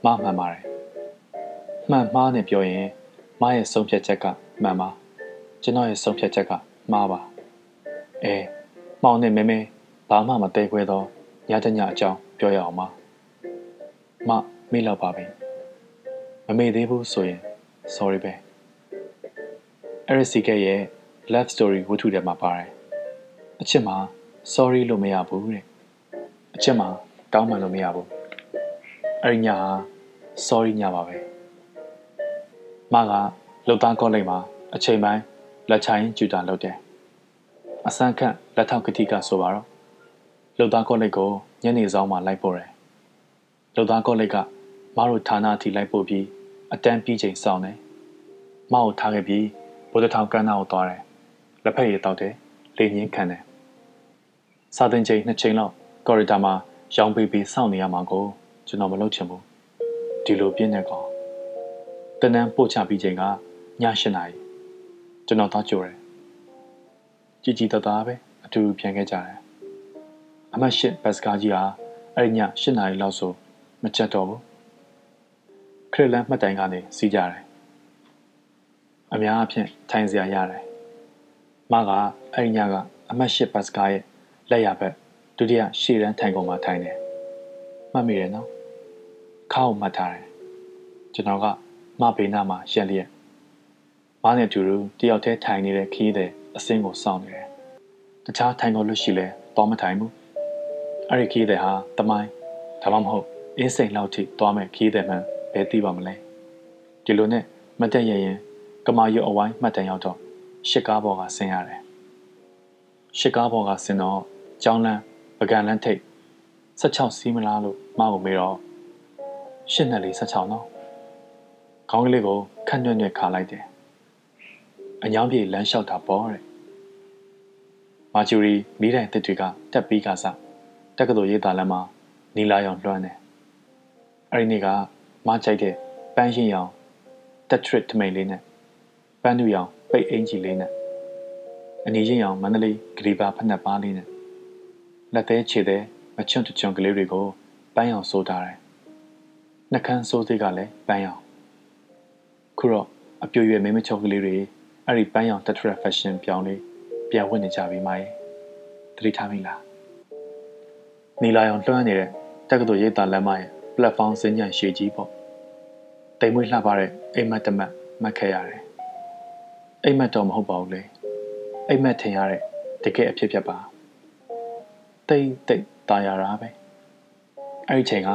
မမှန်ပါတယ်မှန်မှားနဲ့ပြောရင်မရဲ့ဆုံးဖြတ်ချက်ကမှန်ပါကျွန်တော်ရဲ့ဆုံးဖြတ်ချက်ကမှားပါအဲမောင်နဲ့မဲမဲဘာမှမတဲခွဲတော့ညတညအကြောင်းပြောရအောင်ပါမမေ့လောက်ပါပဲမမေ့သေးဘူးဆိုရင် sorry ပဲအဲ့ဒီစီကရဲ့ love story ဝတ္ထုထဲမှာပါတယ်အချစ်မှာ sorry လို့မရဘူးတဲ့အ ချစ်မှာတောင်းပန်လို့မရဘူးအဲ့ဒီညဟာ sorry ညပါပဲမကလုံသားကောလိပ်မှာအချိန်ပိုင်းလက်ချိုင်းကျူတာလုပ်တယ်အစမ်းခန့်လက်ထောက်ကတိကဆိုပါတော့လုံသားကောလိပ်ကိုညနေဆောင်မှာလိုက်ပို့တယ်လုံသားကောလိပ်ကမတို့ဌာနအထိလိုက်ပို့ပြီးအတန်းပြီးချိန်စောင့်တယ်မအောင်ထားခဲ့ပြီးဘုဒ္ဓထောင်ကန်းနာကိုသွားတယ်လက်ဖက်ရည်တောက်တယ်လေငင်းခံတယ်စာသင်ချိန်နှစ်ချိန်လောက် ကော်ရီတာမှာရောင်ပေးပြီးစောင့်နေရမှာကိုကျွန်တော်မလုပ်ချင်ဘူးဒီလိုပြင်းနေကောင်တနန်းပို့ချပြီးချိန်ကည၈နာရီကျွန်တော်သွားကြိုတယ်ကြည်ကြည်တသားပဲအတူတူပြန်ခဲ့ကြတယ်အမတ်ရှစ်ဘတ်စကားကြီးဟာအဲ့ဒီည၈နာရီလောက်ဆိုမချက်တော့ဘူးခရစ်လန်မှတ်တိုင်ကနေစီးကြတယ်အများအဖြစ်ထိုင်စရာရတယ်မကအဲ့ဒီညကအမတ်ရှစ်ဘတ်စကားရဲ့လက်ရဘက် ဒုတိယရှေ့ရန်ထိုင်ကုန်မှာထိုင်တယ်မှတ်မိတယ်နော်ခါအောင်မှတ်ထားတယ်ကျွန်တော်ကမဘေးနားမှာရက်လျက်မနဲ့တူတူတယောက်တည်းထိုင်နေတဲ့ခီးတဲ့အစင်းကိုစောင့်နေတယ်တခြားထိုင်ကုန်လို့ရှိလဲတော့မထိုင်ဘူးအဲ့ဒီခီးတဲ့ဟာတမိုင်းဒါမှမဟုတ်အင်းစိန်လောက်ထိသွားမဲ့ခီးတဲ့မှန်ဘယ်သိပါမလဲဒီလိုနဲ့မတက်ရရင်ကမာရုပ်အဝိုင်းမှတ်တမ်းရောက်တော့ရှစ်ကားဘော်ကဆင်းရတယ်ရှစ်ကားဘော်ကဆင်းတော့ကျောင်းလန်း ပကံလန်းထိပ်16စီးမလားလို့မှားကိုမေးတော့ရှစ်နဲ့လေး16နော်ခေါင်းကလေးကိုခန့်ညွန့်ညွန့်ခါလိုက်တယ်အညောင်းပြေလမ်းလျှောက်တာပေါ့တဲ့မာဂျူရီမိတိုင်တစ်တွေကတက်ပြီးကစားတက္ကသိုလ်ရေးသားလမ်းမှာနီလာရောင်လွှမ်းတယ်အဲ့ဒီနေ့ကမကြိုက်တဲ့ပန်းရှင်ရောင်တက်ထရစ်ထမိန်လေးနဲ့ပန်းနူရောင်ပိတ်အင်ကြီးလေးနဲ့အနီရင်ရောင်မန္တလေးဂရီပါဖက်နှက်ပါလေးနဲ့ လက်သေးခြေသေးမချွန့်ချွန့်ကလေးတွေကိုပန်းရောင်စိုးထားတယ်နှကန်းစိုးစိတ်ကလည်းပန်းရောင်ခုတော့အပြိုရွယ်မင်းမချုပ်ကလေးတွေအဲ့ဒီပန်းရောင်တက်ထရစ်ဖက်ရှင်ပြောင်းလေးပြန်ဝင်နေကြပြီမရဲ့သတိထားမိလားနီလာရောင်လွှမ်းနေတဲ့တက္ကသိုလ်ရေးသားလမ်းမရဲ့ platform စင်းညံရှည်ကြီးပေါ့တိမ်မွေးလှပတဲ့အိမ်မက်တမတ်မှတ်ခဲ့ရတယ်အိမ်မက်တော့မဟုတ်ပါဘူးလေအိမ်မက်ထင်ရတဲ့တကယ်အဖြစ်ဖြစ်ပါ တိတ်တိတ်ตายရတာပဲအဲ့ဒီချိန်က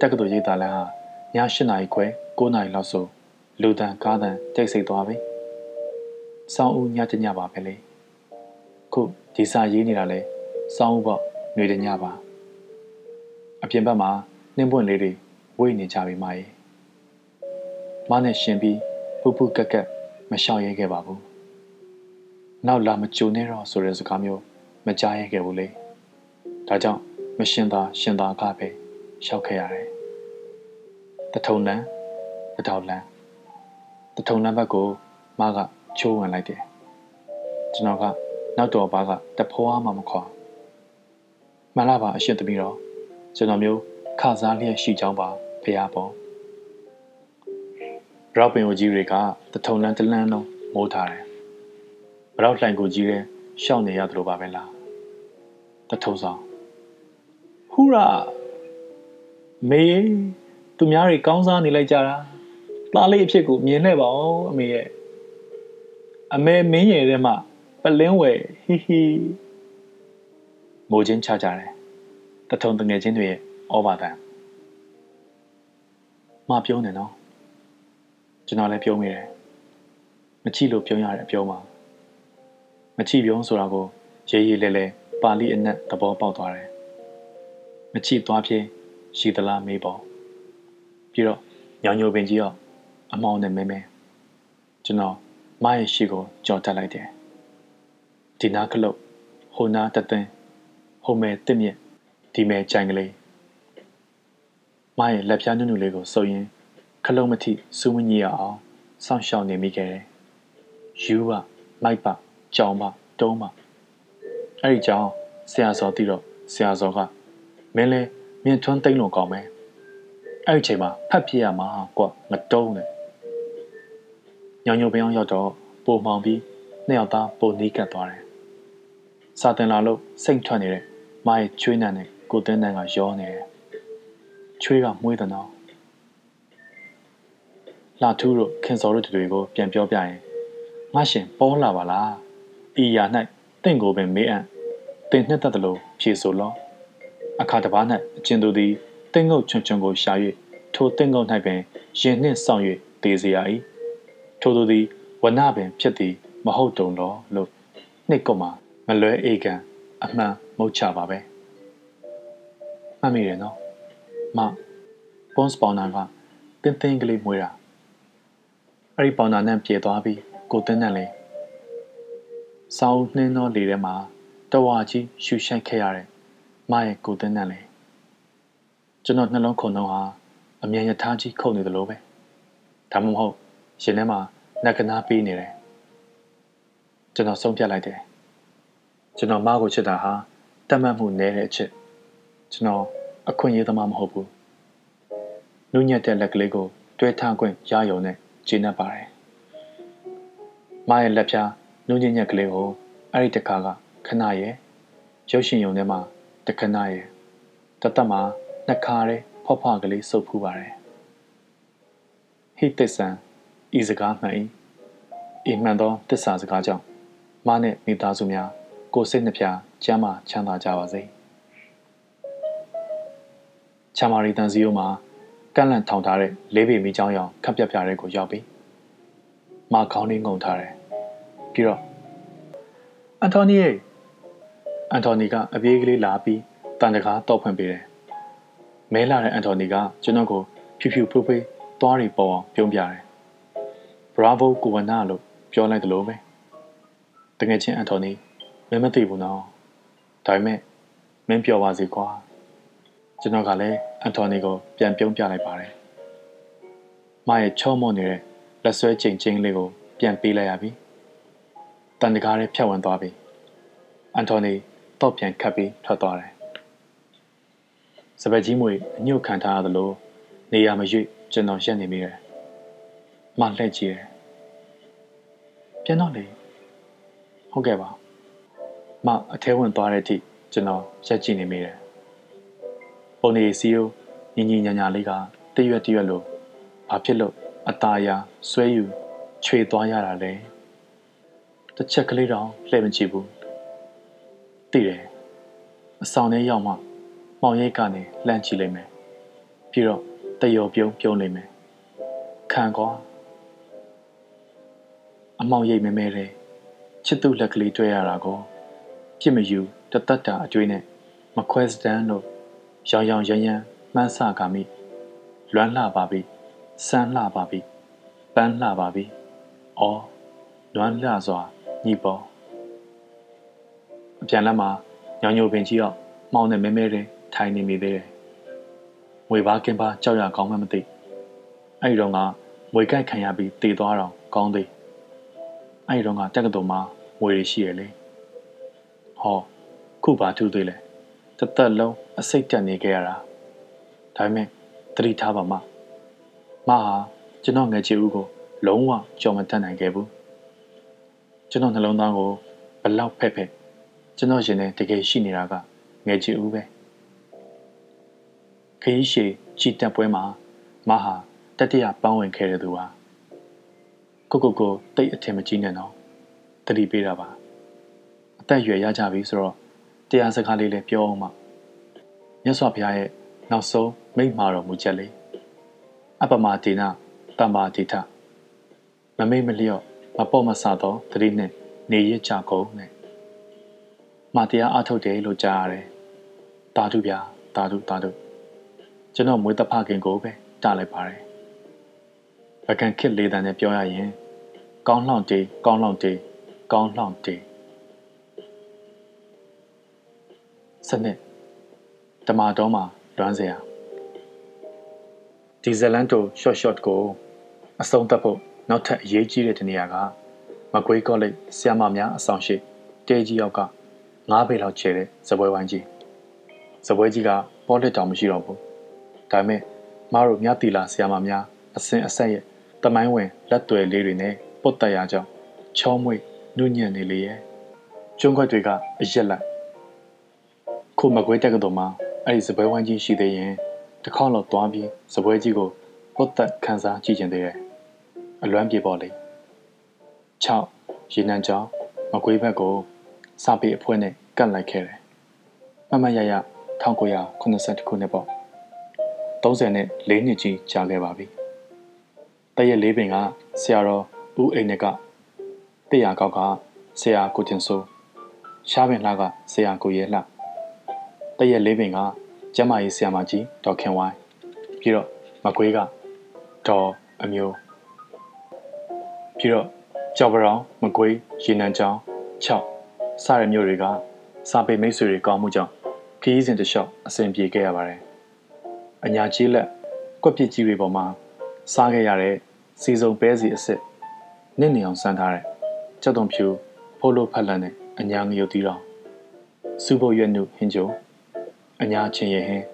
တက္ကသိုလ်ရေးသားလမ်းဟာည8နာရီခွဲ9နာရီလောက်ဆိုလူတန်ကားတန်တိတ်ဆိတ်သွားပြီစောင်းဦးညတညပါပဲလေခုဒီစာရေးနေတာလဲစောင်းဦးပေါ့ຫນွေတညပါအပြင်ဘက်မှာနှင်းပွင့်လေးတွေဝိတ်နေကြပြီမရဲ့မနဲ့ရှင်ပြီးပူပူကက်ကက်မရှောင်ရဲခဲ့ပါဘူးနောက်လာမကြုံနဲ့တော့ဆိုတဲ့စကားမျိုးမကြားရဲခဲ့ဘူးလေ ဒါကြောင့်မရှင်သာရှင်သာကပဲရှောက်ခဲ့ရတယ်တထုံလန်းတထောင်လန်းတထုံလန်းဘက်ကိုမကချိုးဝင်လိုက်တယ်ကျွန်တော်ကနောက်တော်ဘာကတဖွားမှမခွာမှန်လားပါအရှင်သမီးတော်ကျွန်တော်မျိုးခစားလျက်ရှိကြောင်းပါဖះပေါ်ဘရောက်ပင်ကိုကြီးတွေကတထုံလန်းတလန်းလုံးမိုးထားတယ်ဘရောက်လှိုင်ကိုကြီးတွေရှောက်နေရတယ်လို့ပါပဲလားတထုံဆောင် ဟူရာမေသူများတွေကောင်းစားနေလိုက်ကြတာသားလေးအဖြစ်ကိုမြင်နေပါဦးအမေရဲ့အမေမင်းရဲ့ထဲမှာပလင်းဝယ်ဟီဟီမိုးချင်းချကြတယ်တထုံတငယ်ချင်းတွေရဲ့ဩဘာတန်မပြုံးနေနော်ကျွန်တော်လည်းပြုံးမိတယ်မချိလို့ပြုံးရတဲ့အပြုံးပါမချိပြုံးဆိုတာကိုရေးရေးလဲလဲပါဠိအနက်သဘောပေါက်သွားတယ် မချိသွားဖြင်းရှိသလားမေးပေါ့ပြီးတော့ညောင်ညိုပင်ကြီးရောအမောင်းနဲ့မဲမဲကျွန်တော်မရဲ့ရှိကိုကြော်တက်လိုက်တယ်ဒီနာကလုတ်ဟိုနာတသင်းဟိုမဲတစ်မြက်ဒီမဲကြိုင်ကလေးမရဲ့လက်ဖြားနုနုလေးကိုစုပ်ရင်ခလုံးမထိစူးမညရအောင်စောင့်ရှောက်နေမိခဲ့တယ်ယူကမိုက်ပကြောင်မတုံးမအဲ့ဒီကြောင်ဆရာစောသိတော့ဆရာစောက မင်းလဲမြင့်ထွန်းသိမ့်လို့ကောင်းမယ်အဲ့ဒီချိန်မှာဖတ်ပြရမှာကွာမတုံးနဲ့ညောင်ညိုပင်အောင်ရောက်တော့ပိုမှောင်ပြီးနှစ်ယောက်သားပိုနီးကပ်သွားတယ်စာတင်လာလို့စိတ်ထွက်နေတဲ့မိုင်းချွေးနံနဲ့ကိုတင်းနံကရောနေတယ်ချွေးကမွေးတဲ့နော်လာထူးတို့ခင်စော်တို့တွေကိုပြန်ပြောပြရင်ငါရှင်ပေါ်လာပါလားဤရာ၌တင့်ကိုပင်မေးအံ့တင်နှစ်သက်တယ်လို့ဖြေဆိုလော အခါတပား၌အကျဉ်သူသည်တင့်ငုတ်ချွန်ချွန်ကိုရှာ၍ထိုတင့်ငုတ်၌ပင်ရင်နှင့်ဆောင်၍တေးစေရ၏ထိုသူသည်ဝနပင်ဖြစ်သည်မဟုတ်တုံလောလို့နှစ်ကမှမလွဲအေကံအမှန်မဟုတ်ချပါပဲမှတ်မိတယ်နော်မပွန်စပေါနာကတင်းတင်းကလေးမွေးတာအဲ့ဒီပေါနာနဲ့ပြေသွားပြီးကိုတင်းနဲ့လေးစောင်းနှင်းသောလေထဲမှာတဝါကြီးရှူရှိုက်ခဲ့ရတဲ့ မရဲ့ကိုတင်းနဲ့လေးကျွန်တော်နှလုံးခုန်တော့ဟာအမြန်ရထားကြီးခုန်နေသလိုပဲဒါမှမဟုတ်ရှင်ထဲမှာနက်ကနာပေးနေတယ်ကျွန်တော်ဆုံးဖြတ်လိုက်တယ်ကျွန်တော်မကိုချစ်တာဟာတတ်မှတ်မှုနည်းတဲ့အချက်ကျွန်တော်အခွင့်အရေးသမားမဟုတ်ဘူးနုညက်တဲ့လက်ကလေးကိုတွဲထားခွင့်ရယုံနဲ့ဂျင်းနေပါတယ်မရဲ့လက်ဖြာနုညက်ညက်ကလေးကိုအဲ့ဒီတခါကခဏရဲ့ရုပ်ရှင်ယုံထဲမှာ တခဏရဲ့တသက်မှာနှစ်ခါရဲဖွားဖွားကလေးစုပ်ဖူးပါတယ်ဟိတ္တဆန်ဤစကားမှန်၏အိမ်မှန်သောတစ္ဆာစကားကြောင့်မနဲ့မိသားစုများကိုစိတ်နှပြကျမ်းမာချမ်းသာကြပါစေချာမာရီတန်စီယိုမှာကန့်လန့်ထောင်ထားတဲ့လေးပေမီချောင်းရောင်ခပ်ပြပြတဲ့ကိုရောက်ပြီးမခေါင်းလေးငုံထားတယ်ပြီးတော့အန်တိုနီယေ အန်တိုနီကအပြေးကလေးလာပြီးတန်တကားတော့ဖွင့်ပေးတယ်မဲလာတဲ့အန်တိုနီကကျွန်တော်ကိုဖြူဖြူဖွေးဖွေးသွားရီပေါ်အောင်ပြုံးပြတယ်ဘရာဗိုကိုဝနာလို့ပြောလိုက်တယ်လို့ပဲတကယ်ချင်းအန်တိုနီမင်းမသိဘူးနော်ဒါပေမဲ့မင်းပြောပါစေကွာကျွန်တော်ကလည်းအန်တိုနီကိုပြန်ပြုံးပြလိုက်ပါတယ်။မရဲ့ချော့မော့နေတဲ့လက်ဆွဲချိန်ချင်းလေးကိုပြန်ပေးလိုက်ရပြီ။တန်တကားလေးဖြတ်ဝင်သွားပြီ။အန်တိုနီ တော့ပြန်ခတ်ပြီးထွက်သွားတယ်။စပက်ကြီးမွေအညှို့ခံထားရသလိုနေရာမရွေ့ကျွန်တော်ရက်နေမိတယ်။မလှည့်ကြည့်တယ်။ပြန်တော့လေဟုတ်ကဲ့ပါ။မအထဲဝင်သွားတဲ့အထိကျွန်တော်ရက်ကြည့်နေမိတယ်ပုံနေစီယိုညီညီညာညာလေးကတရွက်တရွက်လို့ဘာဖြစ်လို့အตาရာဆွဲယူခြွေသွားရတာလဲတစ်ချက်ကလေးတောင်လှည့်မကြည့်ဘူး သိတယ်အဆောင်ထဲရောက်မှမောင်ရိတ်ကနေလှမ်းကြည့်လိုက်မယ်ပြီးတော့တယောပြုံးပြုံးလိုက်မယ်ခံကွာအမောင်ရိတ်မဲမဲတဲ့ချစ်သူလက်ကလေးတွေ့ရတာကိုပြစ်မယူတသက်တာအကျွေးနဲ့မခွဲစတန်လို့ရောင်ရောင်ရမ်းရမ်းမှန်းဆကာမိလွမ်းလှပါပြီစမ်းလှပါပြီပန်းလှပါပြီအော်လွမ်းလှစွာညီပေါ် အပြန်လက်မှာညောင်ညိုပင်ကြီးတော့မှောင်နဲ့မဲမဲတဲ့ထိုင်နေမိသေးတယ်ငွေပါကင်းပါကြောက်ရကောင်းမှမသိအဲ့ဒီတော့ကငွေကြိုက်ခံရပြီးတည်သွားတော့ကောင်းသေးအဲ့ဒီတော့ကတက်ကတော်မှာငွေရရှိရလေဟောခုပါထူးသေးလဲတသက်လုံးအစိတ်တက်နေခဲ့ရတာဒါပေမဲ့သတိထားပါမမဟာကျွန်တော်ငယ်ချီဦးကိုလုံးဝကြော်မတတ်နိုင်ခဲ့ဘူးကျွန်တော်နှလုံးသားကိုဘလောက်ဖက်ဖက် ကျွန်တော်ရင်ထဲတကယ်ရှိနေတာကငယ်ချီဦးပဲခရီးရှည်ကြည်တက်ပွဲမှာမဟာတတိယပန်းဝင်ခဲ့တဲ့သူဟာကိုကိုကိုတိတ်အထင်မကြီးနဲ့တော့တတိပေးတာပါအသက်ရွယ်ရကြပြီဆိုတော့တရားစကားလေးလည်းပြောအောင်ပါမြတ်စွာဘုရားရဲ့နောက်ဆုံးမိန့်မာတော်မူချက်လေးအပမဒေနတမ္ပါဒေထမမိတ်မလျော့မပေါ့မဆသောသတိနဲ့နေရကြကုန်နဲ့ မတရားအထုတ်တယ်လို့ကြားရတယ်တာဓုဗျာတာဓုတာဓုကျွန်တော်မွေးတဖခင်ကိုပဲတားလိုက်ပါတယ်ဗကန်ခစ်လေးတန်နဲ့ပြောရရင် ကောင်းလှောင်တေးကောင်းလှောင်တေးကောင်းလှောင်တေးစနစ်တမာတော်မှာလွမ်းစရာဒီဇလန်တိုရှော့ရှော့ကိုအဆုံးသတ်ဖို့နောက်ထပ်အရေးကြီးတဲ့တနေရာကမကွေးကောလိပ်ဆရာမများအဆောင်ရှိတဲကြီးရောက်က 9ပေလောက်ကျဲတဲ့ဇပွဲဝိုင်းကြီးဇပွဲကြီးကပေါ်လက်တောင်မရှိတော့ဘူးဒါပေမဲ့မတို့မြတီလာဆရာမများအစင်အဆက်ရဲ့တမိုင်းဝင်လက်တွေလေးတွေနဲ့ပုတ်တက်ရကြောင်းချောမွေ့နုညံ့နေလေရဲ့ကျွန်းခွက်တွေကအရက်လိုက်ခုမကွေးတက်ကတော်မှာအဲ့ဒီစပွဲဝိုင်းကြီးရှိသေးရင်တစ်ခေါက်တော့သွားပြီးစပွဲကြီးကိုပုတ်သက်ခန်းစားကြည့်ကျင်သေးတယ်အလွမ်းပြေပေါ်လေ6ရေနံကြောင်မကွေးဘက်ကို စာပေအဖွဲနဲ့ကတ်လိုက်ခဲ့တယ်မမရရ1982ခုနှစ်ပေါ့30နဲ့4နှစ်ကြီးကြာခဲ့ပါပြီတရက်လေးပင်ကဆရာတော်ဦးအိမ်နဲ့ကတရားကောက်ကဆရာကိုတင်စိုးရှားပင်လှကဆရာကိုရဲလှတရက်လေးပင်ကကျမကြီးဆရာမကြီးဒေါ်ခင်ဝိုင်းပြီးတော့မကွေးကဒေါ်အမျိုးပြီးတော့ကြော်ပရောင်မကွေးရေနံချောင်း6 စရမျိုးတွေကစာပေမိတ်ဆွေတွေကောင်းမှုကြောင့်ခီးစဉ်တလျှောက်အစဉ်ပြေခဲ့ရပါတယ်အညာကြီးလက်ကွက်ပစ်ကြီးတွေပေါ်မှာစားခဲ့ရတဲ့စီစုံပဲစီအစ်စ်နစ်နေအောင်စမ်းထားတဲ့ကြောက်တုံဖြူဖိုးလို့ဖက်လန်နဲ့အညာငရုတ်တီတော်စူဖို့ရွက်နုဟင်းကျုံအညာချင်းရဲ့ဟင်း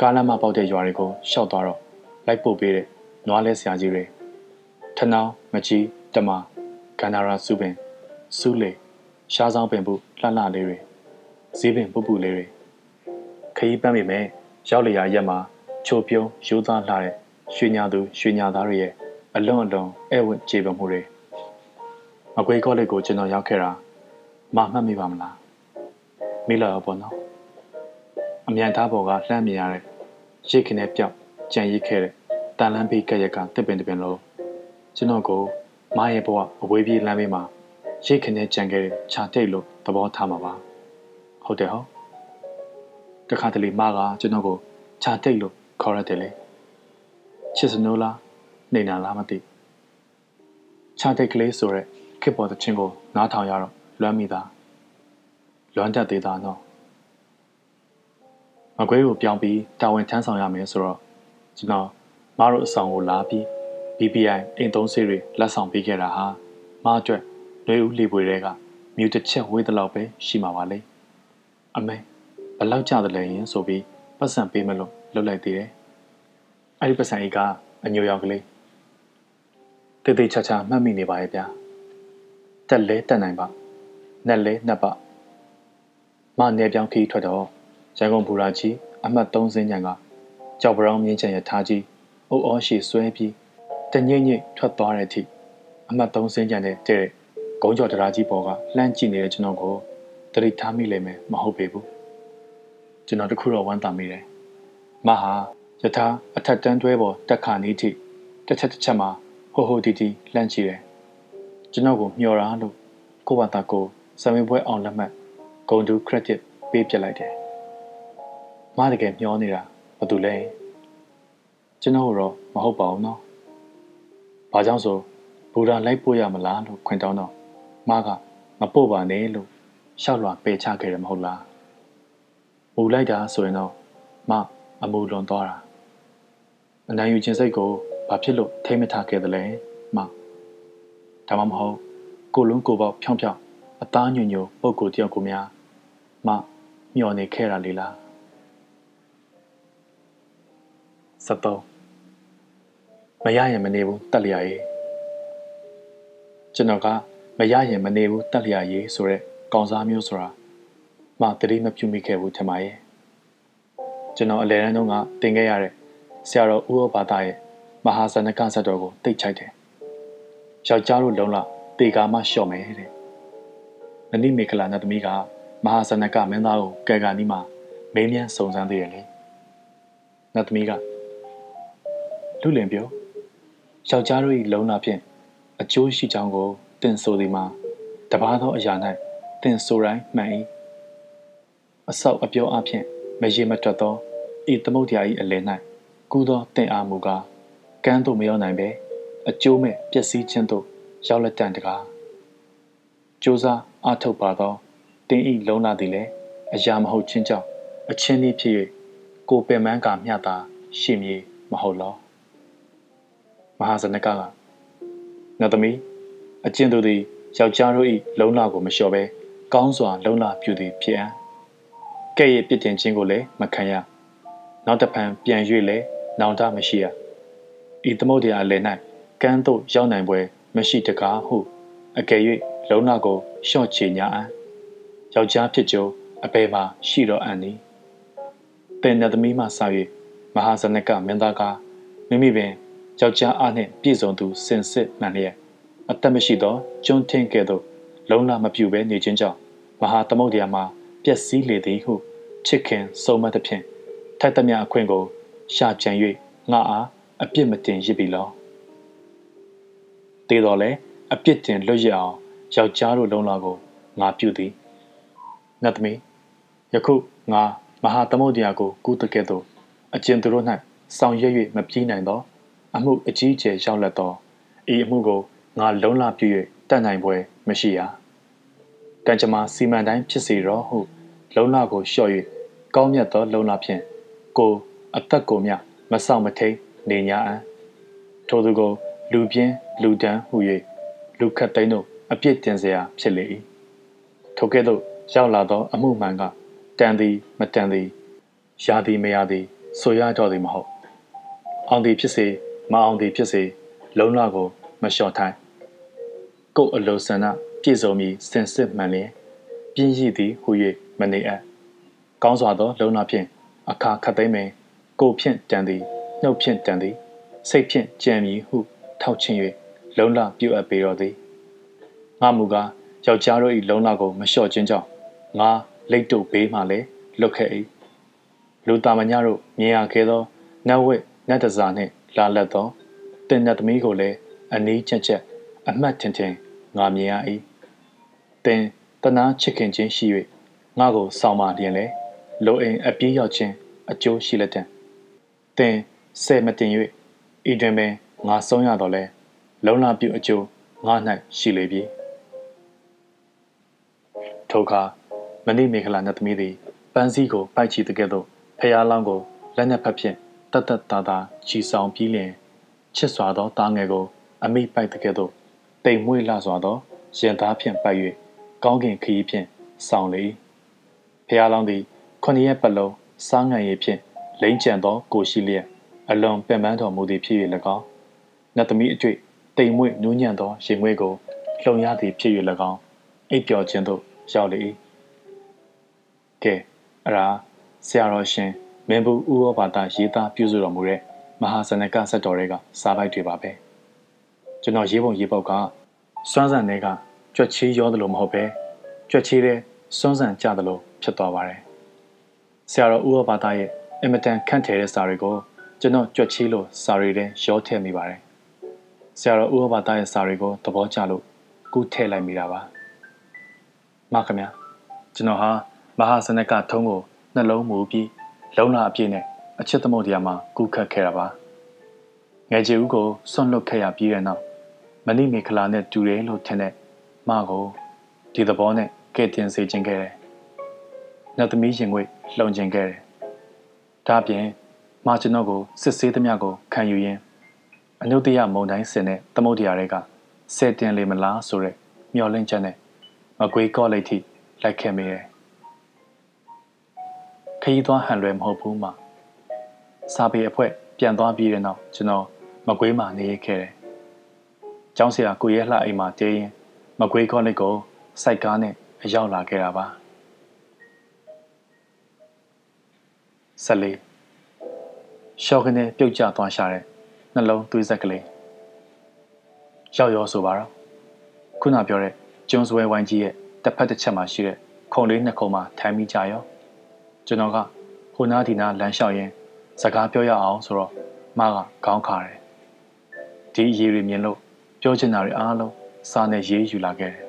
ကားလမ်းမပေါက်တဲ့ရွာတွေကိုရှောက်သွားတော့လိုက်ပို့ပေးတဲ့နွားလဲဆရာကြီးတွေထနောင်းမကြီးတမဂန္ဓာရာစုပင်စုလေ ရှားဆောင်ပင်ပုလှလှလေးတွေဈေးပင်ပုပုလေးတွေခရီးပန်းမိမဲ့ရောက်လျာရက်မှာချိုပြုံးရိုးသားလှတဲ့ရွှေညာသူရွှေညာသားတွေရဲ့အလွန်အလွန်အဲဝတ်ခြေပမှုတွေမကွေးကောလိပ်ကိုကျွန်တော်ရောက်ခဲ့တာမမှတ်မိပါမလားမိလာတော့ပေါ့နော်အမြန်သားပေါ်ကလှမ်းမြင်ရတဲ့ရိတ်ခနဲ့ပြောက်ကြံရစ်ခဲ့တဲ့တန်လန်းဘေးကရက်ကတစ်ပင်တစ်ပင်လုံးကျွန်တော်ကိုမရဲ့ဘဝအဝေးပြေးလမ်းဘေးမှာ ရိတ်ခနဲ့ကြံခဲ့တဲ့ခြာတိတ်လို့သဘောထားမှာပါဟုတ်တယ်ဟောတခါတလေမကကျွန်တော်ကိုခြာတိတ်လို့ခေါ်ရတယ်လေချစ်စနိုးလားနေနာလားမသိခြာတိတ်ကလေးဆိုရက်ခစ်ပေါ်တဲ့ချင်းကိုနားထောင်ရတော့လွမ်းမိတာလွမ်းတတ်သေးတာနော်မကွေးကိုပြောင်းပြီးတာဝန်ထမ်းဆောင်ရမယ်ဆိုတော့ကျွန်တော်မတို့အဆောင်ကိုလာပြီး BPI အိမ်သုံးဆေးတွေလက်ဆောင်ပေးခဲ့တာဟာမအတွက် လွေဦးလီပွေတွေကမြူတစ်ချက်ဝေးတဲ့လောက်ပဲရှိမှာပါလေအမေဘလောက်ကြတယ်လဲရင်ဆိုပြီးပတ်စံပေးမလို့လှုပ်လိုက်သေးတယ်အဲ့ဒီပတ်စံအိတ်ကအညိုရောင်ကလေးတေးသေးချာချာမှတ်မိနေပါရဲ့ဗျာတက်လဲတက်နိုင်ပါနက်လဲနက်ပါမနေပြောင်းခီးထွက်တော့ရန်ကုန်ဘူရာကြီးအမှတ်3စင်းညံကကြောက်ပရောင်းမြင်းချံရထားကြီးအုပ်အောရှိဆွဲပြီးတညိမ့်ညိမ့်ထွက်သွားတဲ့အထိအမှတ်3စင်းညံတဲ့ တဲ့ဂုံးကြော်တရားကြီးပေါ်ကလှမ်းကြည့်နေတဲ့ကျွန်တော်ကိုတရိထားမိလိမ့်မယ်မဟုတ်ပေဘူးကျွန်တော်တခုတော့ဝမ်းသာမိတယ်မဟာယထာအထက်တန်းတွဲပေါ်တက်ခါနေထိတစ်ချက်တစ်ချက်မှာဟိုဟိုတီတီလှမ်းကြည့်တယ်ကျွန်တော်ကိုမျှော်တာလို့ကိုဘာသာကိုဆံမင်းပွဲအောင်လက်မှတ်ဂုံတူ credit ပေးပြလိုက်တယ်။မတကယ်မျောနေတာဘာတူလဲ။ကျွန်တော်တော့မဟုတ်ပါဘူးနော်။ဘာကြောင့်ဆိုဘူရာလိုက်ပို့ရမလားလို့ခွင်တောင်းတော့ မကမပို့ပါနဲ့လို့ရှောက်လွှာပယ်ချခဲ့တယ်မဟုတ်လား။မူလိုက်တာဆိုရင်တော့မအမူလွန်သွားတာ။အနိုင်ယူခြင်းစိတ်ကိုဘာဖြစ်လို့ထိမ့်မထားခဲ့သလဲမ။ဒါမှမဟုတ်ကိုလုံးကိုပေါက်ဖြောင်းဖြောင်းအသားညွညွပုံကိုတယောက်ကိုများမမျောနေခဲ့တာလေလား73မရရင်မနေဘူးတက်လျာရေးကျွန်တော်က မရရင်မနေဘူးတက်လျာရေးဆိုရက်ကောင်စားမျိုးဆိုတာမတတိမပြုမိခဲ့ဘူးထင်ပါရဲ့ကျွန်တော်အလယ်တန်းတုန်းကတင်ခဲ့ရတဲ့ဆရာတော်ဦးဩဘာသာရဲ့မဟာဇနကဇတ်တော်ကိုတိတ်ချိုက်တယ်ယောက်ျားတို့လုံးလာတေကာမှလျှော့မယ်တဲ့နဏိမေခလာနတ်သမီးကမဟာဇနကမင်းသားကိုကဲကာနီးမှာမင်းမြန်းစုံစမ်းသေးတယ်လေနတ်သမီးကလူလင်ပြောယောက်ျားတို့၏လုံလာဖြင့်အကျိုးရှိကြောင်းကို တင်ဆိုသည်မှာတပါးသောအရာ၌တင်ဆိုတိုင်းမှန်၏အဆောက်အပြောအဖြင့်မရေမတွက်သောဤသမုဒ္ဒရာ၏အလယ်၌ကူးသောတင်အားမူကားကမ်းသို့မရောက်နိုင်ပဲအကျိုးမဲ့ပျက်စီးခြင်းသို့ရောက်လက်တန်တကားစ조사အထုတ်ပါသောတင်းဤလုံးလာသည်လည်းအရာမဟုတ်ချင်းကြောင့်အချင်းသည်ဖြစ်၍ကိုပင်မန်းကမျှတာရှိမည်မဟုတ်လောမဟာဇနကကနတ်သမီး အကျင့်တို့သည်ယောက်ျားတို့၏လုံးလာကိုမလျှော်ဘဲကောင်းစွာလုံးလာပြုသည်ဖြစ်အံ့ကဲ့ရဲ့ပြစ်တင်ခြင်းကိုလည်းမခံရနောက်တစ်ဖန်ပြန်၍လည်းနောင်တမရှိရဤသမုဒ္ဒရာအလယ်၌ကမ်းသို့ရောက်နိုင်ပွဲမရှိတကားဟုအကယ်၍လုံးလာကိုရှော့ချေညာအံ့ယောက်ျားဖြစ်ကြအပေမှာရှိတော့အံ့နီတင်နသမီးမှစာ၍မဟာဇနကမင်းသားကမိမိပင်ယောက်ျားအားနှင့်ပြည့်စုံသူစင်စစ်မှန်လျက် အသက်မရှိသောကျွန်းထင်းကဲ့သို့လုံးလာမပြူဘဲနေခြင်းကြောင့်မဟာသမုဒ္ဒရာမှာပျက်စီးလေသည်ဟုချစ်ခင်ဆုံးမသဖြင့်ထိုက်သမျှအခွင့်ကို ရှာကြံ၍ငါအားအပြစ်မတင်ရစ်ပြီလောတည်တော်လဲအပြစ်တင်လွတ်ရအောင်ယောက်ျားတို့လုံးလာကိုငါပြုသည်နတ်သမီးယခုငါမဟာသမုဒ္ဒရာကိုကူးတကဲ့သို့အကျဉ်သူတို့၌ဆောင်ရွက်၍မပြေးနိုင်သော အမှုအကြီးအကျယ်ရောက်လက်သောဤအမှုကို ငါလုံးလာပြု၍တတ်နိုင်ပွဲမရှိရကံကြမ္မာစီမံတိုင်းဖြစ်စေတော့ဟုလုံလာကိုလျှော့၍ကောင်းမြတ်သောလုံလာဖြင့်ကိုအသက်ကိုမြမဆောင်မထိန်နေညာအံထိုသူကိုလူပြင်းလူတန်းဟု၍လူခတ်သိန်းတို့အပြစ်တင်စရာဖြစ်လေ၏ထိုကဲ့သို့ရောက်လာသော အမှုမှန်ကတန်သည်မတန်သည်ရာသည်မရသည်ဆိုရတော့သည်မဟုတ်အောင်သည်ဖြစ်စေမအောင်သည်ဖြစ်စေလုံးလာကိုမလျှော့ထိုင် ကိုယ်အလိုဆန္ဒပြည့်စုံမည်စင်စစ်မှန်လျင်ပြင်းရည်သည်ဟူ၍မနေအပ်ကောင်းစွာသောလုံးလာဖြင့်အခါခတ်သိမ်းပင်ကိုဖြင့်တန်သည်နှုတ်ဖြင့်တန်သည်စိတ်ဖြင့်ကြံမည်ဟု ထောက်ချင်း၍လုံးလာပြုတ်အပ်ပေတော်သည်ငါမူကားယောက်ျားတို့၏လုံးလာကိုမလျှော့ခြင်းကြောင့်ငါလိတ်တုတ်ဘေးမှလည်းလွတ်ခဲ့၏လူတာမညတို့မြင်ရခဲ့သောနတ်ဝက်နတ်တစားနှင့်လာလက်သောတင်နတ်သမီးကိုလည်းအနီးချက်ချက်အမှတ်ထင်ထင် ငါမြင်ရ၏တင်တနာချစ်ခင်ခြင်းရှိ၍ငါကိုဆောင်ပါလျင်လေလိုအိမ်အပြေးရောက်ခြင်းအကျိုးရှိလက်တံတင်ဆဲမတင်၍ဤတွင်ပင်ငါဆုံးရတော့လဲလုံလာပြုအကျိုးငါ၌ရှိလေပြီထိုအခါမဏိမေခလာနတ်သမီးသည်ပန်းစည်းကိုပိုက်ချီတကဲ့သို့ဖျားလောင်းကိုလက်နက်ဖက်ဖြင့်တတ်တတ်တာတာချီဆောင်ပြီးလျင်ချစ်စွာသောတားငယ်ကို အမိပိုက်တကဲ့သို့ တိမ်မွေ့လှစွာသောရင်သားဖြင့်ပိုက်၍ကောင်းကင်ခရီးဖြင့်ဆောင်လေဖျားလောင်းသည်ခொနည်းရက်ပတ်လုံးစားငံရည်ဖြင့်လိမ့်ကြံသောကိုရှိလျက်အလွန်ပင်ပန်းတော်မူသည်ဖြစ်၍၎င်းနတ်သမီးအတွေ့တိမ်မွေ့နူးညံ့သောရင်မွေးကိုလှုံရသည်ဖြစ်၍၎င်းအိပ်ပျော်ခြင်းသို့ရောက်လေ၏ကဲအရာဆရာတော်ရှင်မင်းဘူးဥရောဘာသာရေးသားပြုစုတော်မူတဲ့မဟာစနကဆက်တော်တွေကစားပိုက်တွေပါပဲ ကျွန်တော်ရေးပုံရေးပေါက်ကစွမ်းဆန်တွေကကြွက်ချီးရောသလိုမဟုတ်ပဲကြွက်ချီးတဲ့စွမ်းဆန်ကြသလိုဖြစ်သွားပါတယ်ဆရာတော်ဥရောဘာသာရဲ့အင်မတန်ခန့်ထည်တဲ့စာတွေကိုကျွန်တော်ကြွက်ချီးလို့စာရီတဲ့ရောထည့်မိပါတယ်ဆရာတော်ဥရောဘာသာရဲ့စာတွေကိုသဘောကျလို့ကူးထည့်လိုက်မိတာပါမခင်ဗျာကျွန်တော်ဟာမဟာစနကထုံးကိုနှလုံးမူပြီးလုံလာအပြည့်နဲ့အချစ်သမုတ်တရားမှာကူးခတ်ခဲ့တာပါငယ်ကြီးဦးကိုဆွန့်လွတ်ခဲ့ရပြီးတဲ့နောက် မဏိမေခလာနဲ့တူတယ်လို့ထင်တဲ့မကိုဒီသဘောနဲ့ကဲ့တင်စေခြင်းခဲ့တယ်။နောက်သမီးရင်ငွေလှုံခြင်းခဲ့တယ်။ဒါပြင်မကျွန်တော်ကိုစစ်ဆေးသမျှကိုခံယူရင်းအနုတ္တယမုံတိုင်းစင်တဲ့သမုတ်တရားတွေကဆယ်တင်လေမလားဆိုတဲ့မျောလင့်ချက်နဲ့မကွေးကော့လိုက်ထိလိုက်ခဲ့မိတယ်ခရီးသွားဟန်လွယ်မဟုတ်ဘူးမှစာပေအဖွဲပြန်သွားပြီးတဲ့နောက်ကျွန်တော်မကွေးမှာနေရခဲ့တယ်။ ကျောင်းဆရာကိုရဲလှအိမ်မှာတဲရင်မကွေးကောလိပ်ကိုစိုက်ကားနဲ့အရောက်လာခဲ့တာပါ။ဆက်လေးရှော့ကနေပြုတ်ကျသွားရှာတဲ့နှလုံးသွေးဆက်ကလေးရောက်ရောဆိုပါတော့ခုနပြောတဲ့ကျွန်းစွဲဝိုင်းကြီးရဲ့တစ်ဖက်တစ်ချက်မှာရှိတဲ့ခုံလေးနှစ်ခုမှာထိုင်မိကြရောကျွန်တော်ကဟိုနားဒီနားလမ်းလျှောက်ရင်းစကားပြောရအောင်ဆိုတော့မကခေါင်းခါတယ်ဒီအရေးတွေမြင်လို့ ပြောချင်တာတွေအားလုံးစာနဲ့ရေးယူလာခဲ့တယ်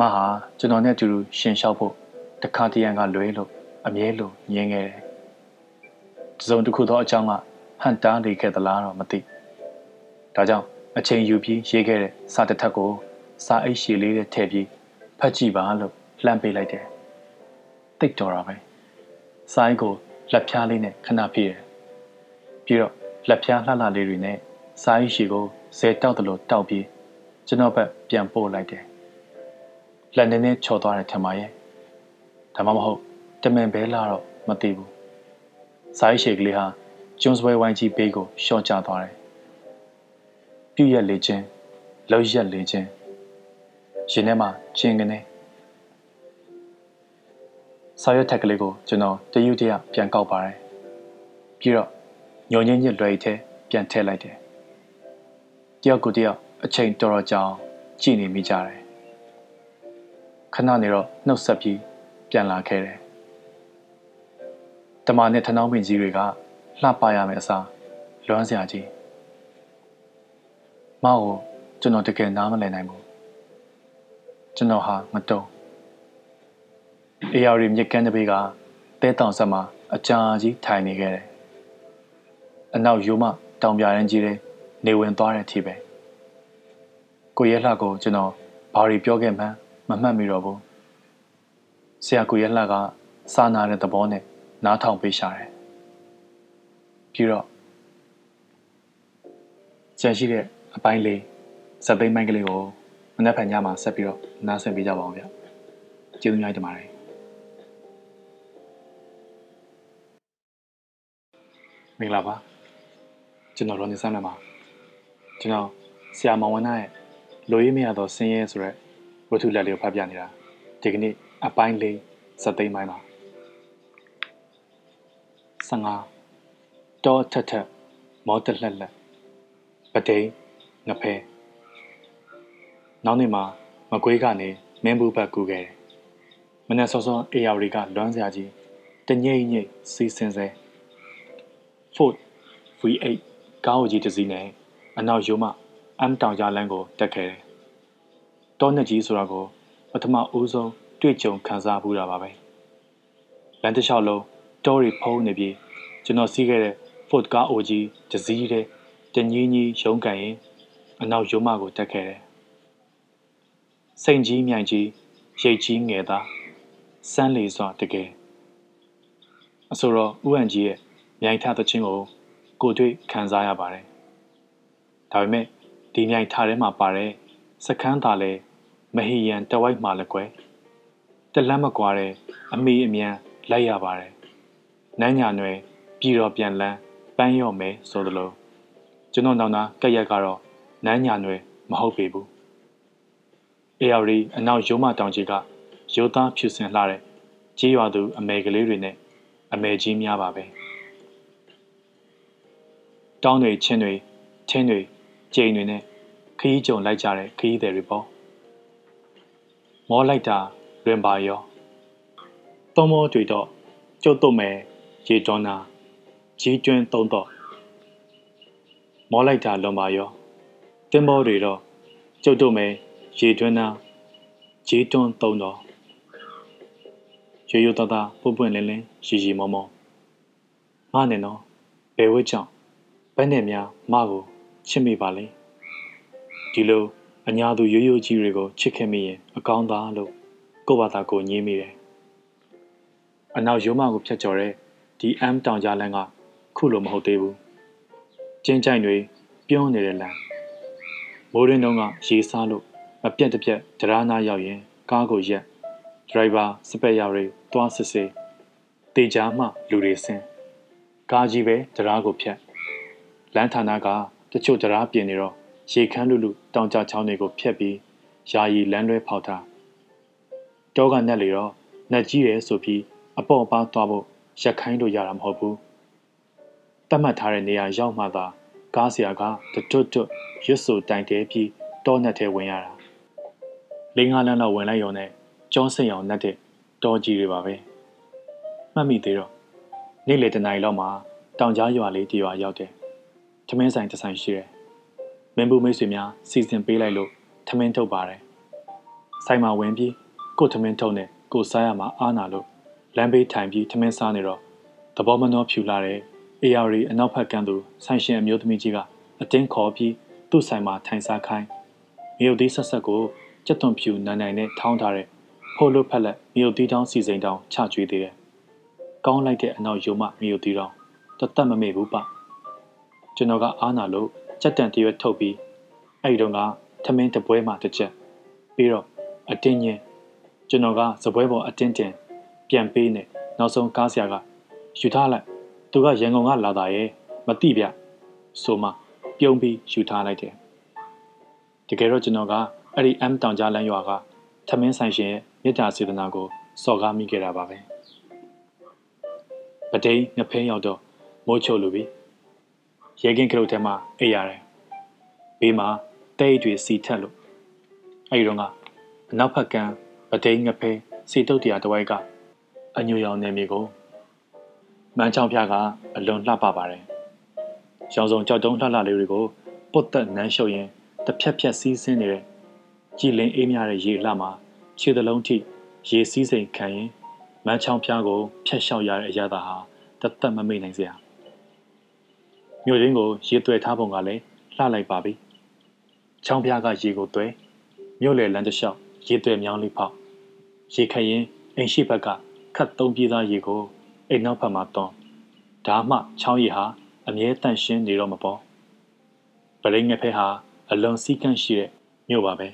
မဟာကျွန်တော်နဲ့အတူတူရှင်လျှောက်ဖို့တခါတရံကလွဲလို့အမြဲလို့ညင်းခဲ့တယ်တစုံတစ်ခုသောအကြောင်းကဟန်တားနေခဲ့သလားတော့မသိဒါကြောင့်အချိန်ယူပြီးရေးခဲ့တဲ့စာတစ်ထပ်ကိုစာအိတ်ရှည်လေးနဲ့ထည့်ပြီးဖတ်ကြည့်ပါလို့လှမ်းပေးလိုက်တယ်တိတ်တော်တာပဲစာအိတ်ကိုလက်ဖြားလေးနဲ့ခဏပြည့်တယ်ပြီးတော့လက်ဖြားလှလှလေးတွေနဲ့စာအိတ်ရှည်ကို ဇဲတောက်တယ်လို့တောက်ပြီးကျွန်တော်ဘက်ပြန်ပို့လိုက်တယ်လက်နေနဲ့ချော်သွားတယ်ထင်ပါရဲ့ဒါမှမဟုတ်တမန်ဘဲလာတော့မသိဘူးစာရိတ်ရှည်ကလေးဟာကျွန်းစွဲဝိုင်းကြီးဘေးကိုရှော့ချသွားတယ်ပြည့်ရက်လေခြင်းလောက်ရက်လေခြင်းရှင်ထဲမှာချင်းကနေစာရွက်ထက်ကလေးကိုကျွန်တော်တယူတရပြန်ကောက်ပါတယ်ပြီးတော့ညုံညင်းညစ်လွယ်ထဲပြန်ထည့်လိုက်တယ်တ ယောက်ကိုတယောက်အချိန်တော်တော်ကြာကြည်နေမိကြတယ်ခဏနေတော့နှုတ်ဆက်ပြီးပြန်လာခဲ့တယ်တမနဲ့ထနောင်းပင်ကြီးတွေကလှပရမယ်အစားလွမ်းစရာကြီးမောက်ကိုကျွန်တော်တကယ်နားမလည်နိုင်ဘူးကျွန်တော်ဟာမတုံအေယာရီမြက်ကန်းတပေးကတဲတောင်ဆက်မှာအကြာကြီးထိုင်နေခဲ့တယ်အနောက်ရိုးမတောင်ပြရန်ကြီးတဲ့ နေဝင်သွားတဲ့အထိပဲကိုရဲလှကိုကျွန်တော်ဘာတွေပြောခဲ့မှန်းမမှတ်မိတော့ဘူးဆရာကိုရဲလှကစာနာတဲ့သဘောနဲ့နားထောင်ပေးရှာတယ်ပြီးတော့ကြံရှိတဲ့အပိုင်းလေးဇက်သိမ်းပိုင်းကလေးကိုမနက်ဖြန်ညမှာဆက်ပြီးတော့နားဆင်ပေးကြပါအောင်ဗျကျေးဇူးများတင်ပါတယ်မင်္ဂလာပါကျွန်တော်ရောနေဆန်းလပါ ကျွန်တော်ဆရာမောင်ဝနရဲ့လိုရင်းမရတော့ဆင်းရဲဆိုရက်ဝတ္ထုလက်လေးကိုဖတ်ပြနေတာဒီကနေ့အပိုင်းလေးစက်သိမ်းပိုင်းပါ15တောထထမောတလက်လက်ပတိန်ငဖဲနောက်နေ့မှာမကွေးကနေမင်းဘူးဘက်ကူခဲ့တယ်မနေ့စောစောအေယာဝတီကလွမ်းစရာကြီးတညိမ့်ညိမ့်စီးစင်စဲဖို့ V8 ကားအိုကြီးတစ်စီးနဲ့ အနောက်ရိုးမှ M တောင်ကြားလမ်းကိုတက်ခဲ့တယ်။တောနှစ်ကြီးဆိုတာကိုပထမဦးဆုံးတွေ့ကြုံခံစားမှုတာပါပဲ။လမ်းတစ်လျှောက်လုံးတောတွေဖုံးနေပြီးကျွန်တော်စီးခဲ့တဲ့ Ford ကားအိုကြီးတစ်စီးတည်းတညီးညီးရုံးကန်ရင်အနောက်ရိုးမကိုတက်ခဲ့တယ်။စိန်ကြီးမြိုင်ကြီးရိတ်ကြီးငယ်သားစမ်းလေစွာတကယ်အဆိုတော့ဥအန်ကြီးရဲ့မြိုင်ထသချင်းကိုကိုတွေ့ခံစားရပါတယ်။ ဒါပေမဲ့ဒီမြိုင်ထထဲမှာပါတဲ့စကန်းသားလဲမဟီယန်တဝိုက်မှာလည်းကွယ်တလန့်မကွာတဲ့အမေအမြန်လိုက်ရပါတယ်။နန်းညာနွယ်ပြည်တော်ပြန်လန်းပန်းရော့မယ်ဆိုသလိုကျွန်တော်နောက်နာကက်ရက်ကတော့နန်းညာနွယ်မဟုတ်ပေဘူး။အေယာရီအနောက်ရုံးမတောင်ကြီးကရိုးသားဖြူစင်လှတဲ့ကြေးရွာသူအမေကလေးတွေနဲ့အမေကြီးများပါပဲ။တောင်းတွေချင်းတွေထင်းတွေ ကျိန်တွေနဲ့ခီးကြုံလိုက်ကြတဲ့ခီးသည်တွေပေါ့။မောလိုက်တာလွင်ပါရော။သုံးမောတွေတော့ကျုပ်တို့မယ်ရေတွန်းတာကြီးကျွန်းသုံးတော့မောလိုက်တာလွန်ပါရော။တင်းမောတွေတော့ကျုပ်တို့မယ်ရေတွန်းတာကြီးတွန်းသုံးတော့ရိုးရိုးသားသားပွပွင့်လင်းလင်းရီရီမောမောငါနဲ့တော့ဘယ်ဝဲကြောင့်ဘယ်နဲ့များမကို ချစ်မိပါလဲဒီလိုအညာသူရိုးရိုးကြီးတွေကိုချစ်ခင်မိရင်အကောင်းသားလို့ကိုယ့်ဘာသာကိုညင်းမိတယ်အနောက်ရိုးမကိုဖြတ်ကျော်တဲ့ဒီ M တောင်ကြားလမ်းကခုလိုမဟုတ်သေးဘူးကျင်းကြိုင်တွေပြုံးနေတဲ့လမ်းမိုးရင်းတုံးကရေစားလို့မပြတ်တပြတ်တရားနာရောက်ရင်ကားကိုရက်ဒရိုင်ဘာစပက်ရောက်တွေတွားစစ်စစ်တေချာမှလူတွေဆင်းကားကြီးပဲတရားကိုဖြတ်လမ်းဌာနက တချို့တရားပြင်နေတော့ရေခမ်းလူလူတောင်ကြချောင်းတွေကိုဖျက်ပြီးယာယီလမ်းလွဲဖောက်ထားတောကနက်လေတော့နက်ကြီးတယ်ဆိုပြီးအပေါ့အပါသွားဖို့ရက်ခိုင်းလို့ရတာမဟုတ်ဘူးတတ်မှတ်ထားတဲ့နေရာရောက်မှသာကားဆရာကတွတ်တွတ်ရွတ်ဆိုတိုင်တဲပြီးတောနက်ထဲဝင်ရတာလင်းကားလမ်းလောက်ဝင်လိုက်ရုံနဲ့ကြောစိတ်အောင်နှက်တဲ့တောကြီးတွေပါပဲမှတ်မိသေးတော့နေ့လေတနားရီလောက်မှာတောင်ကြားရွာလေးတရွာရောက်တယ် ထမင်းဆိုင်တစ်ဆိုင်ရှိတယ်မင်းဘူးမိတ်ဆွေများစီစဉ်ပေးလိုက်လို့ထမင်းထုတ်ပါတယ်ဆိုင်မှာဝင်ပြီးကို့ထမင်းထုတ်နဲ့ကို့စားရမှာအားနာလို့လမ်းဘေးထိုင်ပြီးထမင်းစားနေတော့သဘောမနှောဖြူလာတဲ့ AR အနောက်ဘက်ကန်းသူဆိုင်ရှင်အမျိုးသမီးကြီးကအတင်းခေါ်ပြီးသူ့ဆိုင်မှာထိုင်စားခိုင်းမြုပ်သီးဆက်ဆက်ကိုကြက်သွန်ဖြူနန်းနိုင်နဲ့ထောင်းထားတဲ့ဖိုလွတ်ဖက်လက်မြုပ်သီးတောင်းစီစိန်တောင်းချကျွေးသေးတယ်။ကောင်းလိုက်တဲ့အနောက်ယုံမမြုပ်သီးတောင်းတသက်မမေ့ဘူးပ။ ကျွန်တော်ကအားနာလို့ကြက်တန်တရွက်ထုတ်ပြီးအဲ့ဒီတော့ကထမင်းတပွဲမှတစ်ချက်ပြီးတော့အတင်းချင်းကျွန်တော်ကစပွဲပေါ်အတင်းတင်ပြန်ပေးနေနောက်ဆုံးကားဆရာကယူထားလိုက်သူကရန်ကုန်ကလာတာရဲ့မတိဗျဆိုမှပြုံးပြီးယူထားလိုက်တယ်တကယ်တော့ကျွန်တော်ကအဲ့ဒီ M တောင်ကြားလမ်းရွာကထမင်းဆိုင်ရှင်ရဲ့မေတ္တာစေတနာကိုစော်ကားမိခဲ့တာပါပဲပဒိန်ငဖဲရောက်တော့မိုးချိုလိုပြီ ရဲကင်းကလုတ်ထဲမှာအိပ်ရတယ်ဘေးမှာတဲအိတ်တွေစီထက်လို့အဲ့ဒီတော့ကအနောက်ဘက်ကန်းပဒိန်ငဖဲစီတုတ်တရားတစ်ဝိုက်ကအညူရောင်နေမြေကိုမန်းချောင်းဖျားကအလွန်လှပပါတယ်ရောင်စုံကြောက်တုံးလှလှလေးတွေကိုပုတ်သက်နမ်းရှုပ်ရင်တစ်ဖြက်ဖြက်စီးဆင်းနေတဲ့ကြည်လင်အေးမြတဲ့ရေလှမှာခြေသလုံးထိရေစည်းစိမ်ခံရင်မန်းချောင်းဖျားကိုဖျက်လျှောက်ရတဲ့အရာသာဟာတသက်မမေ့နိုင်စရာ မြို့ရင်းကိုရေသွဲထားပုံကလည်းလှလိုက်ပါပြီချောင်းဖျားကရေကိုသွဲမြို့လေလမ်းတစ်လျှောက်ရေသွဲမြောင်းလေးဖောက်ရေခရင်အိမ်ရှိဘက်ကခတ်သုံးပြေးသားရေကိုအိမ်နောက်ဘက်မှာတွန်းဒါမှချောင်းရီဟာအမြဲတန့်ရှင်းနေတော့မပေါ်ပရိငယ်ဖဲဟာအလွန်စည်းကမ်းရှိတဲ့မြို့ပါပဲ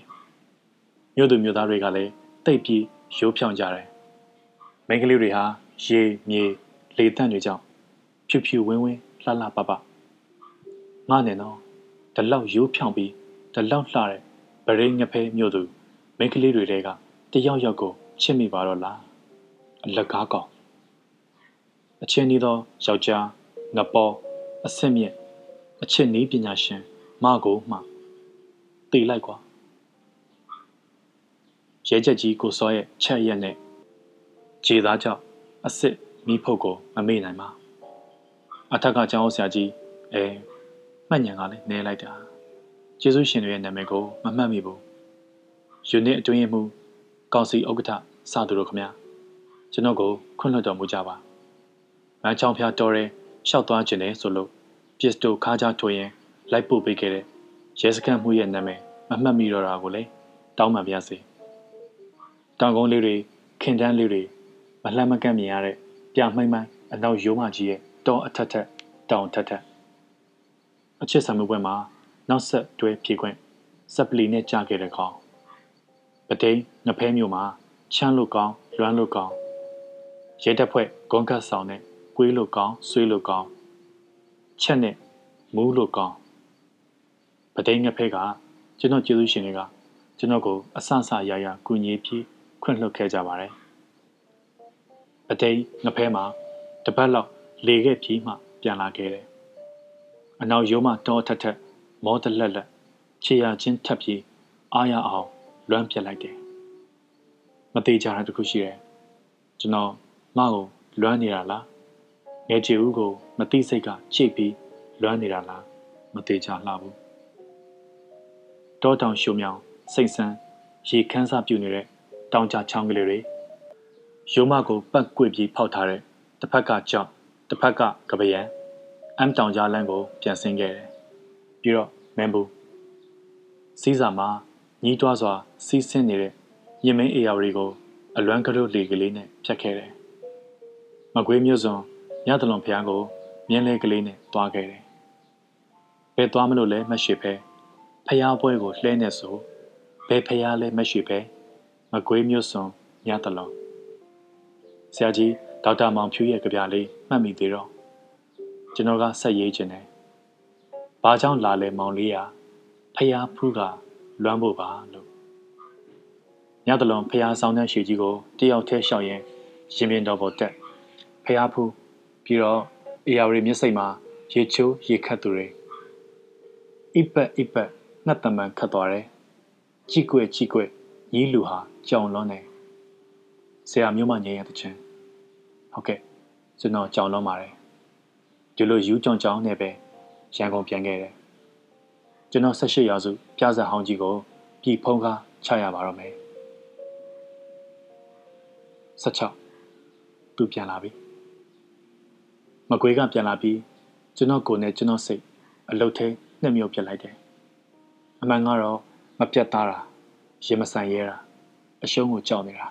မြို့သူမြို့သားတွေကလည်းတိတ်ပြီးရိုးဖြောင်ကြတယ်မိန်းကလေးတွေဟာရေမြေလေတန့်တွေကြောင့်ဖြူဖြူဝင်းဝင်းလှလှပပ ငါနဲ့တော့ဒီလောက်ရိုးဖြောင်ပြီးဒီလောက်လှတဲ့ပရိငယ်ဖဲမြို့သူမိန်းကလေးတွေတဲကတယောက်ယောက်ကိုချစ်မိပါတော့လားအလကားကောင်အချင်းဤသောယောက်ျားငပေါ်အဆင့်မြင့်အချစ်နည်းပညာရှင်မကိုမှတေးလိုက်ကွာရဲချက်ကြီးကိုစောရဲ့ချက်ရက်နဲ့ခြေသားကြောင့်အစ်စ်မိဖုတ်ကိုမမေ့နိုင်ပါအထက်ကကျောင်းဆရာကြီးအဲ မှတ်ညံကလည်းနဲလိုက်တာကျေးဇူးရှင်တွေရဲ့နာမည်ကိုမမှတ်မိဘူးယူနစ်အတွင်းရမှုကောင်စီဥက္ကဋ္ဌစသူတို့ခမညာကျွန်တော်ကိုခွင့်လွှတ်တော်မူကြပါမန်းချောင်းဖျားတော်ရဲရှောက်သွားခြင်းလေဆိုလို့ပစ္စတိုခါးကြထွင်ရင်လိုက်ပို့ပေးခဲ့တဲ့ရဲစခန်းမှုရဲ့နာမည်မမှတ်မိတော့တာကိုလေတောင်းပန်ပါစေတောင်ကုန်းလေးတွေခင်တန်းလေးတွေမလှမ်းမကန့်မြင်ရတဲ့ပြမိမ့်မိုင်းအနောက်ရိုးမကြီးရဲ့တောအထက်ထက်တောင်ထက်ထက် အချစ်ဆံမှုပွဲမှာနောက်ဆက်တွဲဖြည့်ခွင့်စပလီနဲ့ကြာခဲ့တဲ့ကောင်ပတိန်ငဖဲမျိုးမှာချမ်းလို့ကောင်းလွမ်းလို့ကောင်းရဲတပ်ဖွဲ့ဂွန်ကတ်ဆောင်နဲ့ကွေးလို့ကောင်းဆွေးလို့ကောင်းချက်နဲ့မူးလို့ကောင်းပတိန်ငဖဲကကျွန်တော်ကျေးဇူးရှင်တွေကကျွန်တော်ကိုအဆအဆရရကူညီပြီးခွင့်လွှတ်ခဲ့ကြပါတယ်ပတိန်ငဖဲမှာတပတ်လောက်လေခဲ့ပြီးမှပြန်လာခဲ့တယ် အနောက်ရိုးမှတောထက်ထက်မောတလက်လက်ခြေရချင်းထပ်ပြီးအားရအောင်လွမ်းပြက်လိုက်တယ်မသေးကြတာတခုရှိတယ်ကျွန်တော်ငါ့ကိုလွမ်းနေတာလားငယ်ချီဦးကိုမသိစိတ်ကချိတ်ပြီးလွမ်းနေတာလားမသေးကြလှဘူးတောတောင်ရှုံမြောင်စိတ်ဆန်းရေခန်းစားပြူနေတဲ့တောင်ကြချောင်းကလေးတွေရိုးမကိုပတ်ကွေ့ပြီးဖောက်ထားတဲ့တစ်ဖက်ကကြောက်တစ်ဖက်ကကပယံ အမ်တောင်ကြားလမ်းကို ပြန်ဆင်းခဲ့တယ်ပြီးတော့မန်ဘူးစီးစာမှာညီးတွားစွာ စီးဆင်းနေတဲ့ရင်မင်းအေယာဝရီကို အလွမ်းကလေးလေကလေးနဲ့ဖြတ်ခဲ့တယ်။မကွေးမျိုးစုံညတလွန်ဖျားကိုမြင်းလဲကလေးနဲ့တွားခဲ့တယ်။ဘယ်သွားမလို့လဲမရှိဖဲဖျားပွဲကိုလှဲနေဆိုဘယ်ဖျားလဲမရှိဖဲမကွေးမျိုးစုံညတလွန်ဆရာကြီးဒေါက်တာမောင်ဖြူရဲ့ကြပြလေးမှတ်မိသေးတော့ ကျွန်တော်ကဆက်ရေးခြင်းတယ်။ဘာကြောင့်လာလဲမောင်လေးရဖျားဖူးကလွမ်းဖို့ပါလို့ညတလုံးဖျားဆောင်တဲ့ရှည်ကြီးကိုတယောက်တည်းရှောက်ရင်ရင်ပြင်တော်ပေါ်တက်ဖျားဖူးပြီးတော့အေယာရီမျက်စိမှာရေချိုးရေခတ်သူတွေအိပတ်အိပတ်နှက်တမန်ခတ်သွားတယ်ကြည့်ကွယ်ကြည့်ကွယ်ညီးလူဟာကြောင်လွန်းတယ်ဆရာမျိုးမငြိမ်းရတဲ့ချင်းဟုတ်ကဲ့ကျွန်တော်ကြောင်လွန်းပါတယ် ဒီလိုယူကြောင်ကြောင်နဲ့ပဲရန်ကုန်ပြန်ခဲ့တယ်ကျွန်တော်18ရာစုပြဇာဟောင်းကြီးကိုပြည်ဖုံးကားချရပါတော့မယ်16သူပြန်လာပြီမကွေးကပြန်လာပြီးကျွန်တော်ကိုယ်နဲ့ကျွန်တော်စိတ်အလုတ်သေးနှစ်မြုပ်ပြစ်လိုက်တယ်အမှန်ကတော့မပြတ်သားတာရင်မဆိုင်ရဲတာအရှုံးကိုကြောက်နေတာ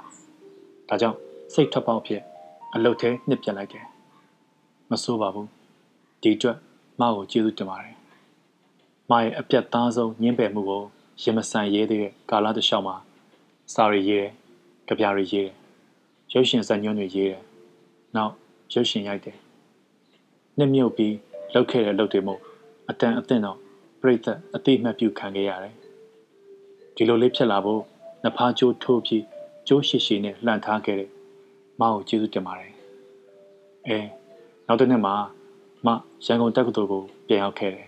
ဒါကြောင့်စိတ်ထွက်ပေါက်ဖြစ်အလုတ်သေးနှစ်ပြစ်လိုက်တယ်မဆိုးပါဘူး ဒီအတွက်မကိုကျေးဇူးတင်ပါတယ်မရဲ့အပြတ်သားဆုံးညှင်းပယ်မှုကိုရင်မဆန်ရဲတဲ့ကာလတစ်လျှောက်မှာစာရီရေးတယ်၊ကြပြားရီရေးတယ်၊ရုပ်ရှင်ဇာတ်ညွှန်းတွေရေးတယ်။နောက်ရုပ်ရှင်ရိုက်တယ်။နှစ်မြုပ်ပြီးလောက်ခဲ့တဲ့လုပ်တွေမို့အတန်အသင့်တော့ပြိသက်အတိအမှတ်ပြုခံခဲ့ရတယ်။ဒီလိုလေးဖြစ်လာဖို့နဖားကျိုးထိုးပြီးကျိုးရှိရှိနဲ့လှန်ထားခဲ့တဲ့မအောင်ကျေးဇူးတင်ပါတယ်။အဲနောက်တစ်နေ့မှာ မရန်ကုန်တက္ကသိုလ်ကိုပြန်ရောက်ခဲ့တယ်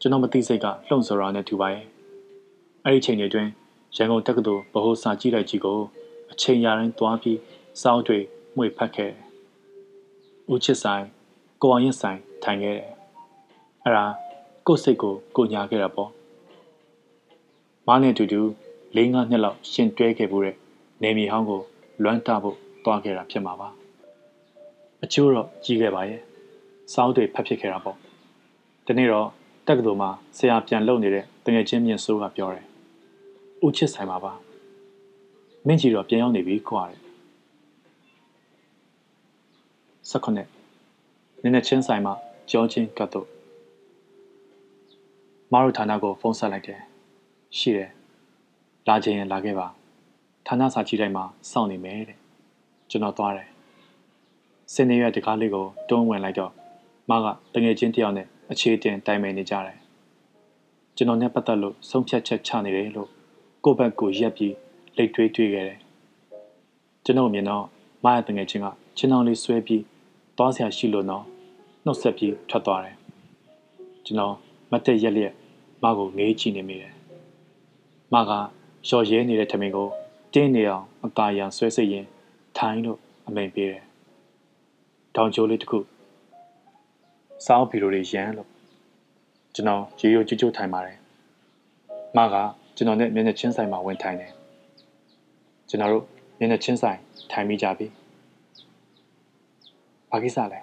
ကျွန်တော်မသိစိတ်ကလှုံ့ဆော်ရာနဲ့တူပါရဲ့အဲ့ဒီချိန်တွေအတွင်းရန်ကုန်တက္ကသိုလ်ဗဟိုစာကြည့်လိုက်ကြီးကိုအချိန်ရတိုင်းသွားပြီးစောင်းတွေမှွေဖတ်ခဲ့တယ်ဦးချစ်ဆိုင်ကိုအောင်ရင်ဆိုင်ထိုင်ခဲ့တယ်အဲ့ဒါကိုယ်စိတ်ကိုကိုညာခဲ့တာပေါ့မားနဲ့တူတူ၄၅နှစ်လောက်ရှင်တွဲခဲ့မှုတဲ့နေမီဟောင်းကိုလွမ်းတဖို့တွားခဲ့တာဖြစ်မှာပါအချို့တော့ကြီးခဲ့ပါရဲ့ စောင်းတွေဖတ်ဖြစ်ခဲ့တာပေါ့ဒီနေ့တော့တက္ကသိုလ်မှာဆရာပြန်လုပ်နေတဲ့တငယ်ချင်းမြင့်စိုးကပြောတယ်။ဦးချစ်ဆိုင်ပါပါ။မင်းကြီးတော့ပြန်ရောက်နေပြီခွာတယ်။၁၉နည်းနည်းချင်းဆိုင်မှာကြောချင်းကတ်တော့မရုဌာနကိုဖုန်းဆက်လိုက်တယ်။ရှိတယ်။လာခြင်းရင်လာခဲ့ပါ။ဌာနစာကြည့်တိုင်းမှာစောင့်နေမယ်တဲ့။ကျွန်တော်သွားတယ်။စင်နေရတကားလေးကိုတွန်းဝင်လိုက်တော့ မကတငယ်ချင်းတယောက်နဲ့အခြေတင်တိုင်ပင်နေကြတယ်ကျွန်တော်နဲ့ပတ်သက်လို့ဆုံးဖြတ်ချက်ချနေတယ်လို့ကိုယ့်ဘက်ကိုရက်ပြီးလိတ်တွေးတွေးခဲ့တယ်ကျွန်တော်မြင်တော့မရတငယ်ချင်းကချင်းအောင်လေးဆွဲပြီးသွားဆရာရှိလို့တော့နှုတ်ဆက်ပြီးထွက်သွားတယ်ကျွန်တော်မတ်တက်ရက်လျက်မကိုငေးကြည့်နေမိတယ်မကရော်ရဲနေတဲ့ထမင်းကိုတင်းနေအောင်အသာရန်ဆွဲစိတ်ရင်ထိုင်းလို့အမိန်ပေးတယ်တောင်ကျိုးလေးတစ်ခု စောင်းဗီဒီယိုတွေရမ်းလို့ကျွန်တော်ရေရိုကြွကြွထိုင်ပါတယ်မကကျွန်တော်နဲ့မျက်နှာချင်းဆိုင်မှာဝင်ထိုင်တယ်ကျွန်တော်တို့မျက်နှာချင်းဆိုင်ထိုင်မိကြပြီဘာကိစ္စလဲ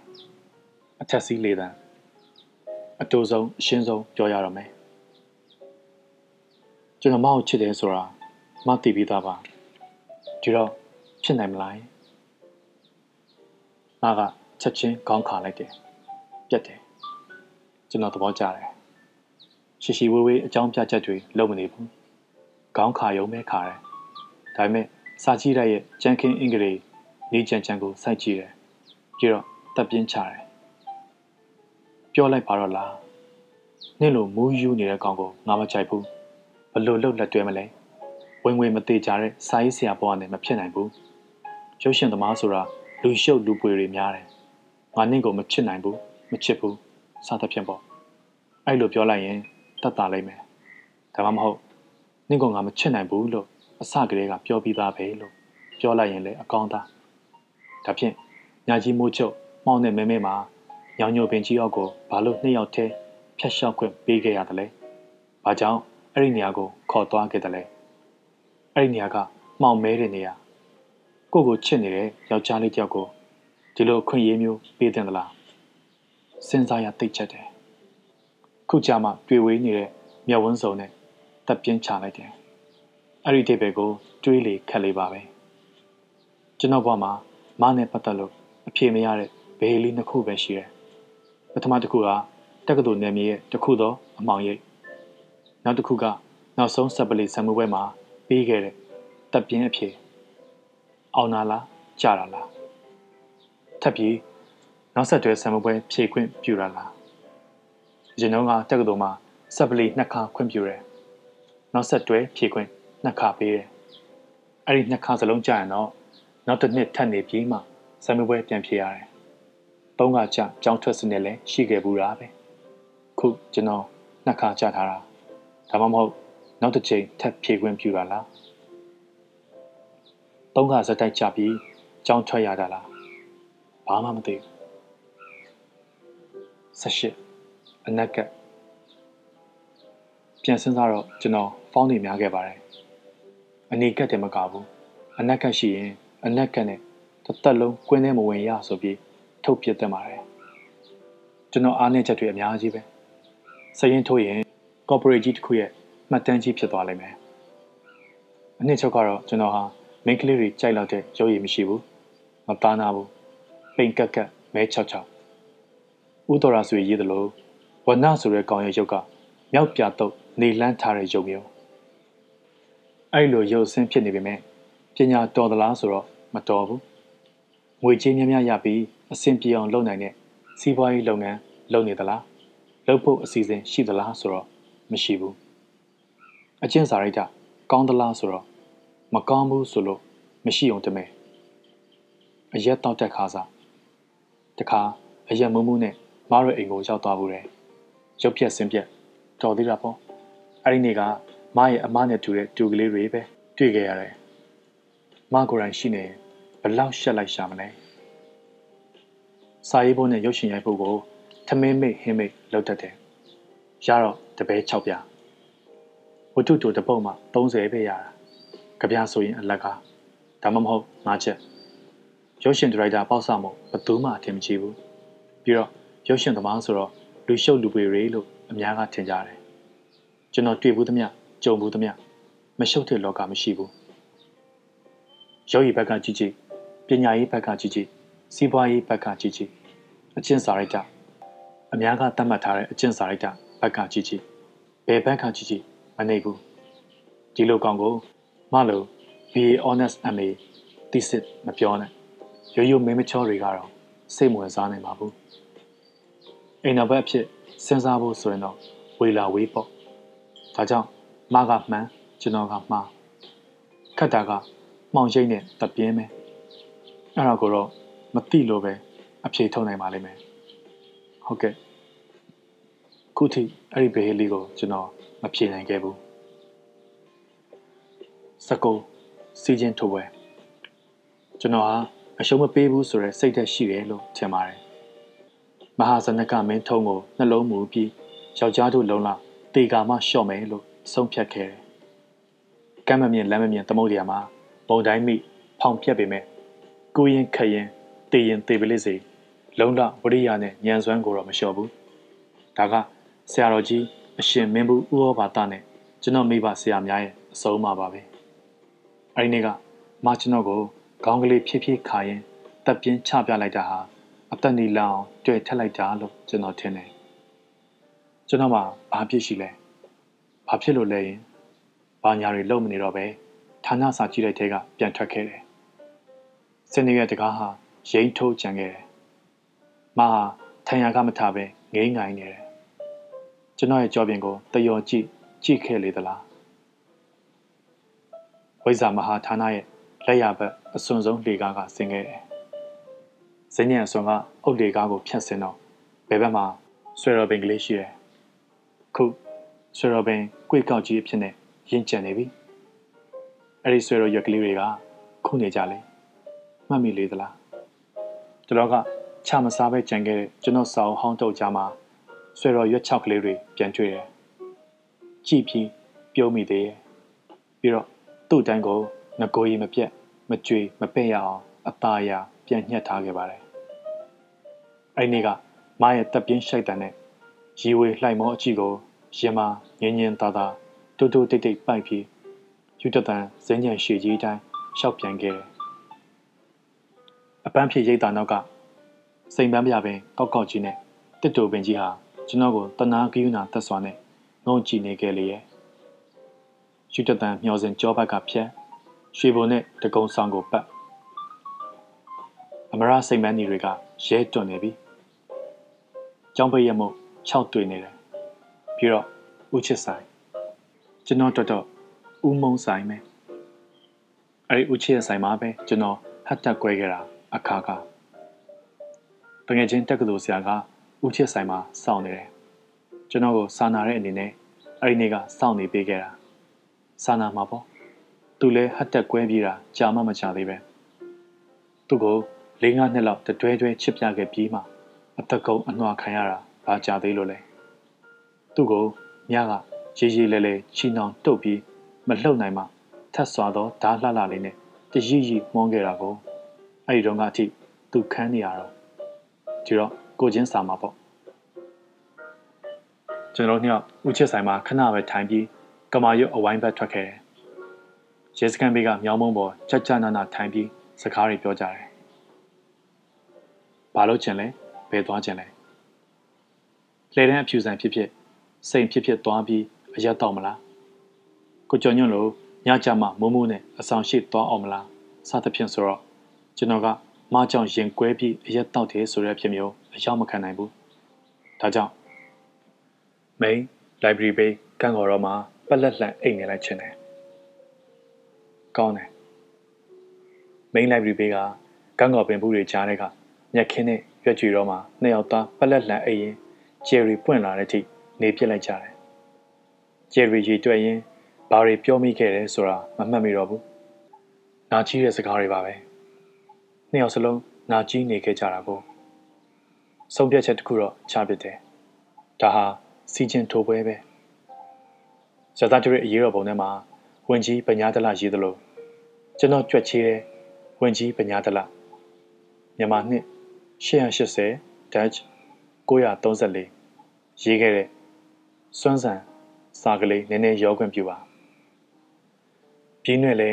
အထက်စီးလေးတန်းအတူဆုံးအရှင်းဆုံးပြောရတော့မယ်ကျွန်တော်မအောင်ချစ်တယ်ဆိုတာမသိပြီးသားပါဒီတော့ဖြစ်နိုင်မလားမကချက်ချင်းခေါင်းခါလိုက်တယ် ပြက်တယ်ကျွန်တော်သဘောကျတယ်ရှိရှိဝေးဝေးအကြောင်းပြချက်တွေလုံးမနေဘူးခေါင်းခါယုံမဲခါတယ်ဒါပေမဲ့စာကြည့်ရရဲ့ကြံခင်းအင်္ဂလိပ်နေကြံကြံကိုစိုက်ကြည့်တယ်ပြီးတော့တပ်ပြင်းချတယ်ပြောလိုက်ပါတော့လားနင့်လိုမူးယူနေတဲ့ကောင်ကိုငါမကြိုက်ဘူးဘလို့လှုပ်လက်တွဲမလဲဝင်ဝင်မသေးကြတဲ့စာရေးဆရာဘဝနဲ့မဖြစ်နိုင်ဘူးရုပ်ရှင်သမားဆိုတာလူရှုပ်လူပွေတွေများတယ်ငါနင့်ကိုမချစ်နိုင်ဘူး မချစ်ဘူးစသဖြင့်ပေါ့အဲ့လိုပြောလိုက်ရင်တတ်တာလိမ့်မယ်ဒါမှမဟုတ်နင့်ကငါမချစ်နိုင်ဘူးလို့အစကတည်းကပြောပြီးသားပဲလို့ပြောလိုက်ရင်လည်းအကောင်းသားဒါဖြင့်ညာကြီးမိုးချုပ်မောင်းတဲ့မဲမဲမှာညောင်ညိုပင်ကြီးအောက်ကိုဘာလို့နှစ်ယောက်တည်းဖျက်လျှောက်ခွင့်ပေးခဲ့ရတယ်လဲဘာကြောင့်အဲ့ဒီနေရာကိုခေါ်သွားခဲ့တယ်လဲအဲ့ဒီနေရာကမှောင်မဲတဲ့နေရာကိုကိုချစ်နေတဲ့ယောက်ျားလေးတယောက်ကိုဒီလိုခွင့်ရေးမျိုးပေးတင်သလား စဉ်းစားရသိချက်တယ်ခုကြမှာတွေ့ဝေးနေတဲ့မျက်ဝန်းစုံနဲ့တပ်ပြင်းချလိုက်တယ်အဲ့ဒီတိပေကို တွေးလေခက်လေပါပဲကျွန်တော်ဘဝမှာမနဲ့ပတ်သက်လို့အဖြေမရတဲ့ဘေးလေးနှစ်ခုပဲရှိတယ်ပထမတစ်ခုကတက္ကသိုလ်နယ်မြေရဲ့တစ်ခုသောအမောင်ရိပ်နောက်တစ်ခုကနောက်ဆုံးဆက်ပလီဆံမှုပွဲမှာပြီးခဲ့တဲ့တပ်ပြင်းအဖြေအောင်နာလားကြာတာလားထပ်ပြီး နောက်ဆက်တွဲဆံမှုပွဲဖြေခွင့်ပြုတာလားရင်တော့ကတက္ကသိုလ်မှာဆက်ပလီနှစ်ခါခွင့်ပြုတယ်နောက်ဆက်တွဲဖြေခွင့်နှစ်ခါပေးတယ်အဲ့ဒီနှစ်ခါစလုံးကြာရင်တော့နောက်တစ်နှစ်ထပ်နေပြီးမှဆံမှုပွဲပြန်ဖြေရတယ်သုံးခါကြာကြောင်းထွက်စနစ်လည်းရှိခဲ့ဘူးတာပဲခုကျွန်တော်နှစ်ခါကြာထားတာဒါမှမဟုတ်နောက်တစ်ချိန်ထပ်ဖြေခွင့်ပြုတာလားသုံးခါစက်တိုက်ကြပြီးကြောင်းထွက်ရတာလားဘာမှမသိဘူး ဆက်ရှိအနက်ကပြန်စဉ်းစားတော့ကျွန်တော်ဖောင်းနေများခဲ့ပါတယ်အနေကက်တယ်မကဘူးအနက်ကရှိရင်အနက်ကနဲ့တစ်သက်လုံးကွင်းထဲမဝင်ရဆိုပြီးထုတ်ပြစ်တက်ပါတယ်ကျွန်တော်အားနည်းချက်တွေအများကြီးပဲစရင်ထိုးရင် corporate ကြီးတစ်ခုရဲ့မှတ်တမ်းကြီးဖြစ်သွားလိမ့်မယ်အနှစ်ချုပ်ကတော့ကျွန်တော်ဟာမိန်းကလေးတွေကြိုက်လောက်တဲ့ရုပ်ရည်မရှိဘူးမသားနာဘူးပိန်ကက်ကက်မဲချောက်ချောက် ဥတော်ရာဆိုရေးသလိုဝနဆိုတဲ့ကောင်ရဲ့ရုပ်ကမြောက်ပြတော့နေလန်းထားတဲ့ရုပ်မျိုးအဲ့လိုရုပ်ဆင်းဖြစ်နေပေမဲ့ပညာတော်သလားဆိုတော့မတော်ဘူးငွေကြေးများများရပြီးအဆင်ပြေအောင်လုပ်နိုင်တဲ့စီးပွားရေးလုပ်ငန်းလုပ်နေသလားလုပ်ဖို့အစီအစဉ်ရှိသလားဆိုတော့မရှိဘူးအချင်းစာရိတ်ကကောင်းသလားဆိုတော့မကောင်းဘူးဆိုလို့မရှိအောင်တမဲအရက်တောက်တက်ခါစားတခါအရက်မုံမှုနဲ့ မရအိမ်ကိုရောက်သွားဘူးတယ်ရုပ်ပြက်ဆင်းပြက်တော်သေးတာပေါ့အဲ့ဒီနေ့ကမရဲ့အမနဲ့တူတဲ့တူကလေးတွေပဲတွေ့ခဲ့ရတယ်မကိုယ်တိုင်ရှိနေဘလောက်ရှက်လိုက်ရှာမလဲစာရေးဖို့နဲ့ရုပ်ရှင်ရိုက်ဖို့ကိုထမင်းမိတ်ဟင်းမိတ်လောက်တတ်တယ်ရတော့တပဲ6ပြဝတ္ထုတူတပုတ်မှာ30ပဲရတာကြပြဆိုရင်အလကားဒါမှမဟုတ်၅ချက်ရုပ်ရှင်ဒါရိုက်တာပေါ့ဆမို့ဘယ်သူမှအထင်မကြီးဘူးပြီးတော့ ရုပ်ရှင်သမားဆိုတော့လူရှုပ်လူပွေတွေလို့အများကထင်ကြတယ်ကျွန်တော်တွေ့ဘူးသမျှကြုံဘူးသမျှမရှုပ်တဲ့လောကမရှိဘူးရုပ်ရည်ဘက်ကကြည့်ကြည့်ပညာရေးဘက်ကကြည့်ကြည့်စီးပွားရေးဘက်ကကြည့်ကြည့်အချင်းစာရိုက်တာအများကသတ်မှတ်ထားတဲ့အချင်းစာရိုက်တာဘက်ကကြည့်ကြည့်ဘယ်ဘက်ကကြည့်ကြည့်မနေဘူးဒီလိုကောင်ကိုမလို့ BA honest MA သိစစ်မပြောနဲ့ရိုးရိုးမင်းမချောတွေကတော့စိတ်ဝင်စားနိုင်ပါဘူး အိမ်နောက်ဘက်အဖြစ်စဉ်းစားဖို့ဆိုရင်တော့ဝေလာဝေးပေါ့ဒါကြောင့်မကမှန်ကျွန်တော်ကမှားခက်တာကမှောင်ရိပ်နဲ့တပြင်းပဲအဲ့ဒါကိုတော့မသိလို့ပဲအဖြေထုတ်နိုင်ပါလိမ့်မယ်ဟုတ်ကဲ့ခုထိအဲ့ဒီဘေးလေးကိုကျွန်တော်မဖြေနိုင်ခဲ့ဘူးစကုစီချင်းထိုးပွဲကျွန်တော်ဟာအရှုံးမပေးဘူးဆိုတဲ့စိတ်သက်ရှိတယ်လို့ထင်ပါတယ် မဟာဇနကမင်းထုံးကိုနှလုံးမူပြီးရယောက်ျားတို့လုံလောက်တေကာမှလျှော့မယ်လို့ဆုံးဖြတ်ခဲ့တယ်။ကမ်းမမြင်လမ်းမမြင်သမုတ်တရားမှာဘုံတိုင်းမိဖောင်ပြက်ပေမဲ့ကိုရင်ခရင်တေရင်တေပလိစေလုံလဝရိယနဲ့ညံစွမ်းကိုတော့မလျှော့ဘူး။ဒါကဆရာတော်ကြီးအရှင်မင်းဘူးဥရောဘာတနဲ့ကျွန်တော်မိဘဆရာများရဲ့အဆုံးအမပါပဲ။အဲဒီနေ့ကမကျွန်တော်ကိုခေါင်းကလေးဖြည်းဖြည်းခါရင်တပ်ပြင်းချပြလိုက်တာဟာ အသက်နီလောင်တွေ့ထက်လိုက်တာလို့ကျွန်တော်ထင်တယ်။ကျွန်တော်မှဘာဖြစ်ရှိလဲ။ဘာဖြစ်လို့လဲရင်ဘာညာတွေလုံမနေတော့ပဲဌာနစာကြည့်တဲ့ထဲကပြန်ထွက်ခဲ့တယ်။စနေရဲ့တကားဟာရိမ့်ထိုးကြံခဲ့တယ်။မဟာထိုင်ရကမထပဲငိမ့်ငိုင်းနေတယ်။ကျွန်တော်ရဲ့ကြောပြင်ကိုတယောကြည့်ကြည့်ခဲ့လေသလား။ဝိဇ္ဇာမဟာဌာနရဲ့လက်ရဘက်အစွန်ဆုံးလေကားကဆင်းခဲ့တယ်။ ဇင်းညံအစွန်ကအုတ်လေကားကိုဖြတ်ဆင်းတော့ဘယ်ဘက်မှာဆွေတော်ပင်ကလေးရှိတယ်။ခုဆွေတော်ပင်ကြွေကောက်ကြီးအဖြစ်နဲ့ရင့်ကျန်နေပြီ။အဲ့ဒီဆွေတော်ရွက်ကလေးတွေကခုနေကြလေ။မှတ်မိလေသလား။ကျွန်တော်ကချမစားပဲကြံခဲ့တဲ့ကျွန်တော်စာအုပ်ဟောင်းတုပ်ကြားမှာဆွေတော်ရွက်ချောက်ကလေးတွေပြန်တွေ့တယ်။ကြည့်ပြီးပြုံးမိသေးရဲ့။ပြီးတော့သူ့တန်းကိုငကိုရီမပြက်မကြွေမပဲ့ရအောင်အသားအရာပြန်ညှက်ထားခဲ့ပါတယ်။ အဲ့ဒီနေ့ကမရဲ့တပ်ပြင်းရှိုက်တန်နဲ့ရီဝေလှိုက်မောအကြည့်ကိုရင်မငင်းငင်းသားသားတူတူတိတ်တိတ်ပိုက်ပြီးယူတတန်ဇင်းညံရှည်ကြီးတိုင်းရှောက်ပြန်ခဲ့တယ်။အပန်းဖြေရိတ်တာနောက်ကစိန်ပန်းပြပင်ကောက်ကောက်ကြီးနဲ့တစ်တူပင်ကြီးဟာကျွန်တော်ကိုတနာကယူနာသက်စွာနဲ့ငုံကြည့်နေခဲ့လေရဲ့။ယူတတန်မျောစင်ကြောဘက်ကဖြက်ရွှေဘုံနဲ့တကုံဆောင်ကိုပတ်အမရစိတ်မန်းကြီးတွေကရဲတွန်နေပြီ။ ကျောင်းပိတ်ရမို့6တွေ့နေတယ်။ပြီးတော့ဦးချစ်ဆိုင်ကျွန်တော်တော်တော်ဦးမုံဆိုင်မယ်။အဲဒီဦးချစ်ရဲ့ဆိုင်မှာပဲကျွန်တော်ဟတ်တက်ကွဲခဲ့တာအခါခါတငယ်ချင်းတက်ကလေးဆရာကဦးချစ်ဆိုင်မှာစောင့်နေတယ်။ကျွန်တော်ကိုစာနာတဲ့အနေနဲ့အဲဒီနေ့ကစောင့်နေပေးခဲ့တာ။စာနာမှာပေါ့။သူလည်းဟတ်တက်ကွဲပြေးတာကြာမှမချသေးပဲသူ့ကိုလေးငါးနှစ်လောက်တတွဲတွဲချစ်ပြခဲ့ပြီးမှ အသက်ကုန်အနှွာခံရတာဘာကြာသေးလို့လဲသူ့ကိုမြကရေရေလဲလဲချီနှောင်တုတ်ပြီးမလှုပ်နိုင်မှထတ်စွာသောဓာလှလှလေးနဲ့တရီရီမွန်းခဲ့တာကိုအဲ့ဒီတော့ကအထိသူခန်းနေရတော့ဒီတော့ကိုချင်းစာမှာပေါ့ကျွန်တော်ညဦးချစ်ဆိုင်မှာခဏပဲထိုင်ပြီးကမာရွတ်အဝိုင်းဘက်ထွက်ခဲ့တယ်ရဲစခန်းဘေးကမြောင်းမုံပေါ်ချက်ချနာနာထိုင်ပြီးစကားတွေပြောကြတယ်။ဘာလို့ချင်လဲ ဘယ်သွားချင်လဲ။လှဲတန်းအဖြူဆိုင်ဖြစ်ဖြစ်စိန်ဖြစ်ဖြစ်သွားပြီးအရက်တော့မလား။ကိုကျော်ညွန့်လိုညကြမှာမိုးမိုးနဲ့အဆောင်ရှိသွားအောင်မလား။စသဖြင့်ဆိုတော့ကျွန်တော်ကမကြောင်ရင်ကွဲပြီးအရက်တော့တယ်ဆိုတဲ့အဖြစ်မျိုးအရောက်မခံနိုင်ဘူး။ဒါကြောင့် main library ဘေးကန့်ကော်တော့မှာပက်လက်လှန်အိတ်နေလိုက်ချင်တယ်။ကောင်းတယ် main library ဘေးကကန်းကော်ပင်ဘူးတွေကြားတဲ့ကမြက်ခင်းနဲ့ ရွက်ကြွေတော့မှနှစ်ယောက်သားပလက်လန်အိပ်ရင်ဂျယ်ရီပွင့်လာတဲ့အထိနေပြစ်လိုက်ကြတယ်ဂျယ်ရီရေတွေ့ရင်ဘာတွေပြောမိခဲ့တယ်ဆိုတာမမှတ်မိတော့ဘူးနာကြီးတဲ့စကားတွေပါပဲနှစ်ယောက်စလုံးနာကြီးနေခဲ့ကြတာကိုဆုံးဖြတ်ချက်တစ်ခုတော့ချပစ်တယ်ဒါဟာစီချင်းထိုးပွဲပဲဇာတာတူရဲ့အရေးတော်ပုံထဲမှာဝင်ကြီးပညာတလရေးသလိုကျွန်တော်ကြွက်ချေးတဲ့ဝင်ကြီးပညာတလမြန်မာနှစ် 880 Dutch 934ရေးခဲ့တဲ့စွမ်းဆန်စာကလေးနည်းနည်းရောခွင့်ပြုပါပြင်းရွယ်လဲ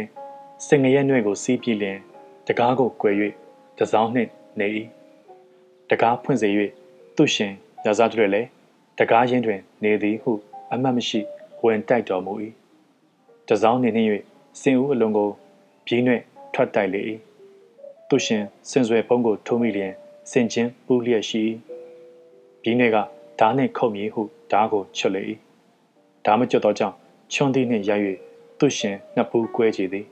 စင်ငရဲနှွဲ့ကိုစီးပြီးလင်တကားကို꿰၍တစောင်းနှင့်နေ၏တကားဖွင့်စေ၍သူ့ရှင်ရာဇာတွေလည်းတကားရင်းတွင် နေသည်ဟု အမှတ်မရှိဝင်တိုက်တော်မူ၏တစောင်းနေနှင့်၍စင်ဦးအလုံးကိုပြင်းနှဲ့ထွက်တိုက်လေ၏သူရှင်စင်ဆွဲဖုံးကိုထုံးမိလျင် စင်ချင်းပူးလျက်ရှိပြင်းနှဲ့ကဓာနှင့်ခုတ်မည်ဟုဓာကိုချွတ်လေ၏ဓာမကျွတ်သောကြောင့်ချွန်သည်နှင့်ရိုက်၍သူရှင်နှစ်ပူးကွဲကြသည်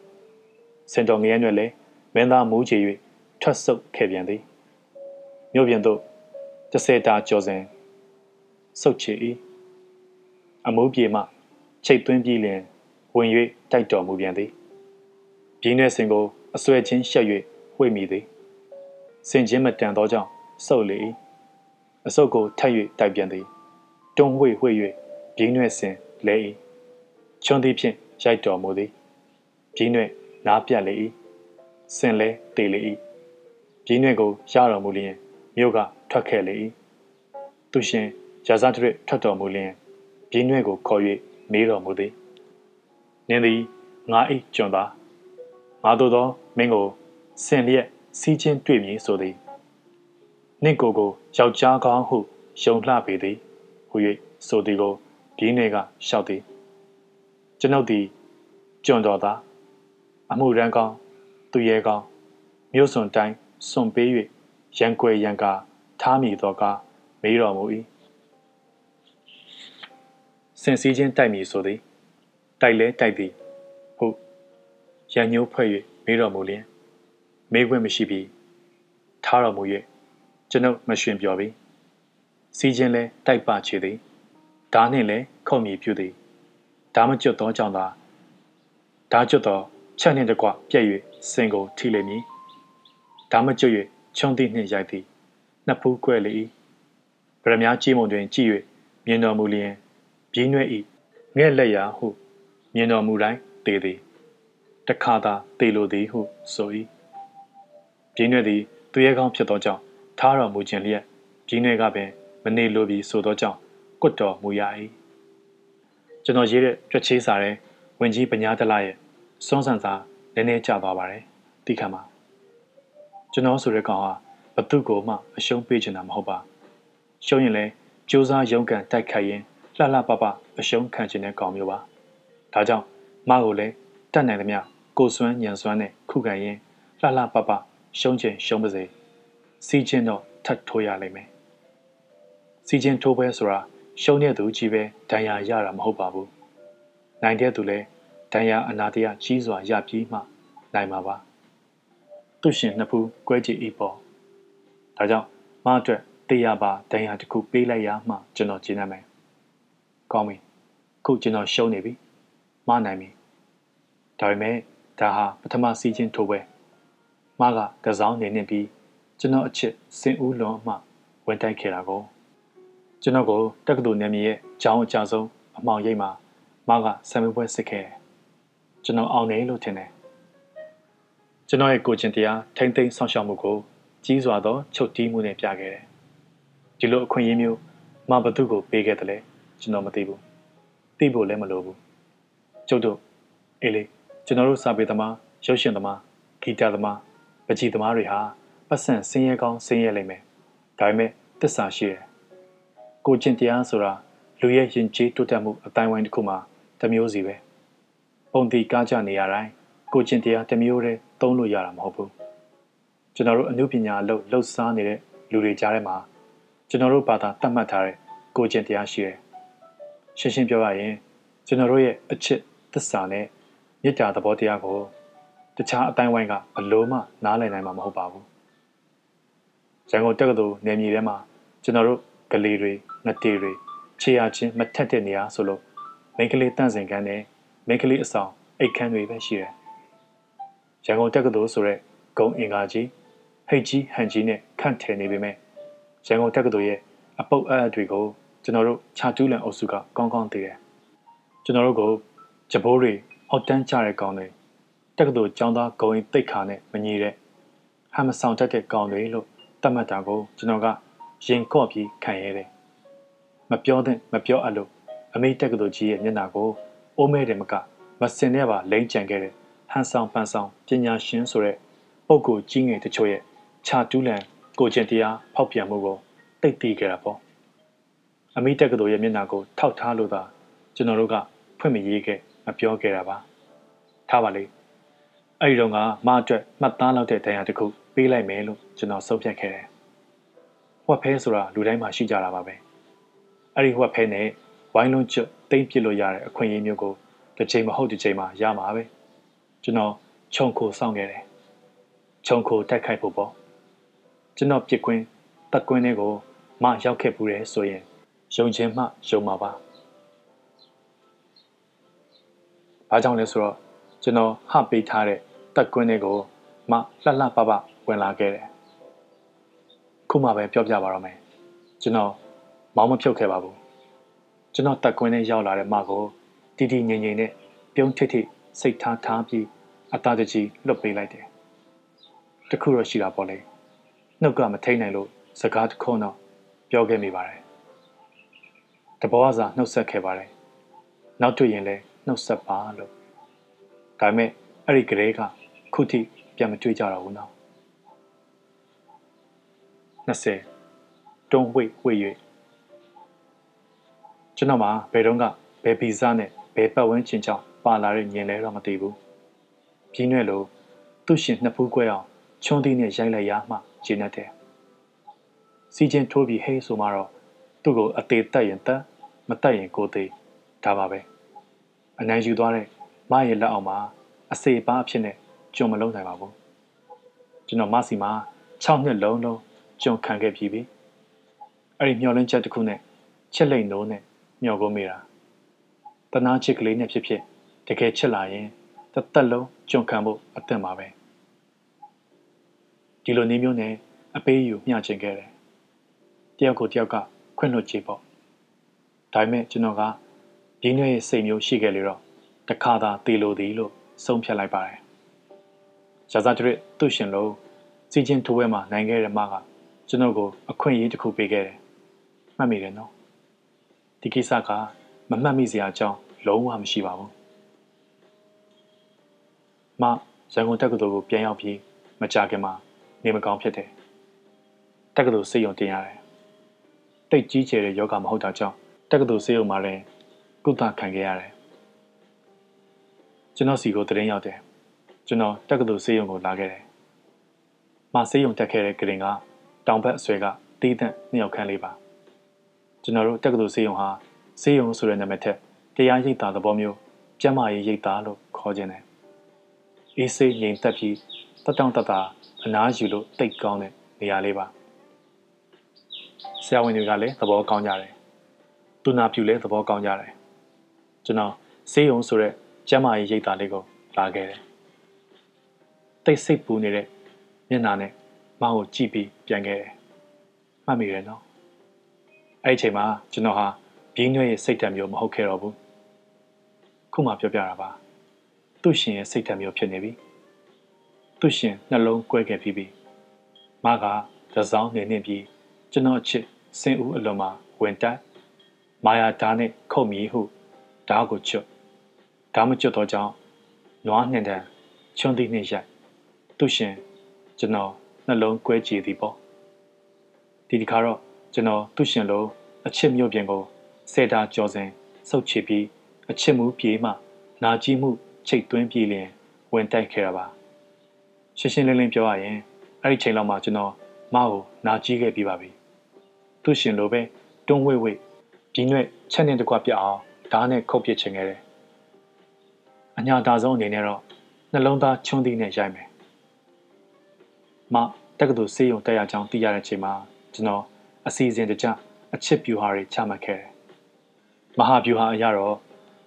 စင်တော်ငရဲနှင့်လည်းမင်းသားမူးချေ၍ထွက်ဆုပ်ခဲ့ပြန်သည်မြို့ပြင်သို့တဆယ်တာကျော်စဉ်ဆုတ်ချ၏အမိုးပြေမှချိတ်သွင်းပြီးလျင်ဝင်၍တိုက်တော်မူပြန်သည်ပြင်းတဲ့စင်ကိုအဆွဲချင်းရှက်၍ဝှေ့မိသည် စင်ချင်းမတန်သောကြောင့်စုပ်လေ၏အစုပ်ကိုထပ်၍တိုက်ပြန်သည်တွန်းဝှေ့ဝှေ့၍ပြင်းရွက်စဉ်လဲ၏ချွန်သည်ဖြင့်ရိုက်တော်မူသည်ပြင်းရွက်နားပြတ်လေ၏စင်လဲတေလေ၏ပြင်းရွက်ကိုရတော်မူလျင်မြို့ကထွက်ခဲ့လေ၏သူရှင်ရာဇထရထွက်တော်မူလျင်ပြင်းရွက်ကိုခေါ်၍မေးတော်မူသည်နင်းသည်ငါ၏ကျွန်သားငါတို့သောမင်းကိုစင်လျက် စီးချင်းတွေ့မည်ဆိုသည်နှင့်ကိုကိုယောက်ျားကောင်းဟုယုံလှပေသည်ဟူ၍ဆိုသည်ကိုဒီနေ့ကလျှောက်သည်ကျွန်ုပ်သည်ကျွန်တော်သားအမှုရန်ကောင်းသူရဲကောင်းမြို့စွန်တိုင်းစွန်ပေး၍ရန်ကွယ်ရန်ကာထားမိသောကမေးတော်မူ၏စင်စည်းချင်းတိုက်မည်ဆိုသည်တိုက်လဲတိုက်သည်ဟုတ်ရန်ညှိုးဖွဲ့၍မေးတော်မူလျင် မေးခွင့်မရှိပြီးထားတော်မူ၍ကျွန်ုပ်မရှင်ပြောပြီစီးချင်းလဲတိုက်ပချေသည်ဓာနှင့်လဲခုံမြည်ပြုသည်ဓာမကျွတ်သောကြောင့်သာဓာကျွတ်သောချက်နှင့်တကွပြက်၍စင်ကိုထိလိမ့်မည်ဓာမကျွတ်၍ချုံသည့်နှင့်ရိုက်သည်နှစ်ဖူးကွဲလေ၏ဗရမ ्या ကြီးမုံတွင်ကြည့်၍မြင်တော်မူလျင်ပြင်းရွဲ့၏ငဲ့လက်ရာဟုမြင်တော်မူတိုင်းတေသည်တခါသာတေလိုသည်ဟုဆို၏ ပြင်းရွဲ့သည်သူရဲကောင်းဖြစ်သောကြောင့်ထားတော်မူခြင်းလျက်ပြင်းရွဲ့ကပင်မနေလိုပြီးဆိုသောကြောင့်ကွတ်တော်မူရ၏ကျွန်တော်ရေးတဲ့ကြွက်ချေးစာတဲ့ဝင်ကြီးပညာတလရဲ့စွန်းဆန်စာနည်းနည်းကျသွားပါတယ်တိခါမှာကျွန်တော်ဆိုတဲ့ကောင်ဟာဘသူ့ကိုမှအရှုံးပေးချင်တာမဟုတ်ပါရှုံးရင်လည်းစူးစမ်းရုန်းကန်တိုက်ခိုက်ရင်လှလှပပအရှုံးခံချင်တဲ့ကောင်မျိုးပါဒါကြောင့်မကိုလည်းတတ်နိုင်သမျှကိုစွမ်းညံစွမ်းနဲ့ခုခံရင်လှလှပပ ရှုံးချင်ရှုံးပါစေစီးချင်းတော့ထတ်ထိုးရလိမ့်မယ်စီချင်းထိုးပွဲဆိုတာရှုံးတဲ့သူကြီးပဲဒဏ်ရာရတာမဟုတ်ပါဘူးနိုင်တဲ့သူလည်းဒဏ်ရာအနာတရကြီးစွာရပြီးမှနိုင်မှာပါသူရှင်နှစ်ဖူးကွဲကြည့်ဤပေါ်ဒါကြောင့်မအတွက်တရားပါဒဏ်ရာတစ်ခုပေးလိုက်ရမှကျွန်တော်ကျင်းရမယ်ကောင်းပြီခုကျွန်တော်ရှုံးနေပြီမနိုင်ပြီဒါပေမဲ့ဒါဟာပထမစီးချင်းထိုးပွဲ မကကစားနေနေပြီးကျွန်တော်အချစ်စင်ဦးလွန်မှဝင်တိုက်ခဲ့တာကိုကျွန်တော်ကိုတက္ကသိုလ်နယ်မြေရဲ့ကျောင်းအကြဆုံးအမောင်ရိပ်မှာမကဆံမပွဲစစ်ခဲ့တယ်။ကျွန်တော်အောင်နေလို့ထင်တယ်။ကျွန်တော်ရဲ့ကိုချင်းတရားထိမ့်သိမ်းဆောင်ရှောက်မှုကိုကြီးစွာသောချုပ်တီးမှုနဲ့ပြခဲ့တယ်။ဒီလိုအခွင့်အရေးမျိုးမဘသူကိုပေးခဲ့တယ်လဲကျွန်တော်မသိဘူး။သိဖို့လည်းမလိုဘူး။ကျုပ်တို့အေးလေကျွန်တော်တို့စာပေသမားရုပ်ရှင်သမားဂီတသမား ပကြီးသမားတွေဟာပတ်စံဆင်းရဲကောင်းဆင်းရဲလိမ့်မယ်။ဒါပေမဲ့တစ္ဆာရှိတယ်ကိုကျင့်တရားဆိုတာလူရဲ့ယဉ်ကျေးတိုးတက်မှုအတိုင်းဝိုင်းတစ်ခုမှာတစ်မျိုးစီပဲပုံတီကားကြနေရတိုင်းကိုကျင့်တရားတစ်မျိုးတည်းသုံးလို့ရတာမဟုတ်ဘူးကျွန်တော်တို့အမှုပညာအလုပ်လှုပ်ရှားနေတဲ့လူတွေကြားထဲမှာကျွန်တော်တို့ဘာသာတတ်မှတ်ထားတဲ့ကိုကျင့်တရားရှိတယ်ရှင်းရှင်းပြောရရင်ကျွန်တော်တို့ရဲ့အချစ်သစ္စာနဲ့မေတ္တာသဘောတရားကို တခြားအတိုင်းဝိုင်းကဘလို့မှနားလည်နိုင်မှာမဟုတ်ပါဘူးရန်ကုန်တက္ကသိုလ်နယ်မြေထဲမှာကျွန်တော်တို့ကလေးတွေငတေတွေခြေရချင်းမထက်တဲ့နေရာဆိုလို့မိန်းကလေးတန့်စင်ခန်းနဲ့မိန်းကလေးအဆောင်အိတ်ခန်းတွေပဲရှိတယ်။ရန်ကုန်တက္ကသိုလ်ဆိုတဲ့ဂုံအင်္ဂါကြီးဟိတ်ကြီးဟန်ကြီးနဲ့ခန့်ထည်နေပေမဲ့ရန်ကုန်တက္ကသိုလ်ရဲ့အပုပ်အပ်တွေကိုကျွန်တော်တို့ခြာတူးလန်အုပ်စုကကောင်းကောင်းသိတယ်။ကျွန်တော်တို့ကဂျဘိုးတွေအောက်တန်းကြတဲ့ကောင်တွေ တက္ကသိုလ်ကျောင်းသားဂုံရင်တိတ်ခါနဲ့မညီတဲ့ဟမ်မဆောင်တတ်တဲ့ကောင်တွေလို့တတ်မှတ်တာကိုကျွန်တော်ကရင်ကော့ပြီးခံရတယ်မပြောတဲ့မပြောအပ်လို့အမေတက်ကတော်ကြီးရဲ့မျက်နှာကိုအိုးမဲတယ်မကမစင်နဲ့ပါလိမ့်ကြံခဲ့တဲ့ဟန်ဆောင်ပန်ဆောင်ပညာရှင်ဆိုတဲ့ပုဂ္ဂိုလ်ကြီးငယ်တချို့ရဲ့ခြာတူးလန်ကိုကျင်တရားဖောက်ပြန်မှုကိုတိတ်တီးခဲ့တာပေါ့အမိတက်ကတော်ရဲ့မျက်နှာကိုထောက်ထားလို့သာကျွန်တော်တို့ကဖွင့်မရေးခဲ့မပြောခဲ့တာပါထားပါလေ အဲ့ဒီတော့ကမအတွက်မှတ်သားလောက်တဲ့တရားတစ်ခုပေးလိုက်မယ်လို့ကျွန်တော်ဆုံးဖြတ်ခဲ့တယ်ဝက်ဖဲဆိုတာလူတိုင်းမှာရှိကြတာပါပဲအဲ့ဒီဝက်ဖဲနဲ့ဝိုင်းလုံးကျွတ်တိမ့်ပစ်လို့ရတဲ့အခွင့်အရေးမျိုးကိုတစ်ချိန်မဟုတ်တစ်ချိန်မှာရမှာပဲကျွန်တော်ခြုံခိုစောင့်ခဲ့တယ်ခြုံခိုတိုက်ခိုက်ဖို့ပေါ့ကျွန်တော်ပြစ်ကွင်းတက်ကွင်းတွေကိုမရောက်ခဲ့ဘူးတယ်ဆိုရင်ယုံခြင်းမှယုံမှာပါဘာကြောင့်လဲဆိုတော့ကျွန်တော်ဟပေးထားတဲ့ တက်ကွင်းတွေကိုမလှလှပပဝင်လာခဲ့တယ်ခုမှပဲပြောပြပါတော့မယ်ကျွန်တော်မောင်းမဖြုတ်ခဲ့ပါဘူးကျွန်တော်တက်ကွင်းနဲ့ရောက်လာတဲ့မကိုတီတီငိမ့်ငိမ့်နဲ့ပြုံးထိထိစိတ်ထားထားပြီးအသားတကြီးလွတ်ပေးလိုက်တယ်တခုတော့ရှိတာပေါ့လေနှုတ်ကမထိန်နိုင်လို့စကားတခုတော့ပြောခဲ့မိပါတယ်တဘောအစာနှုတ်ဆက်ခဲ့ပါတယ်နောက်တွေ့ရင်လည်းနှုတ်ဆက်ပါလို့ဒါပေမဲ့အဲ့ဒီကလေးက ခုထိပြန်မတွေ့ကြတော့ဘူးနော်20တွန်းဝိတ်ဝိတ်၍ကျွန်တော်မှာဘယ်တော့ကဘယ်ဗီဇနဲ့ဘယ်ပတ်ဝန်းကျင်ကြောင့်ပါလာတဲ့ညင်လဲတော့မသိဘူးပြင်းရွက်လို့သူ့ရှင်နှစ်ဖူးခွဲအောင်ချွန်းသီးနဲ့ရိုက်လိုက်ရမှကျင်းတဲ့စီချင်းထိုးပြီးဟေးဆိုမှတော့သူ့ကိုအသေးတက်ရင်တက်မတက်ရင်ကိုသေးဒါပါပဲအနိုင်ယူသွားတဲ့မရဲ့လက်အောက်မှာအစေပါအဖြစ်နဲ့ ကြုံမလုံးနိုင်ပါဘူးကျွန်တော်မစီမှာ6နှစ်လုံးလုံးကြုံခံခဲ့ပြီးပြီအဲ့ဒီမျောလင်းချက်တစ်ခုနဲ့ချက်လိမ့်နိုးနဲ့မျောကိုမိတာတနာချစ်ကလေးနဲ့ဖြစ်ဖြစ်တကယ်ချစ်လာရင်တသက်လုံးကြုံခံဖို့အသင့်ပါပဲဒီလိုနေမျိုးနဲ့အပေးယူမျှချင်ခဲ့တယ်တယောက်ကိုတယောက်ကခွင့်လွှတ်ကြည့်ပေါ့ဒါပေမဲ့ကျွန်တော်ကရင်းနှီးရဲ့စိတ်မျိုးရှိခဲ့လေတော့တခါသာတေလိုသည်လို့ဆုံးဖြတ်လိုက်ပါတယ် ရာဇာတရစ်သူ့ရှင်လို့စီချင်းထိုးဝဲမှာနိုင်ခဲ့တဲ့မကကျွန်တော်ကိုအခွင့်အရေးတစ်ခုပေးခဲ့တယ်မှတ်မိတယ်နော်ဒီကိစ္စကမမှတ်မိစရာအကြောင်းလုံးဝမရှိပါဘူးမရန်ကုန်တက္ကသိုလ်ကိုပြန်ရောက်ပြီးမကြခင်မှာနေမကောင်းဖြစ်တယ်တက္ကသိုလ်စိတ်ယုံတင်ရတယ်တိတ်ကြီးကျယ်တဲ့ယောဂမဟုတ်တာကြောင့်တက္ကသိုလ်စိတ်ယုံမှာလည်းကုသခံခဲ့ရတယ်ကျွန်တော်စီကိုတရင်ရောက်တယ် ကျွန်တော်တက္ကသိုလ်စိတ်ယုံကိုလာခဲ့တယ်မစိတ်ယုံတက်ခဲ့တဲ့ကရင်ကတောင်ဘက်အဆွဲကတီးသန့်နှစ်ယောက်ခန့်လေးပါကျွန်တော်တို့တက္ကသိုလ်စေယုံဟာစေယုံဆိုတဲ့နာမည်ထက်တရားရိပ်သာသဘောမျိုးကျမ်းမာရေးရိပ်သာလို့ခေါ်ခြင်းတယ်အေးစိတ်ငြိမ်သက်ပြီးတတောင့်တတာအနားယူလို့တိတ်ကောင်းတဲ့နေရာလေးပါဆရာဝန်တွေကလည်းသဘောကောင်းကြတယ်သူနာပြူလည်းသဘောကောင်းကြတယ်ကျွန်တော်စေယုံဆိုတဲ့ကျမ်းမာရေးရိပ်သာလေးကိုလာခဲ့တယ် တိတ်စိတ်ပူနေတဲ့မျက်နှာနဲ့မောင်ကိုကြည့်ပြီးပြန်ခဲ့တယ်မှတ်မိတယ်နော်အဲ့ဒီအချိန်မှာကျွန်တော်ဟာဘင်းရွက်ရဲ့စိတ်ဓာတ်မျိုးမဟုတ်ခဲ့တော့ဘူးခုမှပြောပြတာပါသူ့ရှင်ရဲ့စိတ်ဓာတ်မျိုးဖြစ်နေပြီသူ့ရှင်နှလုံးကွဲခဲ့ပြီးပြီမကတစောင်းနေနေပြီးကျွန်တော်ချစ်စင်ဦးအလွန်မှာဝင်တက်မာယာဓာတ်နဲ့ခုတ်မြည်ဟုဓာတ်ကိုချွတ်ဓာတ်မချွတ်တော့ကြောင်းနွားနှင်တန်ချွန်းသီးနှင့်ရိုက် သူ့ရှင်ကျွန်တော်နှလုံးကွဲကြည်သည်ပေါ့ဒီဒီခါတော့ကျွန်တော်သူ့ရှင်လိုအချစ်မြို့ပြင်ကိုဆယ်တာကြော်စဉ်စုပ်ချပြီးအချစ်မှုပြေးမှနာကြီးမှုချိတ်သွင်းပြေးလျင်ဝင်တိုက်ခဲ့ရပါရှင်းရှင်းလင်းလင်းပြောရရင်အဲ့ဒီချိန်လောက်မှကျွန်တော်မကိုနာကြီးခဲ့ပြီးပါပြီသူ့ရှင်လိုပဲတွန်းဝိဝိဒီနွဲ့ချက်နေတကွပြအောင်ဓာတ်နဲ့ခုတ်ပစ်ချင်ခဲ့တယ်အညာတာဆုံးအနေနဲ့တော့နှလုံးသားချွန်းသီးနဲ့ရိုက်မယ် မတက္ကသိုလ်စေးရုံတက်ရကြောင်းသိရတဲ့ချိန်မှာကျွန်တော်အစီအစဉ်တကျအချစ်ပြူဟာတွေချမှတ်ခဲ့တယ်။မဟာပြူဟာအရတော့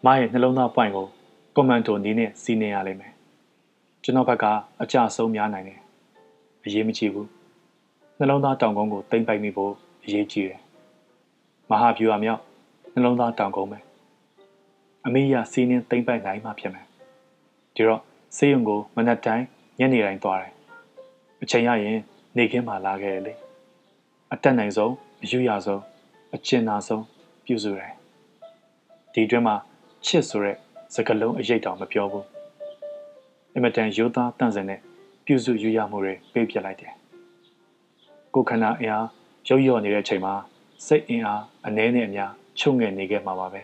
မရဲ့နှလုံးသားပွိုင်ကိုကွန်မန်ဒိုနီးနဲ့စီးနေရလိမ့်မယ်။ကျွန်တော်ဘက်ကအကြဆုံးများနိုင်တယ်။အရေးမကြီးဘူး။နှလုံးသားတောင်ကုန်းကိုတိမ့်ပိုက်မိဖို့အရေးကြီးတယ်။မဟာပြူဟာမြောက်နှလုံးသားတောင်ကုန်းပဲ။အမေရစီးနှင်းတိမ့်ပိုက်နိုင်မှဖြစ်မယ်။ဒီတော့စေးရုံကိုမနက်တိုင်းညနေတိုင်းသွားတယ်။ အချိန်ရရင်နေခင်းမှလာခဲ့လေ။အတက်နိုင်ဆုံးအယူရဆုံးအကျဉ်းနာဆုံးပြုစုတယ်ဒီအတွင်းမှာချစ်ဆိုတဲ့စကားလုံးအရေးတောင်မပြောဘူးအမတန်ရိုးသားတန့်စင်တဲ့ပြုစုယူရမှုတွေပေးပြလိုက်တယ်ကိုခန္ဓာအင်အားရုပ်ရော့နေတဲ့အချိန်မှာစိတ်အင်အားအနည်းနဲ့အများချုပ်ငယ်နေခဲ့မှာပါပဲ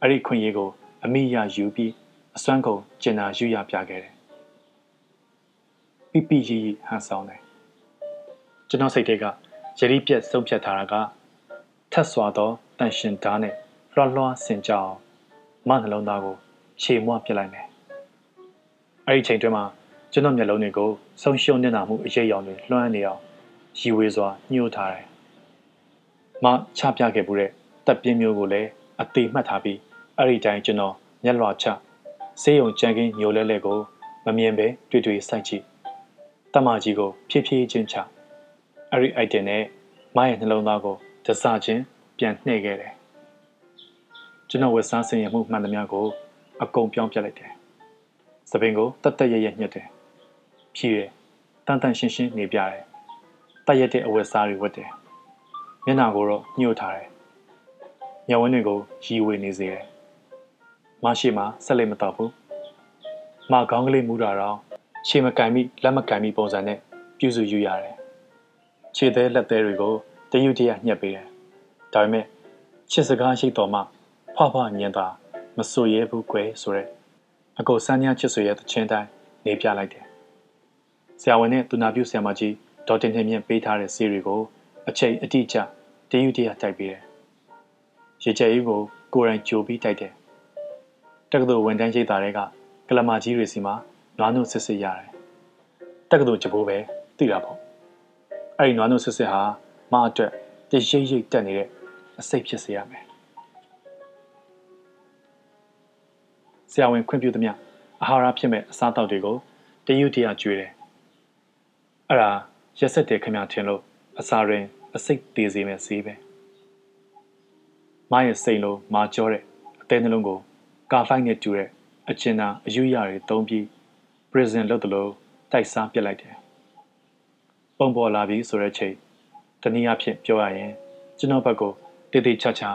အဲ့ဒီခွင့်ရကို အမိရယူပြီးအစွမ်းကုန်ကျင်နာယူရပြခဲ့တယ် ပိပိရီဟန်ဆောင်တယ်ကျွန်တော်စိတ်ထဲကယတိပြက်ဆုံးဖြတ်ထားတာကထက်စွာသောတန်ရှင်ဓာတ်နဲ့လွှတ်လွှားဆင်ကြအောင်မနှလုံးသားကိုရှေမွပြစ်လိုက်မယ်။အဲ့ဒီချိန်တွင်းမှာကျွန်တော်မျက်လုံးတွေကိုဆုံးရှုံးနေတာမှုအရေးအယောင်တွေလွှမ်းနေအောင်ရီဝေစွာညှို့ထားတယ်။မချပြခဲ့မှုတဲ့တပ်ပြင်းမျိုးကိုလည်းအသေးမှတ်ထားပြီးအဲ့ဒီတိုင်းကျွန်တော်မျက်လွှာချဆေးရုံကြံကင်းညိုလဲလဲကိုမမြင်ပဲတွေ့တွေ့စိုက်ကြည့်။ တမကြီးကိုဖြည်းဖြည်းချင်းချအဲ့ဒီ item နဲ့မရဲ့နှလုံးသားကိုတစချင်းပြန်နှိပ်ခဲ့တယ်ကျွန်တော်ဝက်စားဆင်ရမှုမှန်သမျှကိုအကုန်ပြောင်းပြလိုက်တယ်။သပင်ကိုတတ်တရရညှက်တယ်။ဖြည့်တယ်။တန်တန်ရှင်းရှင်းနေပြတယ်။တရက်တဲ့အဝက်စားတွေဝတ်တယ်။မျက်နှာကိုတော့ညှို့ထားတယ်။ညဝင်းတွေကိုရီဝေနေစေတယ်။မရှိမှဆက်လက်မတော့ဘူး။မခေါင်းကလေးမူတာတော့ ခြေမကင်မိလက်မကင်မိပုံစံနဲ့ပြုစုယူရတယ်။ခြေသေးလက်သေးတွေကိုတရုတ်တရညှက်ပေးတယ်။ဒါပေမဲ့ချစ်စကားရှိတော်မှဖွားဖွားညင်သာမဆိုရဲဘူးကွယ်ဆိုရက်အကိုစမ်းညာချစ်ဆွေရဲ့တခြင်းတိုင်းနေပြလိုက်တယ်။ဆရာဝန်နဲ့သူနာပြုဆရာမကြီးဒေါ်တင်တင်မြင့်ပေးထားတဲ့စီရီကိုအချိန်အတိအကျတရုတ်တရတိုက်ပေးတယ်။ရေချဲကြီးကိုကိုယ်တိုင်ကြိုပြီးတိုက်တယ်။တက္ကသိုလ်ဝန်ထမ်းရိပ်သားတွေကကလမာကြီးတွေစီမှာ နွားနို့စစ်စစ်ရတယ်။တက္ကသိုလ်ကြပိုးပဲသိတာပေါ့။အဲ့ဒီနွားနို့စစ်စစ်ဟာမအတွက်တရိပ်ရိပ်တက်နေတဲ့အစိတ်ဖြစ်စေရမယ်ဆရာဝန်ခွင့်ပြုသမျှအာဟာရဖြစ်မဲ့အစားအသောက်တွေကိုတရုတ်တရကျွေးတယ်အဲ့ဒါရက်ဆက်တယ်ခင်ဗျာထင်လို့အစာရင်အစိတ်သေးစေမဲ့ဈေးပဲမရဲ့စိတ်လုံးမာကြောတဲ့အသေးနှလုံးကိုကာဖိုက်နဲ့တူတဲ့အကျဉ်းသာအယူရတွေသုံးပြီး prison လုပ်တယ်လို့တိုက်စားပြစ်လိုက်တယ်ပုံပေါ်လာပြီဆိုတဲ့ချိန်တနည်းအားဖြင့်ပြောရရင်ကျွန်တော်ဘက်ကတည်တည်ချာချာ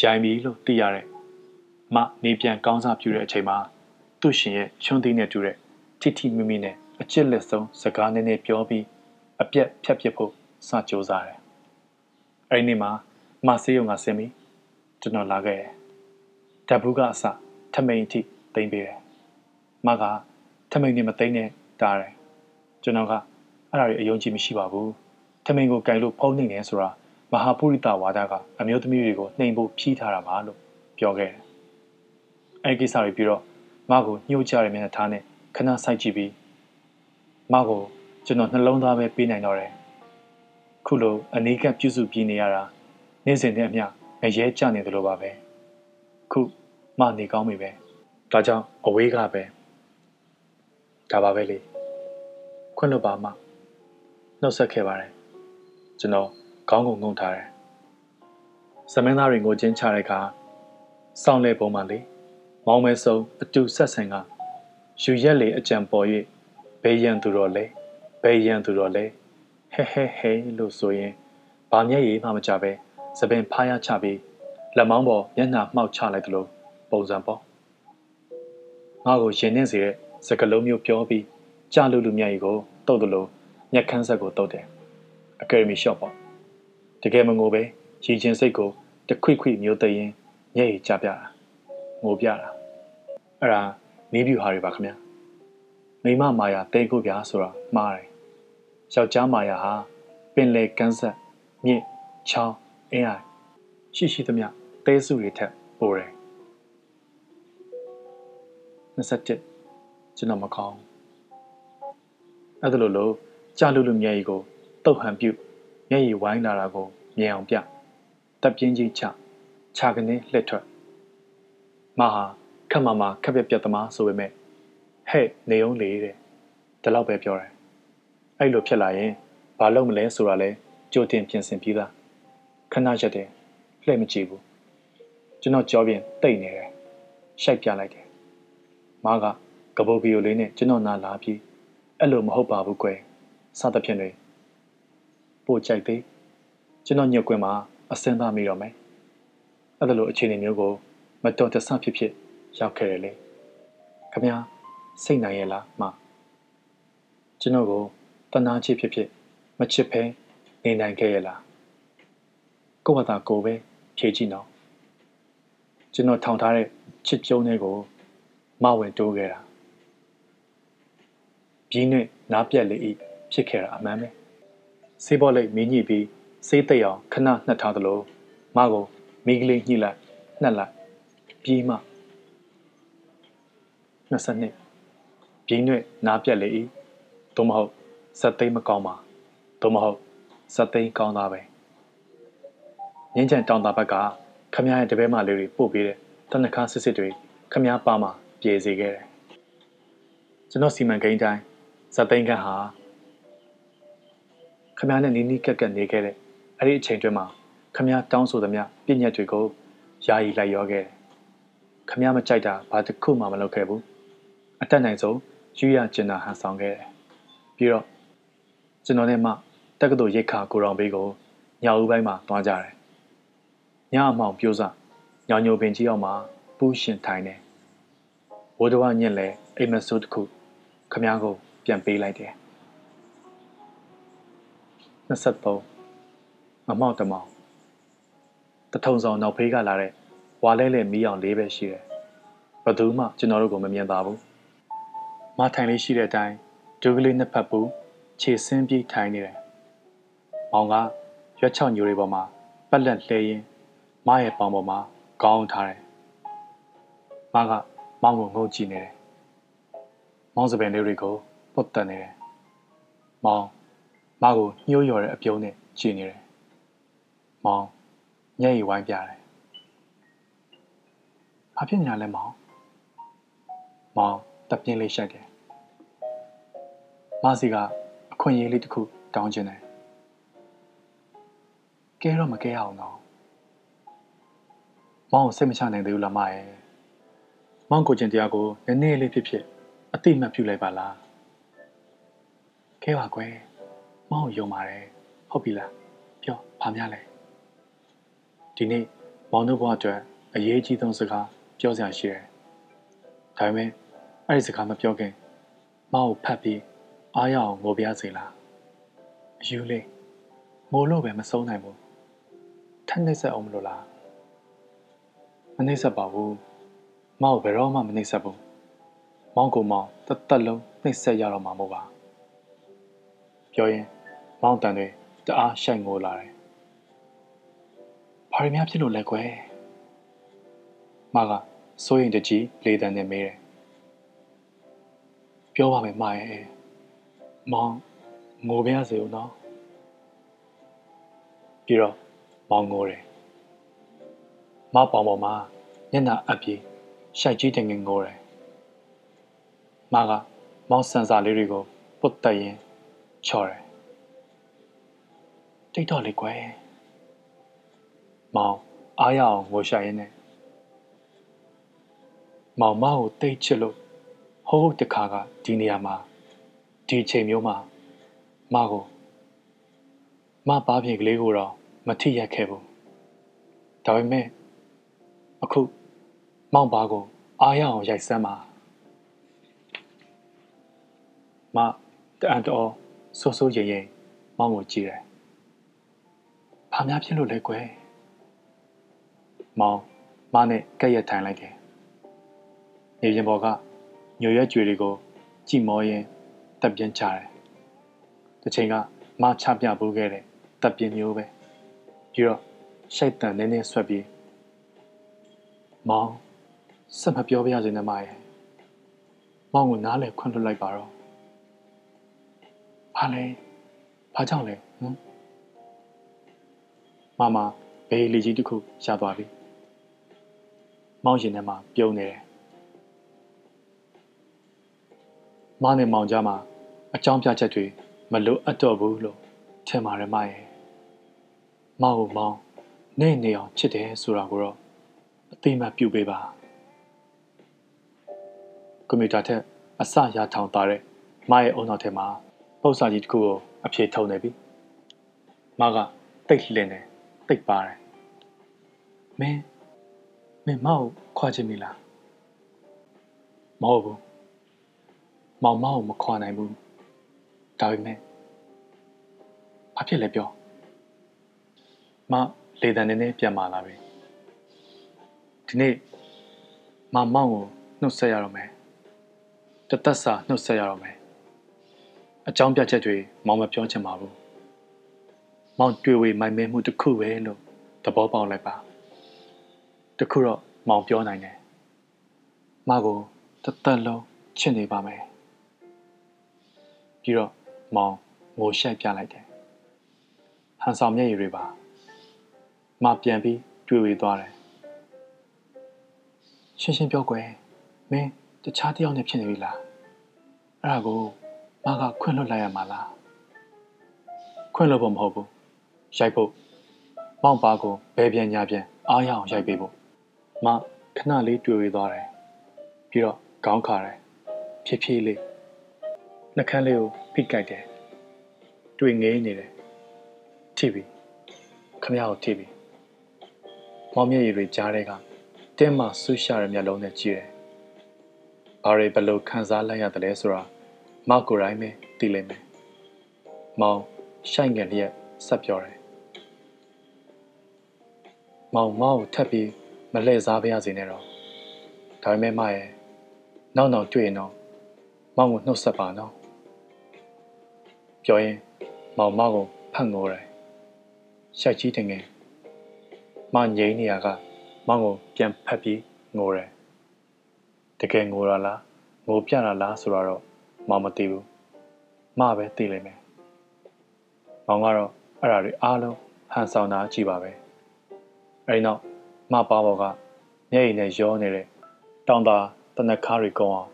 ရိုင်းပြီလို့သိရတယ်။မနေပြန်ကောင်းစားပြူတဲ့အချိန်မှာသူ့ရှင်ရဲ့ချွန်းသီးနဲ့တူတဲ့ထိထိမိမိနဲ့အချစ်လက်ဆုံးစကားနည်းနည်းပြောပြီးအပြက်ဖြတ်ပစ်ဖို့စကြိုးစားတယ်။အဲဒီနေ့မှာမဆေးရုံကဆင်းပြီးကျွန်တော်လာခဲ့တယ်။ဓာတ်ဘူးကအစထမိန်အထိသိမ့်ပေးတယ်။မက ထမိန်နဲ့မသိမ့်နဲ့တားတယ်။ကျွန်တော်ကအဲ့ဒါတွေအယုံကြည်မရှိပါဘူး။ထမိန်ကိုကြိုင်လို့ဖုံးနေတယ်ဆိုတာမဟာပုရိသဝါဒကအမျိုးသမီးတွေကိုနှိမ်ဖို့ဖြီးထားတာပါလို့ပြောခဲ့တယ်။အဲဒီကိစ္စတွေပြီးတော့မကိုညှို့ချတဲ့မျက်နှာထားနဲ့ခဏစိုက်ကြည့်ပြီးမကိုကျွန်တော်နှလုံးသားပဲပေးနိုင်တော့တယ်။ခုလိုအနေကပြုစုပြီးနေရတာနေ့စဉ်နဲ့အမျှငရဲကြနေတယ်လို့ပါပဲ။ခုမနေကောင်းပြီပဲ။ဒါကြောင့်အဝေးကပဲ ဒါပါပဲလေ။ခွင့်လွတ်ပါမနှုတ်ဆက်ခဲ့ပါတယ်။ကျွန်တော်ခေါင်းကိုငုံထားတယ်။စမင်းသားတွေကိုချင်းချတဲ့အခါစောင်းလဲပုံမှန်လေမောင်းမဲဆုံးအတူဆက်ဆန်ကယူရက်လေအကြံပေါ်၍ဘေးရန်သူတော်လဲဘေးရန်သူတော်လဲဟဲဟဲဟဲလို့ဆိုရင်ဘာမျက်ရည်မှမကြပဲသပင်ဖားရချပြီးလက်မောင်းပေါ်မျက်နှာမှောက်ချလိုက်သလိုပုံစံပေါ့ငါ့ကိုရင်နှင်းစေတဲ့ စကလုံးမျိုးပြောပြီးကြလူလူမျက်ရည်ကိုတုတ်သလိုညက်ခန်းဆက်ကိုတုတ်တယ်အကယ်ဒမီရှော့ပေါ့တကယ်မငိုပဲရည်ချင်းစိတ်ကိုတခွိခွိမျိုးသိရင်ညဲ့ရကြပြတာငိုပြတာအဲ့ဒါနေပြူဟာတွေပါခင်ဗျာမိမမာယာတဲကိုပြဆိုတာမှားတယ်ယောက်ျားမာယာဟာပင်လေကန်းဆက်မြင့်ချောင်းအင်းအိုင်ရှိရှိသမျှတဲစုတွေထက်ပိုတယ်27 ကျွန်တော်မကောင်းအဲ့ဒါလိုလို့ကြာလူလူမျက်ရည်ကိုတုတ်ဟန်ပြုတ်မျက်ရည်ဝိုင်းလာတာကိုမြင်အောင်ပြတပ်ပြင်းကြီးချခြာကနေလှက်ထွက်မဟာခက်မမခက်ပြက်ပြက်သမားဆိုပေမဲ့ဟဲ့နေအောင်လေတဲ့ဒီလောက်ပဲပြောတယ်အဲ့လိုဖြစ်လာရင်ဘာလုပ်မလဲဆိုတာလဲကြိုတင်ပြင်ဆင်ပြီးသားခဏရက်တယ်လှည့်မကြည့်ဘူးကျွန်တော်ကြောပြင်တိတ်နေတယ်ရှိုက်ပြလိုက်တယ်မားက ကပုတ်ဗီယိုလေးနဲ့ကျွန်တော်နာလာပြီးအဲ့လိုမဟုတ်ပါဘူးကွယ်စသဖြင့်တွေပို့ကြိုက်သေးကျွန်တော်ညွတ်ကွင်းမှာအစင်းသားမိတော့မယ်အဲ့ဒါလိုအခြေအနေမျိုးကိုမတော်တဆဖြစ်ဖြစ်ရောက်ခဲ့တယ်လေခမညာစိတ်နိုင်ရဲ့လားမကျွန်တော်ကိုတနာချစ်ဖြစ်ဖြစ်မချစ်ဖဲနေနိုင်ခဲ့ရဲ့လားကိုယ့်ဘာသာကိုပဲဖြေကြည့်နော်ကျွန်တော်ထောင်ထားတဲ့ချစ်ပြုံးတွေကိုမဝင်တိုးခဲ့တာ ပြင်းနဲ့နားပြက်လေဤဖြစ်ခဲ့တာအမှန်ပဲဆေးဘောလိတ်မင်းညှိပြီးဆေးသိအောင်ခဏနှက်ထားသလိုမကိုမိကလေးညှိလိုက်နှက်လိုက်ပြီးမှ22ပြင်းနဲ့နားပြက်လေ၏သို့မဟုတ်စက်သိမ်းမကောင်းပါသို့မဟုတ်စက်သိမ်းကောင်းသားပဲငင်းချန်တောင်တာဘက်ကခမရရဲ့တပည့်မလေးတွေပို့ပေးတဲ့တနခါစစ်စစ်တွေခမရပါမှာပြေစေခဲ့တယ်ကျွန်တော်စီမံကိန်းတိုင်း စက်သိမ်းခန့်ဟာခမရနဲ့နီးနီးကက်ကက်နေခဲ့တဲ့အဲ့ဒီအချိန်တွင်းမှာခမရတောင်းဆိုသမျှပြည့်ညက်တွေကိုယာယီလိုက်ရောခဲ့တယ်ခမရမကြိုက်တာဘာတစ်ခုမှမလုပ်ခဲ့ဘူးအတက်နိုင်ဆုံးယူရကျင်နာဟန်ဆောင်ခဲ့တယ်ပြီးတော့ကျွန်တော်နဲ့မှတက္ကသိုလ်ရိတ်ခါကိုရောင်ဘေးကိုညဦးပိုင်းမှာတွားကြတယ်ညအမောင်ပြိုးစားညောင်ညိုပင်ကြီးအောင်မှာပူးရှင်ထိုင်တယ်ဝဒဝညက်လဲအိမ်မဆိုးတစ်ခုခမ ्या ကို ပြန်ပေးလိုက်တယ်23မမောက်တမောင်တထုံဆောင်နောက်ဖေးကလာတဲ့ဝါလဲလဲမီးအောင်လေးပဲရှိတယ်ဘယ်သူမှကျွန်တော်တို့ကိုမမြင်ပါဘူးမထိုင်လေးရှိတဲ့အတိုင်းဒုကလေးနှစ်ဖက်ပူခြေဆင်းပြေးထိုင်နေတယ်မောင်ကရွက်ချောက်ညိုတွေပေါ်မှာပက်လက်လှဲရင်းမရဲ့ပေါင်ပေါ်မှာကောင်းထားတယ်မကမောင်ကိုငုံကြည့်နေတယ်မောင်စပင်လေးတွေကို ပုတ်တက်နေတယ်မောင်မကိုညှိုးရော်တဲ့အပြုံးနဲ့ကြည့်နေတယ်။မောင်ညက်ရီဝိုင်းပြတယ်။ဘာဖြစ်နေတာလဲမောင်။မောင်တပ်ပြင်းလေးရှိုက်တယ်။မစီကအခွင့်အရေးလေးတစ်ခုတောင်းချင်တယ်။ကဲတော့မကဲအောင်တော့။မောင်ကိုစိတ်မချနိုင်သေးဘူးလားမရဲ့။မောင်ကိုကျင်တရားကိုနည်းနည်းလေးဖြစ်ဖြစ်အတိမတ်ပြုလိုက်ပါလား။ ကဲပါကွယ်။မောင်ယုံပါတယ်ဟုတ်ပြီလားပြောဘာများလဲဒီနေ့မောင်တို့ဘဝအတွက်အရေးကြီးဆုံးစကားပြောစရာရှိတယ်ဒါပေမဲ့အဲ့ဒီစကားမပြောခင်မောင်ကိုဖတ်ပြီးအားရအောင်ငိုပြစေလားအယူလေးမိုးလို့ပဲမဆုံးနိုင်ဘူးထက်နှိမ့်ဆက်အောင်မလို့လားမနှိမ့်ဆက်ပါဘူးမောင်ဘယ်တော့မှမနှိမ့်ဆက်ဘူးမောင်ကိုမောင်တသက်လုံးနှိမ့်ဆက်ရတော့မှာမဟုတ်ပါ ပြောရင်မောင်းတန်တွေတအားရှိုက်ငိုလာတယ်။ဘာရများဖြစ်လို့လဲကွယ်။မကစိုးရင်တကြီးလေတန်နဲ့မေးတယ်။ပြောပါမယ်မရဲ့။မောင်းငိုပြရစေဦးနော်။ပြီးတော့မောင်းငိုတယ်။မပေါင်ပေါ်မှာညနာအပ်ပြီးရှိုက်ကြီးတငင်ငိုတယ်။မကမောင်းဆန်စာလေးတွေကိုပုတ်တက်ရင် ချော်တယ်တိတ်တော့လေကွယ်မောင်အားရအောင်ငိုရှာရင်းနဲ့မောင်မကိုတိတ်ချစ်လို့ဟိုးတခါကဒီနေရာမှာဒီချိန်မျိုးမှာမကိုမပါပြေကလေးကိုတော့မထိရက်ခဲ့ဘူးဒါပေမဲ့အခုမောင်ပါကိုအားရအောင်ရိုက်စမ်းပါမတန်တော် ဆိုးဆိုးရင်ရင်မောင်ကိုကြည့်တယ်ဘာများဖြစ်လို့လဲကွယ်မောင်မနဲ့ကက်ရက်ထိုင်လိုက်တယ်နေပြင်ပေါ်ကညိုရွက်ကြွေတွေကိုကြည်မောရင်တပ်ပြင်းချတယ်တစ်ချိန်ကမချပြပိုးခဲ့တဲ့တပ်ပြင်းမျိုးပဲပြီးတော့ရှိုက်တန်နည်းနည်းဆွက်ပြီးမောင်စက်မပြောပြရစေနဲ့မရဲ့မောင်ကိုနားလေခွန့်လွတ်လိုက်ပါတော့ ဘာလဲဘာကြောင့်လဲဟမ်မမဘေးလီကြီးတစ်ခုရသွားပြီမောင်ရင်ထဲမှာပြုံးနေတယ်မနဲ့မောင်ကြားမှာအကြောင်းပြချက်တွေမလိုအပ်တော့ဘူးလို့ထင်ပါတယ်မရဲ့မောင်ကိုမောင်နေနေအောင်ချစ်တယ်ဆိုတာကိုတော့အသိမှပြုပေးပါကွန်ပျူတာထက်အစရထောင်သားတဲ့မရဲ့အုံနောက်ထဲမှာ ပု္ပ္ပစာကြီးတစ်ခုကိုအဖြေထုတ်နေပြီမကတိတ်လင်းတယ်တိတ်ပါတယ်မင်းမင်းမောက်ခွာချင်ပြီလားမဟုတ်ဘူးမောင်မောက်မခွာနိုင်ဘူးဒါပေမဲ့ဘာဖြစ်လဲပြောမလေတံနေနေပြန်มาလာပြီဒီနေ့မမောင်ကိုနှုတ်ဆက်ရတော့မယ်တသက်စာနှုတ်ဆက်ရတော့မယ် အကြောင်းပြချက်တွေမောင်မပြောချင်ပါဘူးမောင်တွေ့ဝေမိုင်မဲမှုတစ်ခုပဲလို့သဘောပေါက်လိုက်ပါတခုတော့မောင်ပြောနိုင်တယ်မကိုတသက်လုံးချစ်နေပါမယ်ပြီးတော့မောင်ငိုရှိုက်ပြလိုက်တယ်ဟန်ဆောင်မျက်ရည်တွေပါမပြန်ပြီးတွေ့ဝေသွားတယ်ရှင်းရှင်းပြောကွယ်မင်းတခြားတယောက်နဲ့ဖြစ်နေပြီလားအဲ့ဒါကို မကခွင့်လွတ်လိုက်ရမှာလားခွင့်လွတ်ဖို့မဟုတ်ဘူးရိုက်ဖို့မောင်ပါကိုဘယ်ပြန်ညာပြန်အားရအောင်ရိုက်ပေးဖို့မခဏလေးတွေ့ဝေးသွားတယ်ပြီးတော့ခေါင်းခါတယ်ဖြည်းဖြည်းလေးနှကန်းလေးကိုဖိကြိုက်တယ်တွေ့ငေးနေတယ်ထိပြီခမရကိုထိပြီမောင်မျက်ရည်တွေကြားတဲ့ကတင်းမဆူရှာတဲ့မျက်လုံးနဲ့ကြည့်တယ်ဘာတွေဘယ်လိုခံစားလိုက်ရတယ်လဲဆိုတာ မောက်ကိုယ်တိုင်းပဲသိလိမ့်မယ်မောင်ရှိုက်ငယ်လျက်ဆက်ပြောတယ်မောင်မောင်ကိုထပ်ပြီးမလှည့်စားပါရစေနဲ့တော့ဒါပေမဲ့မရဲ့နောက်နောက်တွေ့ရင်တော့မောင်ကိုနှုတ်ဆက်ပါနော်ပြောရင်မောင်မောင်ကိုဖတ်ငိုတယ်ရှိုက်ကြီးတငယ်မငိမ့်နေရကမောင်ကိုပြန်ဖတ်ပြီးငိုတယ်တကယ်ငိုရလားငိုပြတာလားဆိုတော့ မောင်မသိဘူးမပဲသိလိမ့်မယ်မောင်ကတော့အဲ့ဒါတွေအားလုံးဟန်ဆောင်တာကြည့်ပါပဲအဲဒီနောက်မပါဘော်ကမျက်ရည်နဲ့ရောနေတဲ့တောင်သာတနက်ခါတွေကုန်းအောင်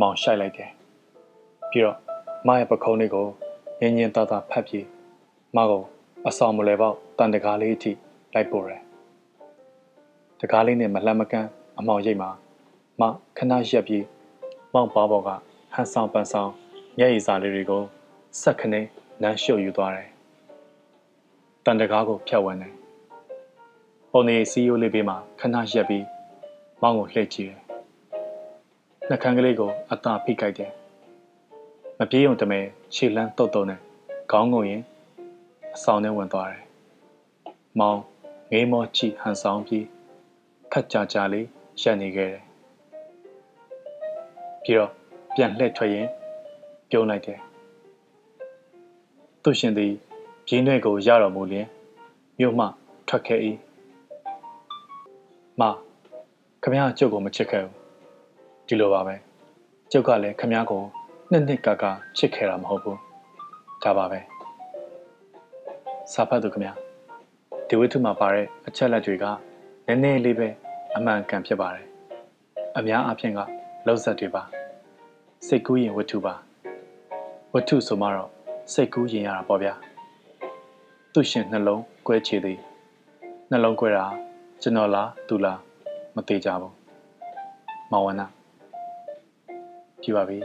မောင်ရှိုက်လိုက်တယ်ပြီးတော့မရဲ့ပခုံးလေးကိုငင်းငင်းသားသားဖတ်ပြီးမကိုအဆောင်မလဲပေါက်တန်တကားလေးအထိလိုက်ပို့တယ်တကားလေးနဲ့မလှမ်းမကန်းအမောင်ရိတ်မှာမခဏရက်ပြီးမောင်ပါဘော်က ဟန်ဆောင်ပန်ဆောင်မျက်ရည်စာလေးတွေကိုဆက်ခနေနမ်းရှုပ်ယူသွားတယ်တန်တကားကိုဖြတ်ဝင်တယ်ပုံနေစီယိုလေးပေးမှာခဏရက်ပြီးမောင်းကိုလှည့်ကြည့်တယ်။နှကန်းကလေးကိုအသာဖိကြိုက်တယ်။မပြေးုံတမဲခြေလန်းတုတ်တုံနဲ့ခေါင်းငုံရင်အဆောင်ထဲဝင်သွားတယ်။မောင်းငေးမောချီဟန်ဆောင်ပြီးခက်ကြကြလေးရက်နေခဲ့တယ်။ပြီးတော့ ပြန်လှည့်ထွက်ရင်ပြုံးလိုက်တယ်။သူရှင်သည်ပြင်းတွေကိုရတော်မူလျင်မြို့မှထွက်ခဲ့၏မခမရကျုပ်ကိုမချစ်ခဲ့ဘူးဒီလိုပါပဲကျုပ်ကလည်းခမရကိုနှစ်နှစ်ကကချစ်ခဲ့တာမဟုတ်ဘူးဒါပါပဲစာဖတ်သူခမရဒီဝိထုမှာပါတဲ့အချက်လက်တွေကနည်းနည်းလေးပဲအမှန်ကန်ဖြစ်ပါတယ်အများအားဖြင့်ကလောက်ဆက်တွေပါ စိတ်ကူးရင်ဝိထုပါဝိထုဆိုမှတော့စိတ်ကူးရင်ရတာပေါ့ဗျာသူ့ရှင်နှလုံးကွဲချေသည်နှလုံးကွဲတာကျွန်တော်လားသူလားမသေးကြဘူးမောင်ဝနာကြည့်ပါပြီ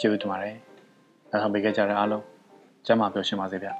ကျေးဇူးတင်ပါတယ်နောက်ဆောင်ပေးခဲ့ကြတဲ့အားလုံးကျမ်းမာပျော်ရွှင်ပါစေဗျာ